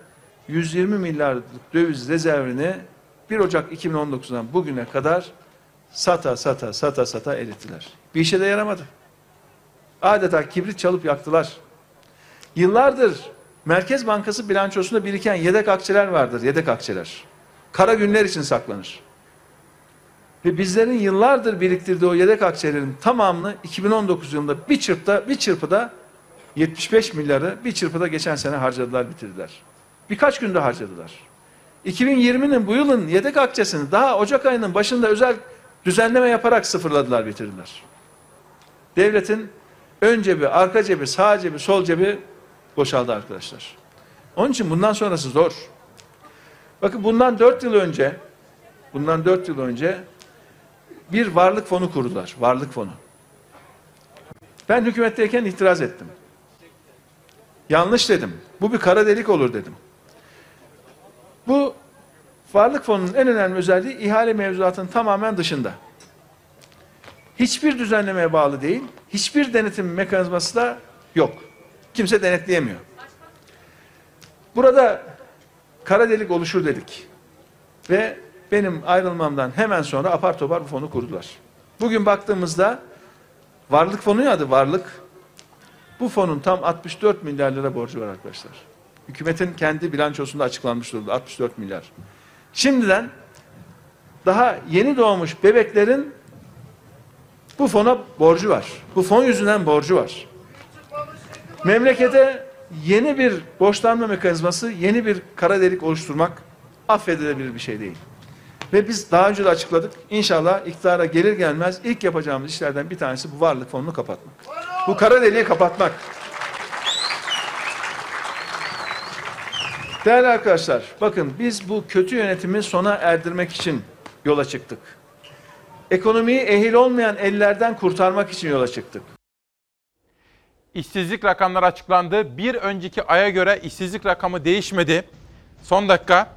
120 milyarlık döviz rezervini 1 Ocak 2019'dan bugüne kadar sata sata sata sata erittiler. Bir işe de yaramadı. Adeta kibrit çalıp yaktılar. Yıllardır Merkez Bankası bilançosunda biriken yedek akçeler vardır, yedek akçeler. Kara günler için saklanır. Ve bizlerin yıllardır biriktirdiği o yedek akçelerin tamamını 2019 yılında bir çırpıda, bir çırpıda 75 milyarı bir çırpıda geçen sene harcadılar, bitirdiler. Birkaç günde harcadılar. 2020'nin bu yılın yedek akçesini daha Ocak ayının başında özel düzenleme yaparak sıfırladılar, bitirdiler. Devletin ön cebi, arka cebi, sağ cebi, sol cebi boşaldı arkadaşlar. Onun için bundan sonrası zor. Bakın bundan dört yıl önce, bundan dört yıl önce bir varlık fonu kurdular. Varlık fonu. Ben hükümetteyken itiraz ettim. Yanlış dedim. Bu bir kara delik olur dedim. Bu varlık fonunun en önemli özelliği ihale mevzuatının tamamen dışında. Hiçbir düzenlemeye bağlı değil, hiçbir denetim mekanizması da yok. Kimse denetleyemiyor. Burada kara delik oluşur dedik. Ve benim ayrılmamdan hemen sonra apar topar bu fonu kurdular. Bugün baktığımızda varlık fonu adı varlık. Bu fonun tam 64 milyar lira borcu var arkadaşlar. Hükümetin kendi bilançosunda açıklanmış durumda 64 milyar. Şimdiden daha yeni doğmuş bebeklerin bu fona borcu var. Bu fon yüzünden borcu var. Memlekete yeni bir borçlanma mekanizması, yeni bir kara delik oluşturmak affedilebilir bir şey değil. Ve biz daha önce de açıkladık. İnşallah iktidara gelir gelmez ilk yapacağımız işlerden bir tanesi bu varlık fonunu kapatmak. Bu kara deliği kapatmak. Değerli arkadaşlar, bakın biz bu kötü yönetimi sona erdirmek için yola çıktık. Ekonomiyi ehil olmayan ellerden kurtarmak için yola çıktık. İşsizlik rakamları açıklandı. Bir önceki aya göre işsizlik rakamı değişmedi. Son dakika.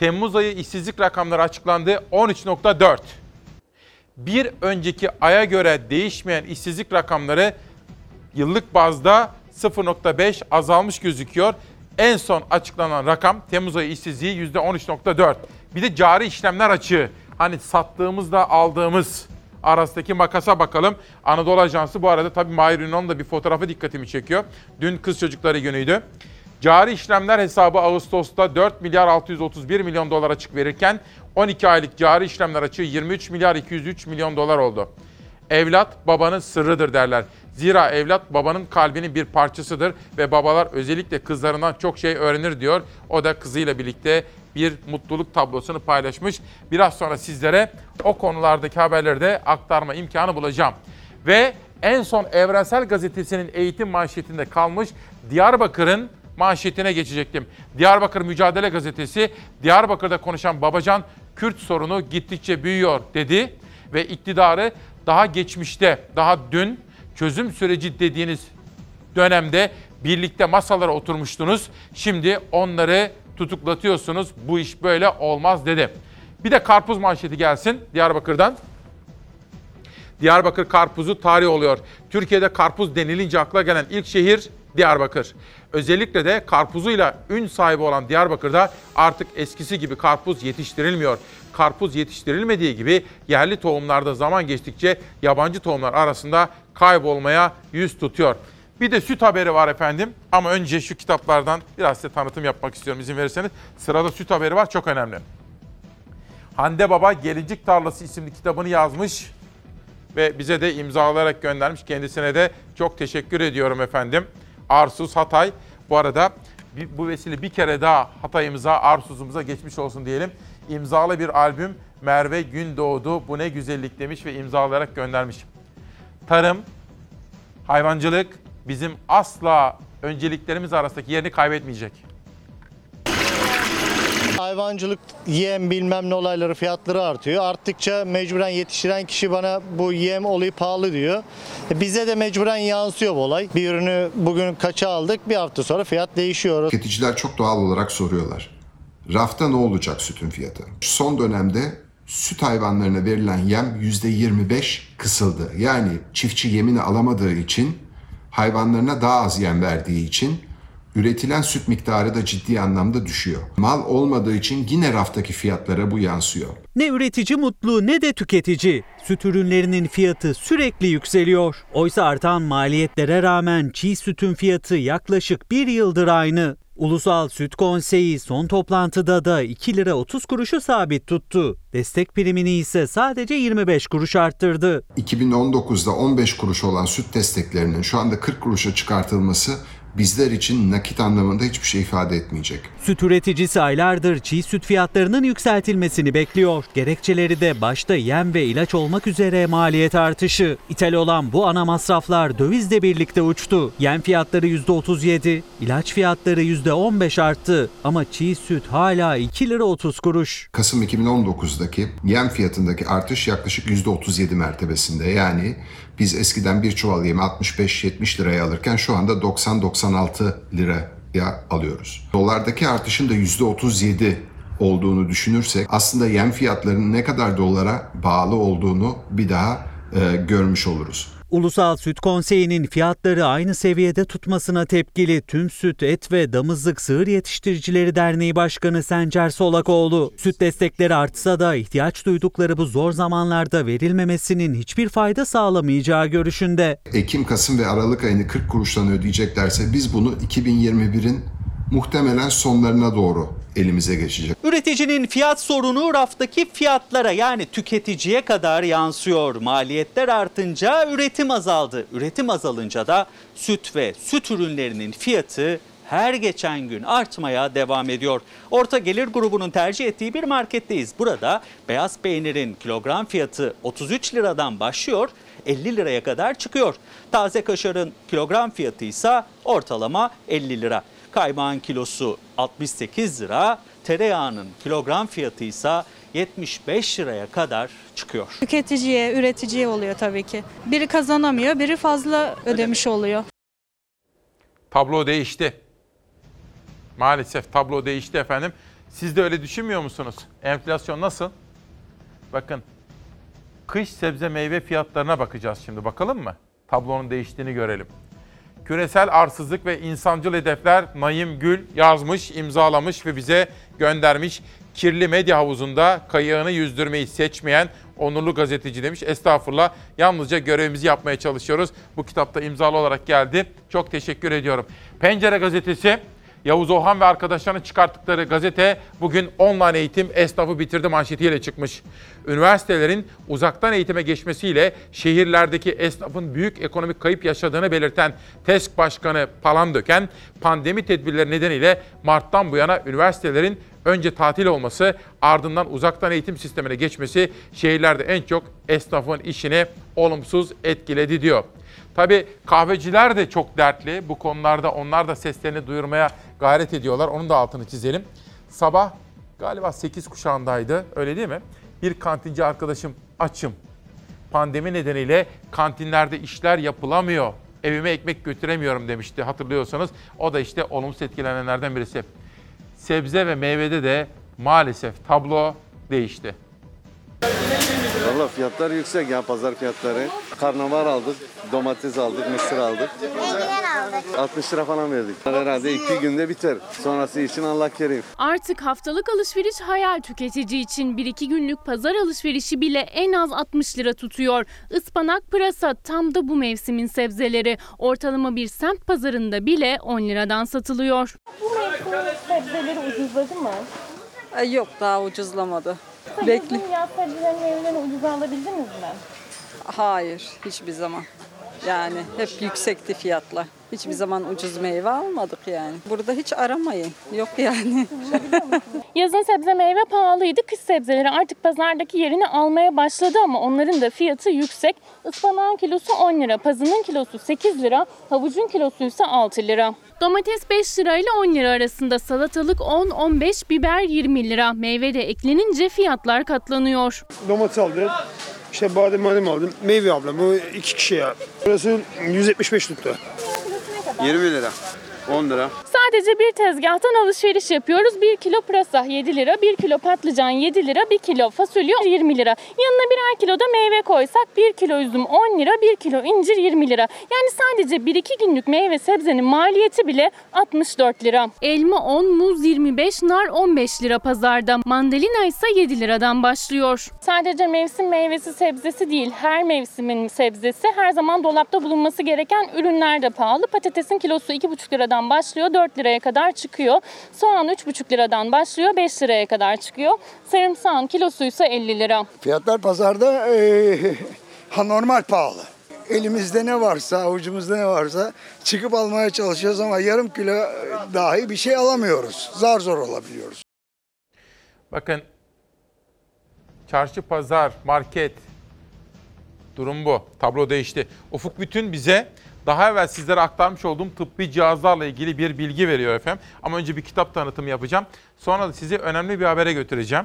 Temmuz ayı işsizlik rakamları açıklandı. 13.4. Bir önceki aya göre değişmeyen işsizlik rakamları yıllık bazda 0.5 azalmış gözüküyor. En son açıklanan rakam Temmuz ayı işsizliği %13.4. Bir de cari işlemler açığı. Hani sattığımızla aldığımız arasındaki makasa bakalım. Anadolu Ajansı bu arada tabii Mahir Ünal'ın da bir fotoğrafı dikkatimi çekiyor. Dün kız çocukları günüydü. Cari işlemler hesabı Ağustos'ta 4 milyar 631 milyon dolar açık verirken 12 aylık cari işlemler açığı 23 milyar 203 milyon dolar oldu. Evlat babanın sırrıdır derler. Zira evlat babanın kalbinin bir parçasıdır ve babalar özellikle kızlarından çok şey öğrenir diyor. O da kızıyla birlikte bir mutluluk tablosunu paylaşmış. Biraz sonra sizlere o konulardaki haberleri de aktarma imkanı bulacağım. Ve en son Evrensel Gazetesi'nin eğitim manşetinde kalmış Diyarbakır'ın manşetine geçecektim. Diyarbakır Mücadele Gazetesi, Diyarbakır'da konuşan Babacan, Kürt sorunu gittikçe büyüyor dedi ve iktidarı daha geçmişte, daha dün çözüm süreci dediğiniz dönemde birlikte masalara oturmuştunuz. Şimdi onları tutuklatıyorsunuz. Bu iş böyle olmaz dedi. Bir de karpuz manşeti gelsin Diyarbakır'dan. Diyarbakır karpuzu tarih oluyor. Türkiye'de karpuz denilince akla gelen ilk şehir Diyarbakır. Özellikle de karpuzuyla ün sahibi olan Diyarbakır'da artık eskisi gibi karpuz yetiştirilmiyor. Karpuz yetiştirilmediği gibi yerli tohumlarda zaman geçtikçe yabancı tohumlar arasında kaybolmaya yüz tutuyor. Bir de süt haberi var efendim. Ama önce şu kitaplardan biraz size tanıtım yapmak istiyorum izin verirseniz. Sırada süt haberi var çok önemli. Hande Baba Gelincik Tarlası isimli kitabını yazmış ve bize de imzalayarak göndermiş. Kendisine de çok teşekkür ediyorum efendim. Arsuz Hatay. Bu arada bu vesile bir kere daha Hatay'ımıza, Arsuz'umuza geçmiş olsun diyelim. İmzalı bir albüm Merve Gündoğdu bu ne güzellik demiş ve imzalayarak göndermiş. Tarım, hayvancılık bizim asla önceliklerimiz arasındaki yerini kaybetmeyecek. Hayvancılık, yem bilmem ne olayları fiyatları artıyor. Arttıkça mecburen yetiştiren kişi bana bu yem olayı pahalı diyor. Bize de mecburen yansıyor bu olay. Bir ürünü bugün kaça aldık bir hafta sonra fiyat değişiyor. Tüketiciler çok doğal olarak soruyorlar. Rafta ne olacak sütün fiyatı? Son dönemde süt hayvanlarına verilen yem %25 kısıldı. Yani çiftçi yemini alamadığı için hayvanlarına daha az yem verdiği için üretilen süt miktarı da ciddi anlamda düşüyor. Mal olmadığı için yine raftaki fiyatlara bu yansıyor. Ne üretici mutlu ne de tüketici. Süt ürünlerinin fiyatı sürekli yükseliyor. Oysa artan maliyetlere rağmen çiğ sütün fiyatı yaklaşık bir yıldır aynı. Ulusal Süt Konseyi son toplantıda da 2 lira 30 kuruşu sabit tuttu. Destek primini ise sadece 25 kuruş arttırdı. 2019'da 15 kuruş olan süt desteklerinin şu anda 40 kuruşa çıkartılması bizler için nakit anlamında hiçbir şey ifade etmeyecek. Süt üreticisi aylardır çiğ süt fiyatlarının yükseltilmesini bekliyor. Gerekçeleri de başta yem ve ilaç olmak üzere maliyet artışı. İthal olan bu ana masraflar dövizle birlikte uçtu. Yem fiyatları %37, ilaç fiyatları %15 arttı ama çiğ süt hala 2 lira 30 kuruş. Kasım 2019'daki yem fiyatındaki artış yaklaşık %37 mertebesinde. Yani biz eskiden bir çuval yemi 65-70 liraya alırken şu anda 90-96 liraya alıyoruz. Dolardaki artışın da %37 olduğunu düşünürsek aslında yem fiyatlarının ne kadar dolara bağlı olduğunu bir daha e, görmüş oluruz. Ulusal Süt Konseyi'nin fiyatları aynı seviyede tutmasına tepkili Tüm Süt, Et ve Damızlık Sığır Yetiştiricileri Derneği Başkanı Sencer Solakoğlu, süt destekleri artsa da ihtiyaç duydukları bu zor zamanlarda verilmemesinin hiçbir fayda sağlamayacağı görüşünde. Ekim, Kasım ve Aralık ayını 40 kuruştan ödeyeceklerse biz bunu 2021'in muhtemelen sonlarına doğru elimize geçecek. Üreticinin fiyat sorunu raftaki fiyatlara yani tüketiciye kadar yansıyor. Maliyetler artınca üretim azaldı. Üretim azalınca da süt ve süt ürünlerinin fiyatı her geçen gün artmaya devam ediyor. Orta gelir grubunun tercih ettiği bir marketteyiz. Burada beyaz peynirin kilogram fiyatı 33 liradan başlıyor, 50 liraya kadar çıkıyor. Taze kaşarın kilogram fiyatı ise ortalama 50 lira. Kaymağın kilosu 68 lira, tereyağının kilogram fiyatı ise 75 liraya kadar çıkıyor. Tüketiciye, üreticiye oluyor tabii ki. Biri kazanamıyor, biri fazla ödemiş oluyor. Tablo değişti. Maalesef tablo değişti efendim. Siz de öyle düşünmüyor musunuz? Enflasyon nasıl? Bakın kış sebze meyve fiyatlarına bakacağız şimdi. Bakalım mı? Tablonun değiştiğini görelim. Küresel arsızlık ve insancıl hedefler Naim Gül yazmış, imzalamış ve bize göndermiş. Kirli medya havuzunda kayığını yüzdürmeyi seçmeyen onurlu gazeteci demiş. Estağfurullah yalnızca görevimizi yapmaya çalışıyoruz. Bu kitapta imzalı olarak geldi. Çok teşekkür ediyorum. Pencere gazetesi Yavuz Ohan ve arkadaşlarının çıkarttıkları gazete bugün online eğitim esnafı bitirdi manşetiyle çıkmış. Üniversitelerin uzaktan eğitime geçmesiyle şehirlerdeki esnafın büyük ekonomik kayıp yaşadığını belirten TESK Başkanı Palandöken, pandemi tedbirleri nedeniyle Mart'tan bu yana üniversitelerin önce tatil olması ardından uzaktan eğitim sistemine geçmesi şehirlerde en çok esnafın işini olumsuz etkiledi diyor. Tabii kahveciler de çok dertli. Bu konularda onlar da seslerini duyurmaya gayret ediyorlar. Onun da altını çizelim. Sabah galiba 8 kuşağındaydı öyle değil mi? Bir kantinci arkadaşım açım. Pandemi nedeniyle kantinlerde işler yapılamıyor. Evime ekmek götüremiyorum demişti hatırlıyorsanız. O da işte olumsuz etkilenenlerden birisi. Sebze ve meyvede de maalesef tablo değişti. Valla fiyatlar yüksek ya pazar fiyatları. Karnabahar aldık, domates aldık, mısır aldık. 60 lira falan verdik. Herhalde iki günde biter. Sonrası için Allah kerim. Artık haftalık alışveriş hayal tüketici için 1-2 günlük pazar alışverişi bile en az 60 lira tutuyor. Ispanak, pırasa tam da bu mevsimin sebzeleri. Ortalama bir semt pazarında bile 10 liradan satılıyor. Bu mevsimin sebzeleri ucuzladı mı? Yok daha ucuzlamadı. Bekle. Sebzelerini meyvelerini ucuza alabildiniz mi? Hayır hiçbir zaman. Yani hep yüksekti fiyatlar. Hiçbir zaman ucuz meyve almadık yani. Burada hiç aramayın. Yok yani. Yazın sebze meyve pahalıydı. Kış sebzeleri artık pazardaki yerini almaya başladı ama onların da fiyatı yüksek. Ispanağın kilosu 10 lira, pazının kilosu 8 lira, havucun kilosu ise 6 lira. Domates 5 lira ile 10 lira arasında, salatalık 10-15, biber 20 lira. Meyve de eklenince fiyatlar katlanıyor. Domates aldım. İşte badem badem aldım. Meyve aldım. Bu iki kişi ya. Burası 175 tuttu. 20 lira, 10 lira. Sadece bir tezgahtan alışveriş yapıyoruz. 1 kilo pırasa 7 lira, 1 kilo patlıcan 7 lira, 1 kilo fasulye 20 lira. Yanına birer kilo da meyve koysak 1 kilo üzüm 10 lira, 1 kilo incir 20 lira. Yani sadece 1-2 günlük meyve sebzenin maliyeti bile 64 lira. Elma 10, muz 25, nar 15 lira pazarda. Mandalina ise 7 liradan başlıyor. Sadece mevsim meyvesi sebzesi değil, her mevsimin sebzesi her zaman dolapta bulunması gereken ürünler de pahalı. Patatesin kilosu 2,5 liradan başlıyor, 4 liraya kadar çıkıyor. Soğan 3,5 liradan başlıyor, 5 liraya kadar çıkıyor. Sarımsağın kilosu ise 50 lira. Fiyatlar pazarda eee, anormal pahalı. Elimizde ne varsa, avucumuzda ne varsa çıkıp almaya çalışıyoruz ama yarım kilo dahi bir şey alamıyoruz. Zar zor alabiliyoruz. Bakın çarşı, pazar, market durum bu. Tablo değişti. Ufuk Bütün bize daha evvel sizlere aktarmış olduğum tıbbi cihazlarla ilgili bir bilgi veriyor efendim. Ama önce bir kitap tanıtımı yapacağım. Sonra da sizi önemli bir habere götüreceğim.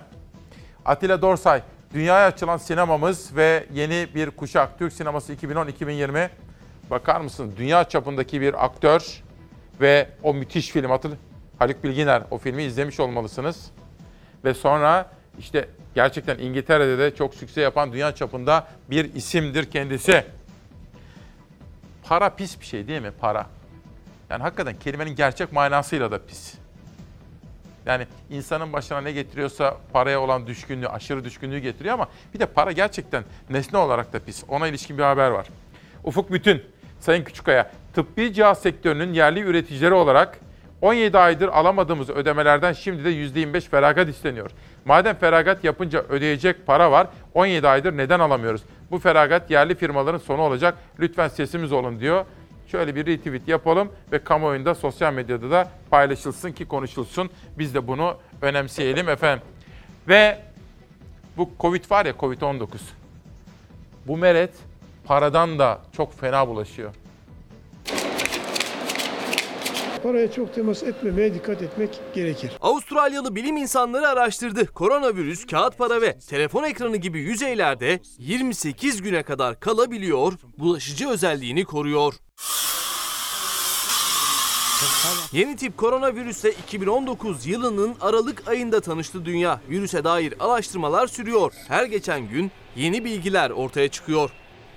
Atilla Dorsay, dünyaya açılan sinemamız ve yeni bir kuşak. Türk sineması 2010-2020. Bakar mısınız? Dünya çapındaki bir aktör ve o müthiş film. Hatır, Haluk Bilginer o filmi izlemiş olmalısınız. Ve sonra işte gerçekten İngiltere'de de çok sükse yapan dünya çapında bir isimdir kendisi. Para pis bir şey değil mi? Para. Yani hakikaten kelimenin gerçek manasıyla da pis. Yani insanın başına ne getiriyorsa paraya olan düşkünlüğü, aşırı düşkünlüğü getiriyor ama bir de para gerçekten nesne olarak da pis. Ona ilişkin bir haber var. Ufuk Bütün, Sayın Küçükaya, tıbbi cihaz sektörünün yerli üreticileri olarak 17 aydır alamadığımız ödemelerden şimdi de %25 feragat isteniyor. Madem feragat yapınca ödeyecek para var, 17 aydır neden alamıyoruz? Bu feragat yerli firmaların sonu olacak. Lütfen sesimiz olun diyor. Şöyle bir retweet yapalım ve kamuoyunda sosyal medyada da paylaşılsın ki konuşulsun. Biz de bunu önemseyelim efendim. Ve bu Covid var ya Covid-19. Bu meret paradan da çok fena bulaşıyor. Paraya çok temas etmemeye dikkat etmek gerekir. Avustralyalı bilim insanları araştırdı. Koronavirüs kağıt para ve telefon ekranı gibi yüzeylerde 28 güne kadar kalabiliyor, bulaşıcı özelliğini koruyor. Yeni tip koronavirüsle 2019 yılının Aralık ayında tanıştı dünya. Virüse dair araştırmalar sürüyor. Her geçen gün yeni bilgiler ortaya çıkıyor.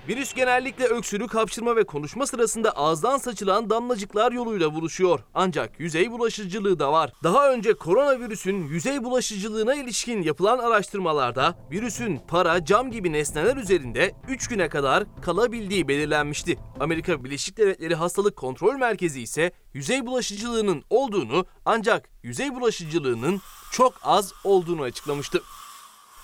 Virüs genellikle öksürük, hapşırma ve konuşma sırasında ağızdan saçılan damlacıklar yoluyla buluşuyor. Ancak yüzey bulaşıcılığı da var. Daha önce koronavirüsün yüzey bulaşıcılığına ilişkin yapılan araştırmalarda virüsün para, cam gibi nesneler üzerinde 3 güne kadar kalabildiği belirlenmişti. Amerika Birleşik Devletleri Hastalık Kontrol Merkezi ise yüzey bulaşıcılığının olduğunu ancak yüzey bulaşıcılığının çok az olduğunu açıklamıştı.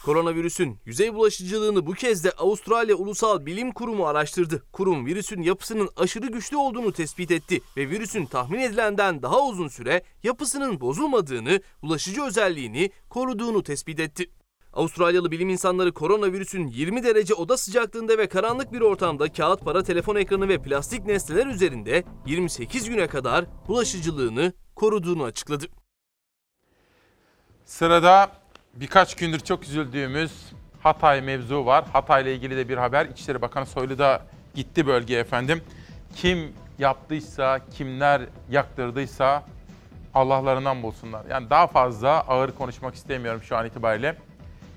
Koronavirüsün yüzey bulaşıcılığını bu kez de Avustralya Ulusal Bilim Kurumu araştırdı. Kurum virüsün yapısının aşırı güçlü olduğunu tespit etti ve virüsün tahmin edilenden daha uzun süre yapısının bozulmadığını, bulaşıcı özelliğini koruduğunu tespit etti. Avustralyalı bilim insanları koronavirüsün 20 derece oda sıcaklığında ve karanlık bir ortamda kağıt para, telefon ekranı ve plastik nesneler üzerinde 28 güne kadar bulaşıcılığını koruduğunu açıkladı. Sırada birkaç gündür çok üzüldüğümüz Hatay mevzu var. Hatay ile ilgili de bir haber. İçişleri Bakanı Soylu da gitti bölgeye efendim. Kim yaptıysa, kimler yaktırdıysa Allah'larından bulsunlar. Yani daha fazla ağır konuşmak istemiyorum şu an itibariyle.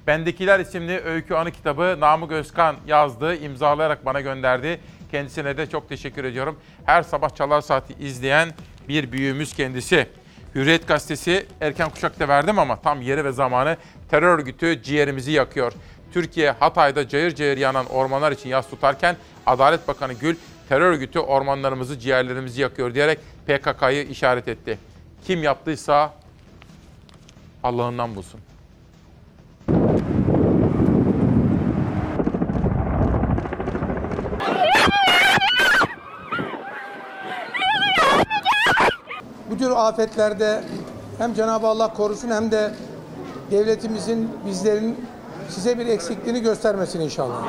Bendekiler isimli öykü anı kitabı Namık Özkan yazdı, imzalayarak bana gönderdi. Kendisine de çok teşekkür ediyorum. Her sabah Çalar Saati izleyen bir büyüğümüz kendisi. Hürriyet Gazetesi erken kuşakta verdim ama tam yeri ve zamanı terör örgütü ciğerimizi yakıyor. Türkiye Hatay'da cayır cayır yanan ormanlar için yas tutarken Adalet Bakanı Gül terör örgütü ormanlarımızı ciğerlerimizi yakıyor diyerek PKK'yı işaret etti. Kim yaptıysa Allah'ından bulsun. Bu tür afetlerde hem Cenab-ı Allah korusun hem de devletimizin bizlerin size bir eksikliğini göstermesin inşallah.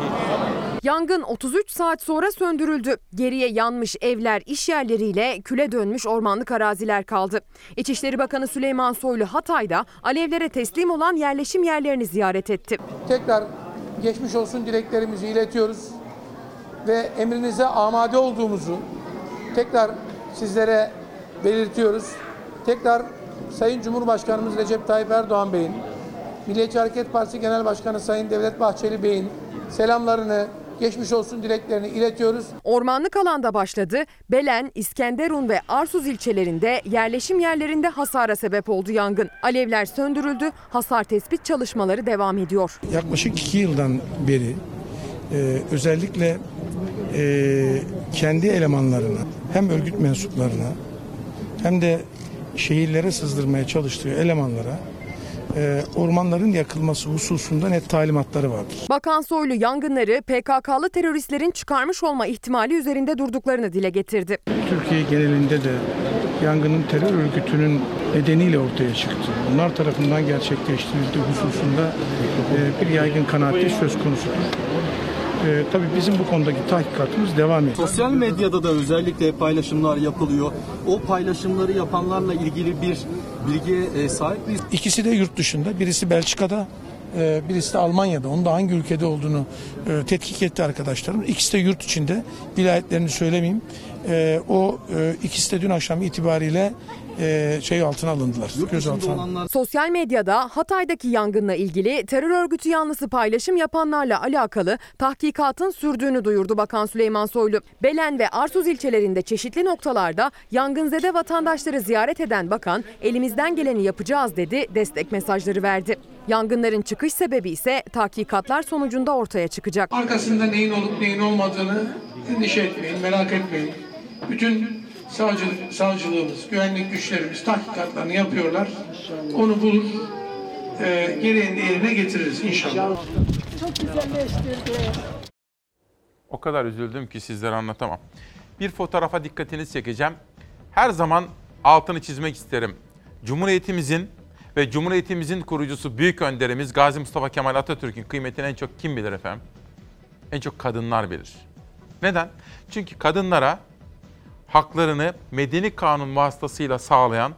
Yangın 33 saat sonra söndürüldü. Geriye yanmış evler, iş yerleriyle küle dönmüş ormanlık araziler kaldı. İçişleri Bakanı Süleyman Soylu Hatay'da alevlere teslim olan yerleşim yerlerini ziyaret etti. Tekrar geçmiş olsun dileklerimizi iletiyoruz ve emrinize amade olduğumuzu tekrar sizlere belirtiyoruz. Tekrar Sayın Cumhurbaşkanımız Recep Tayyip Erdoğan Bey'in, Milliyetçi Hareket Partisi Genel Başkanı Sayın Devlet Bahçeli Bey'in selamlarını, geçmiş olsun dileklerini iletiyoruz. Ormanlık alanda başladı. Belen, İskenderun ve Arsuz ilçelerinde yerleşim yerlerinde hasara sebep oldu yangın. Alevler söndürüldü, hasar tespit çalışmaları devam ediyor. Yaklaşık iki yıldan beri e, özellikle e, kendi elemanlarına hem örgüt mensuplarına hem de şehirlere sızdırmaya çalıştığı elemanlara e, ormanların yakılması hususunda net talimatları vardır. Bakan Soylu yangınları PKK'lı teröristlerin çıkarmış olma ihtimali üzerinde durduklarını dile getirdi. Türkiye genelinde de yangının terör örgütünün nedeniyle ortaya çıktı. Bunlar tarafından gerçekleştirildiği hususunda e, bir yaygın kanaati söz konusudur. E, tabii bizim bu konudaki tahkikatımız devam ediyor. Sosyal medyada da özellikle paylaşımlar yapılıyor. O paylaşımları yapanlarla ilgili bir bilgiye e, sahip miyiz? İkisi de yurt dışında. Birisi Belçika'da, e, birisi de Almanya'da. Onun da hangi ülkede olduğunu e, tetkik etti arkadaşlarım. İkisi de yurt içinde. Vilayetlerini söylemeyeyim. E, O ikisi de dün akşam itibariyle e, şey altına alındılar. Gözaltına. Sosyal medyada Hatay'daki yangınla ilgili terör örgütü yanlısı paylaşım yapanlarla alakalı tahkikatın sürdüğünü duyurdu Bakan Süleyman Soylu. Belen ve Arsuz ilçelerinde çeşitli noktalarda yangınzede vatandaşları ziyaret eden bakan elimizden geleni yapacağız dedi, destek mesajları verdi. Yangınların çıkış sebebi ise tahkikatlar sonucunda ortaya çıkacak. Arkasında neyin olup neyin olmadığını endişe etmeyin, merak etmeyin. Bütün savcı, savcılığımız, güvenlik güçlerimiz tahkikatlarını yapıyorlar. Onu bulur, e, gereğini yerine getiririz inşallah. Çok güzelleştirdi. O kadar üzüldüm ki sizlere anlatamam. Bir fotoğrafa dikkatinizi çekeceğim. Her zaman altını çizmek isterim. Cumhuriyetimizin ve Cumhuriyetimizin kurucusu büyük önderimiz Gazi Mustafa Kemal Atatürk'ün kıymetini en çok kim bilir efendim? En çok kadınlar bilir. Neden? Çünkü kadınlara haklarını medeni kanun vasıtasıyla sağlayan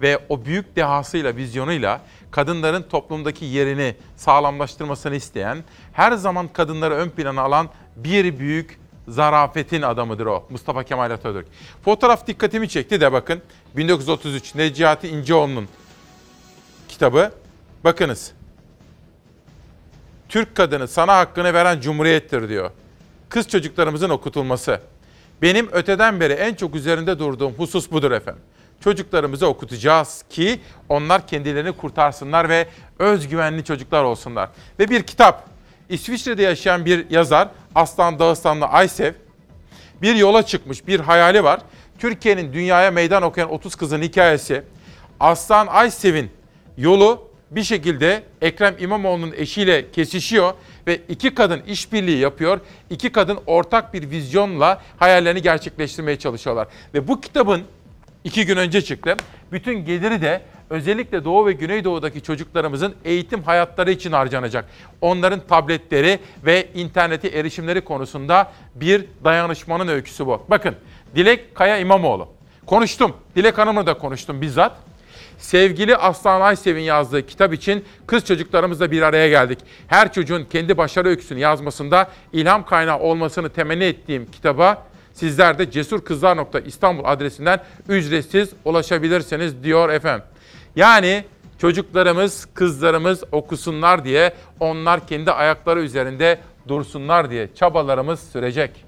ve o büyük dehasıyla, vizyonuyla kadınların toplumdaki yerini sağlamlaştırmasını isteyen, her zaman kadınları ön plana alan bir büyük zarafetin adamıdır o Mustafa Kemal Atatürk. Fotoğraf dikkatimi çekti de bakın 1933 Necati İnceoğlu'nun kitabı. Bakınız. Türk kadını sana hakkını veren cumhuriyettir diyor. Kız çocuklarımızın okutulması. Benim öteden beri en çok üzerinde durduğum husus budur efendim. Çocuklarımızı okutacağız ki onlar kendilerini kurtarsınlar ve özgüvenli çocuklar olsunlar. Ve bir kitap. İsviçre'de yaşayan bir yazar Aslan Dağıstanlı Aysev bir yola çıkmış, bir hayali var. Türkiye'nin dünyaya meydan okuyan 30 kızın hikayesi. Aslan Aysev'in yolu bir şekilde Ekrem İmamoğlu'nun eşiyle kesişiyor ve iki kadın işbirliği yapıyor. İki kadın ortak bir vizyonla hayallerini gerçekleştirmeye çalışıyorlar. Ve bu kitabın iki gün önce çıktı. Bütün geliri de özellikle Doğu ve Güneydoğu'daki çocuklarımızın eğitim hayatları için harcanacak. Onların tabletleri ve internete erişimleri konusunda bir dayanışmanın öyküsü bu. Bakın Dilek Kaya İmamoğlu. Konuştum. Dilek Hanım'la da konuştum bizzat. Sevgili Aslan Aysev'in yazdığı kitap için kız çocuklarımızla bir araya geldik. Her çocuğun kendi başarı öyküsünü yazmasında ilham kaynağı olmasını temenni ettiğim kitaba sizler de cesurkızlar.istanbul adresinden ücretsiz ulaşabilirsiniz diyor efendim. Yani çocuklarımız, kızlarımız okusunlar diye, onlar kendi ayakları üzerinde dursunlar diye çabalarımız sürecek.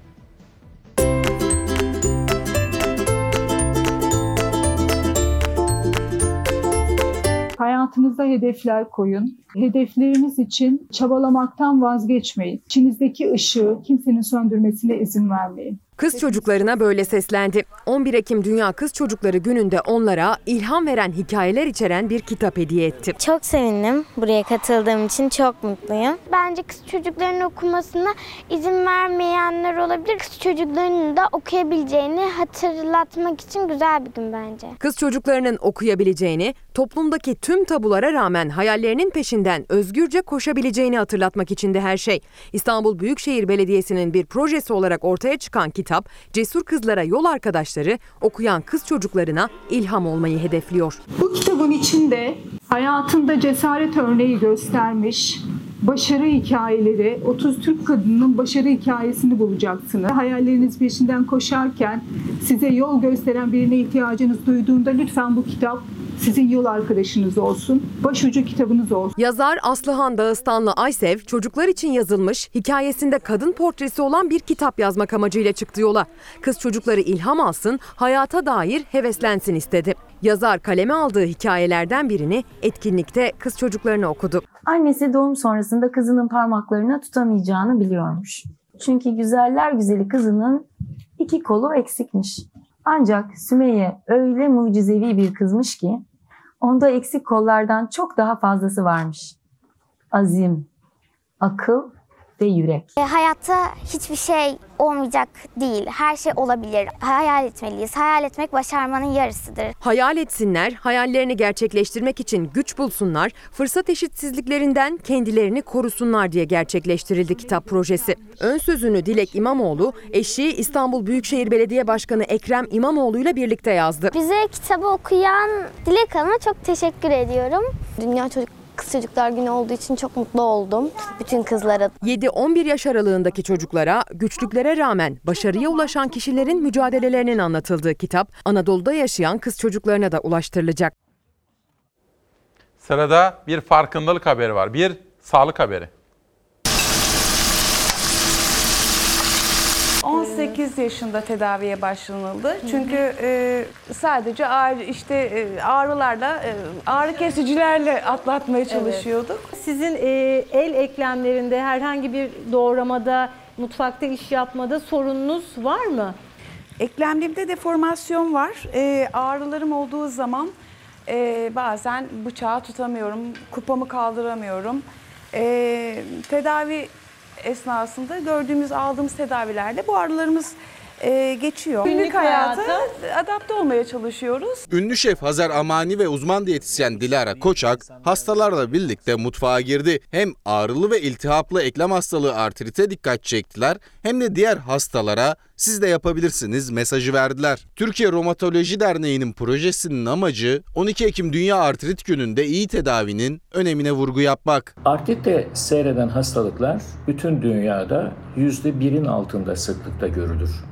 Hayatınıza hedefler koyun. Hedefleriniz için çabalamaktan vazgeçmeyin. İçinizdeki ışığı kimsenin söndürmesine izin vermeyin. Kız çocuklarına böyle seslendi. 11 Ekim Dünya Kız Çocukları Günü'nde onlara ilham veren hikayeler içeren bir kitap hediye etti. Çok sevindim buraya katıldığım için çok mutluyum. Bence kız çocukların okumasına izin vermeyenler olabilir. Kız çocuklarının da okuyabileceğini hatırlatmak için güzel bir gün bence. Kız çocuklarının okuyabileceğini, toplumdaki tüm tabulara rağmen hayallerinin peşinden özgürce koşabileceğini hatırlatmak için de her şey. İstanbul Büyükşehir Belediyesi'nin bir projesi olarak ortaya çıkan kitap, cesur kızlara yol arkadaşları, okuyan kız çocuklarına ilham olmayı hedefliyor. Bu kitabın içinde hayatında cesaret örneği göstermiş, başarı hikayeleri, 30 Türk kadının başarı hikayesini bulacaksınız. Hayalleriniz peşinden koşarken size yol gösteren birine ihtiyacınız duyduğunda lütfen bu kitap sizin yol arkadaşınız olsun. Başucu kitabınız olsun. Yazar Aslıhan Dağıstanlı Aysev çocuklar için yazılmış, hikayesinde kadın portresi olan bir kitap yazmak amacıyla çıktı yola. Kız çocukları ilham alsın, hayata dair heveslensin istedi. Yazar kaleme aldığı hikayelerden birini etkinlikte kız çocuklarına okudu. Annesi doğum sonrasında kızının parmaklarını tutamayacağını biliyormuş. Çünkü güzeller güzeli kızının iki kolu eksikmiş. Ancak Sümeyye öyle mucizevi bir kızmış ki onda eksik kollardan çok daha fazlası varmış. Azim, akıl ve yürek. E, hayatta hiçbir şey olmayacak değil. Her şey olabilir. Hayal etmeliyiz. Hayal etmek başarmanın yarısıdır. Hayal etsinler, hayallerini gerçekleştirmek için güç bulsunlar, fırsat eşitsizliklerinden kendilerini korusunlar diye gerçekleştirildi kitap projesi. Ön sözünü Dilek İmamoğlu, eşi İstanbul Büyükşehir Belediye Başkanı Ekrem İmamoğlu ile birlikte yazdı. Bize kitabı okuyan Dilek Hanım'a çok teşekkür ediyorum. Dünya Çocuk Kız Çocuklar Günü olduğu için çok mutlu oldum. Bütün kızlara. 7-11 yaş aralığındaki çocuklara güçlüklere rağmen başarıya ulaşan kişilerin mücadelelerinin anlatıldığı kitap Anadolu'da yaşayan kız çocuklarına da ulaştırılacak. Sırada bir farkındalık haberi var. Bir sağlık haberi. 18 yaşında tedaviye başlanıldı. Çünkü e, sadece ağrı işte e, ağrılarla e, ağrı kesicilerle atlatmaya çalışıyorduk. Sizin e, el eklemlerinde herhangi bir doğramada, mutfakta iş yapmada sorununuz var mı? Eklemlerimde deformasyon var. Ee, ağrılarım olduğu zaman e, bazen bıçağı tutamıyorum, kupamı kaldıramıyorum. Ee, tedavi esnasında gördüğümüz, aldığımız tedavilerle bu ağrılarımız e, geçiyor. Günlük Günlük hayata adapte olmaya çalışıyoruz. Ünlü şef Hazar Amani ve uzman diyetisyen Dilara Koçak hastalarla birlikte mutfağa girdi. Hem ağrılı ve iltihaplı eklem hastalığı artrite dikkat çektiler hem de diğer hastalara siz de yapabilirsiniz mesajı verdiler. Türkiye Romatoloji Derneği'nin projesinin amacı 12 Ekim Dünya Artrit Günü'nde iyi tedavinin önemine vurgu yapmak. Artritte seyreden hastalıklar bütün dünyada %1'in altında sıklıkta görülür.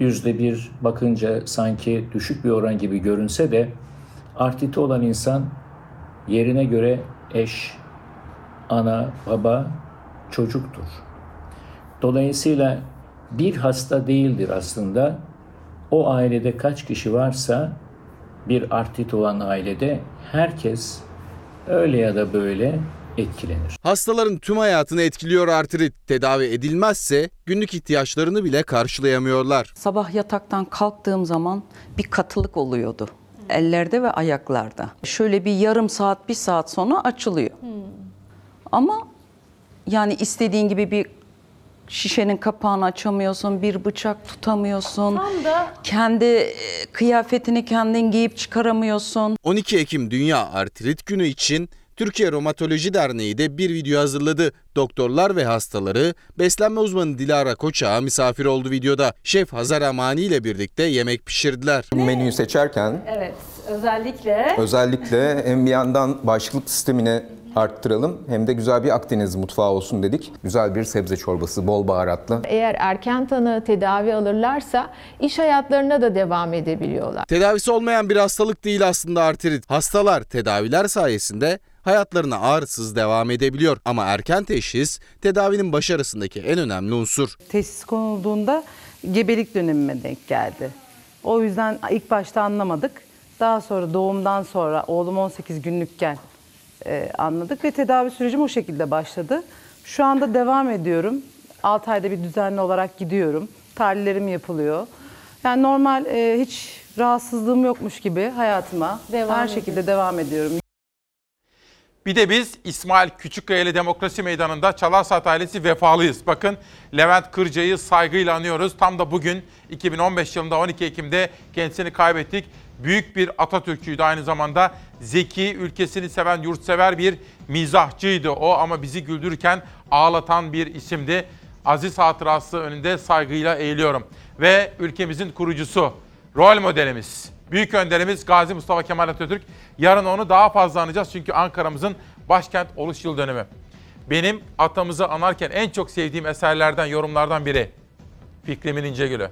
%1 bakınca sanki düşük bir oran gibi görünse de artriti olan insan yerine göre eş, ana, baba, çocuktur. Dolayısıyla bir hasta değildir aslında. O ailede kaç kişi varsa bir artrit olan ailede herkes öyle ya da böyle etkilenir. Hastaların tüm hayatını etkiliyor artrit. Tedavi edilmezse günlük ihtiyaçlarını bile karşılayamıyorlar. Sabah yataktan kalktığım zaman bir katılık oluyordu. Ellerde ve ayaklarda. Şöyle bir yarım saat, bir saat sonra açılıyor. Ama yani istediğin gibi bir şişenin kapağını açamıyorsun, bir bıçak tutamıyorsun. Tam da Kendi e, kıyafetini kendin giyip çıkaramıyorsun. 12 Ekim Dünya Artrit Günü için Türkiye Romatoloji Derneği de bir video hazırladı. Doktorlar ve hastaları beslenme uzmanı Dilara Koçak'a misafir oldu videoda. Şef Hazar Amani ile birlikte yemek pişirdiler. Menüyü seçerken evet özellikle özellikle hem bir yandan bağışıklık sistemini arttıralım hem de güzel bir Akdeniz mutfağı olsun dedik. Güzel bir sebze çorbası, bol baharatlı. Eğer erken tanı tedavi alırlarsa iş hayatlarına da devam edebiliyorlar. Tedavisi olmayan bir hastalık değil aslında artrit. Hastalar tedaviler sayesinde hayatlarına ağrısız devam edebiliyor. Ama erken teşhis tedavinin başarısındaki en önemli unsur. Teşhis konulduğunda gebelik dönemime denk geldi. O yüzden ilk başta anlamadık. Daha sonra doğumdan sonra oğlum 18 günlükken e, anladık ve tedavi sürecim o şekilde başladı. Şu anda devam ediyorum. 6 ayda bir düzenli olarak gidiyorum. Tahlillerim yapılıyor. Yani normal e, hiç rahatsızlığım yokmuş gibi hayatıma Devam her ediyorsun. şekilde devam ediyorum. Bir de biz İsmail Küçükkaya'lı Demokrasi Meydanı'nda Çalarsat ailesi vefalıyız. Bakın Levent Kırca'yı saygıyla anıyoruz. Tam da bugün 2015 yılında 12 Ekim'de kendisini kaybettik. Büyük bir Atatürkçüydü aynı zamanda. Zeki, ülkesini seven, yurtsever bir mizahçıydı o ama bizi güldürürken ağlatan bir isimdi. Aziz hatırası önünde saygıyla eğiliyorum. Ve ülkemizin kurucusu, rol modelimiz, büyük önderimiz Gazi Mustafa Kemal Atatürk. Yarın onu daha fazla anacağız çünkü Ankara'mızın başkent oluş yıl dönümü. Benim atamızı anarken en çok sevdiğim eserlerden, yorumlardan biri Fikrimin İnce Gülü.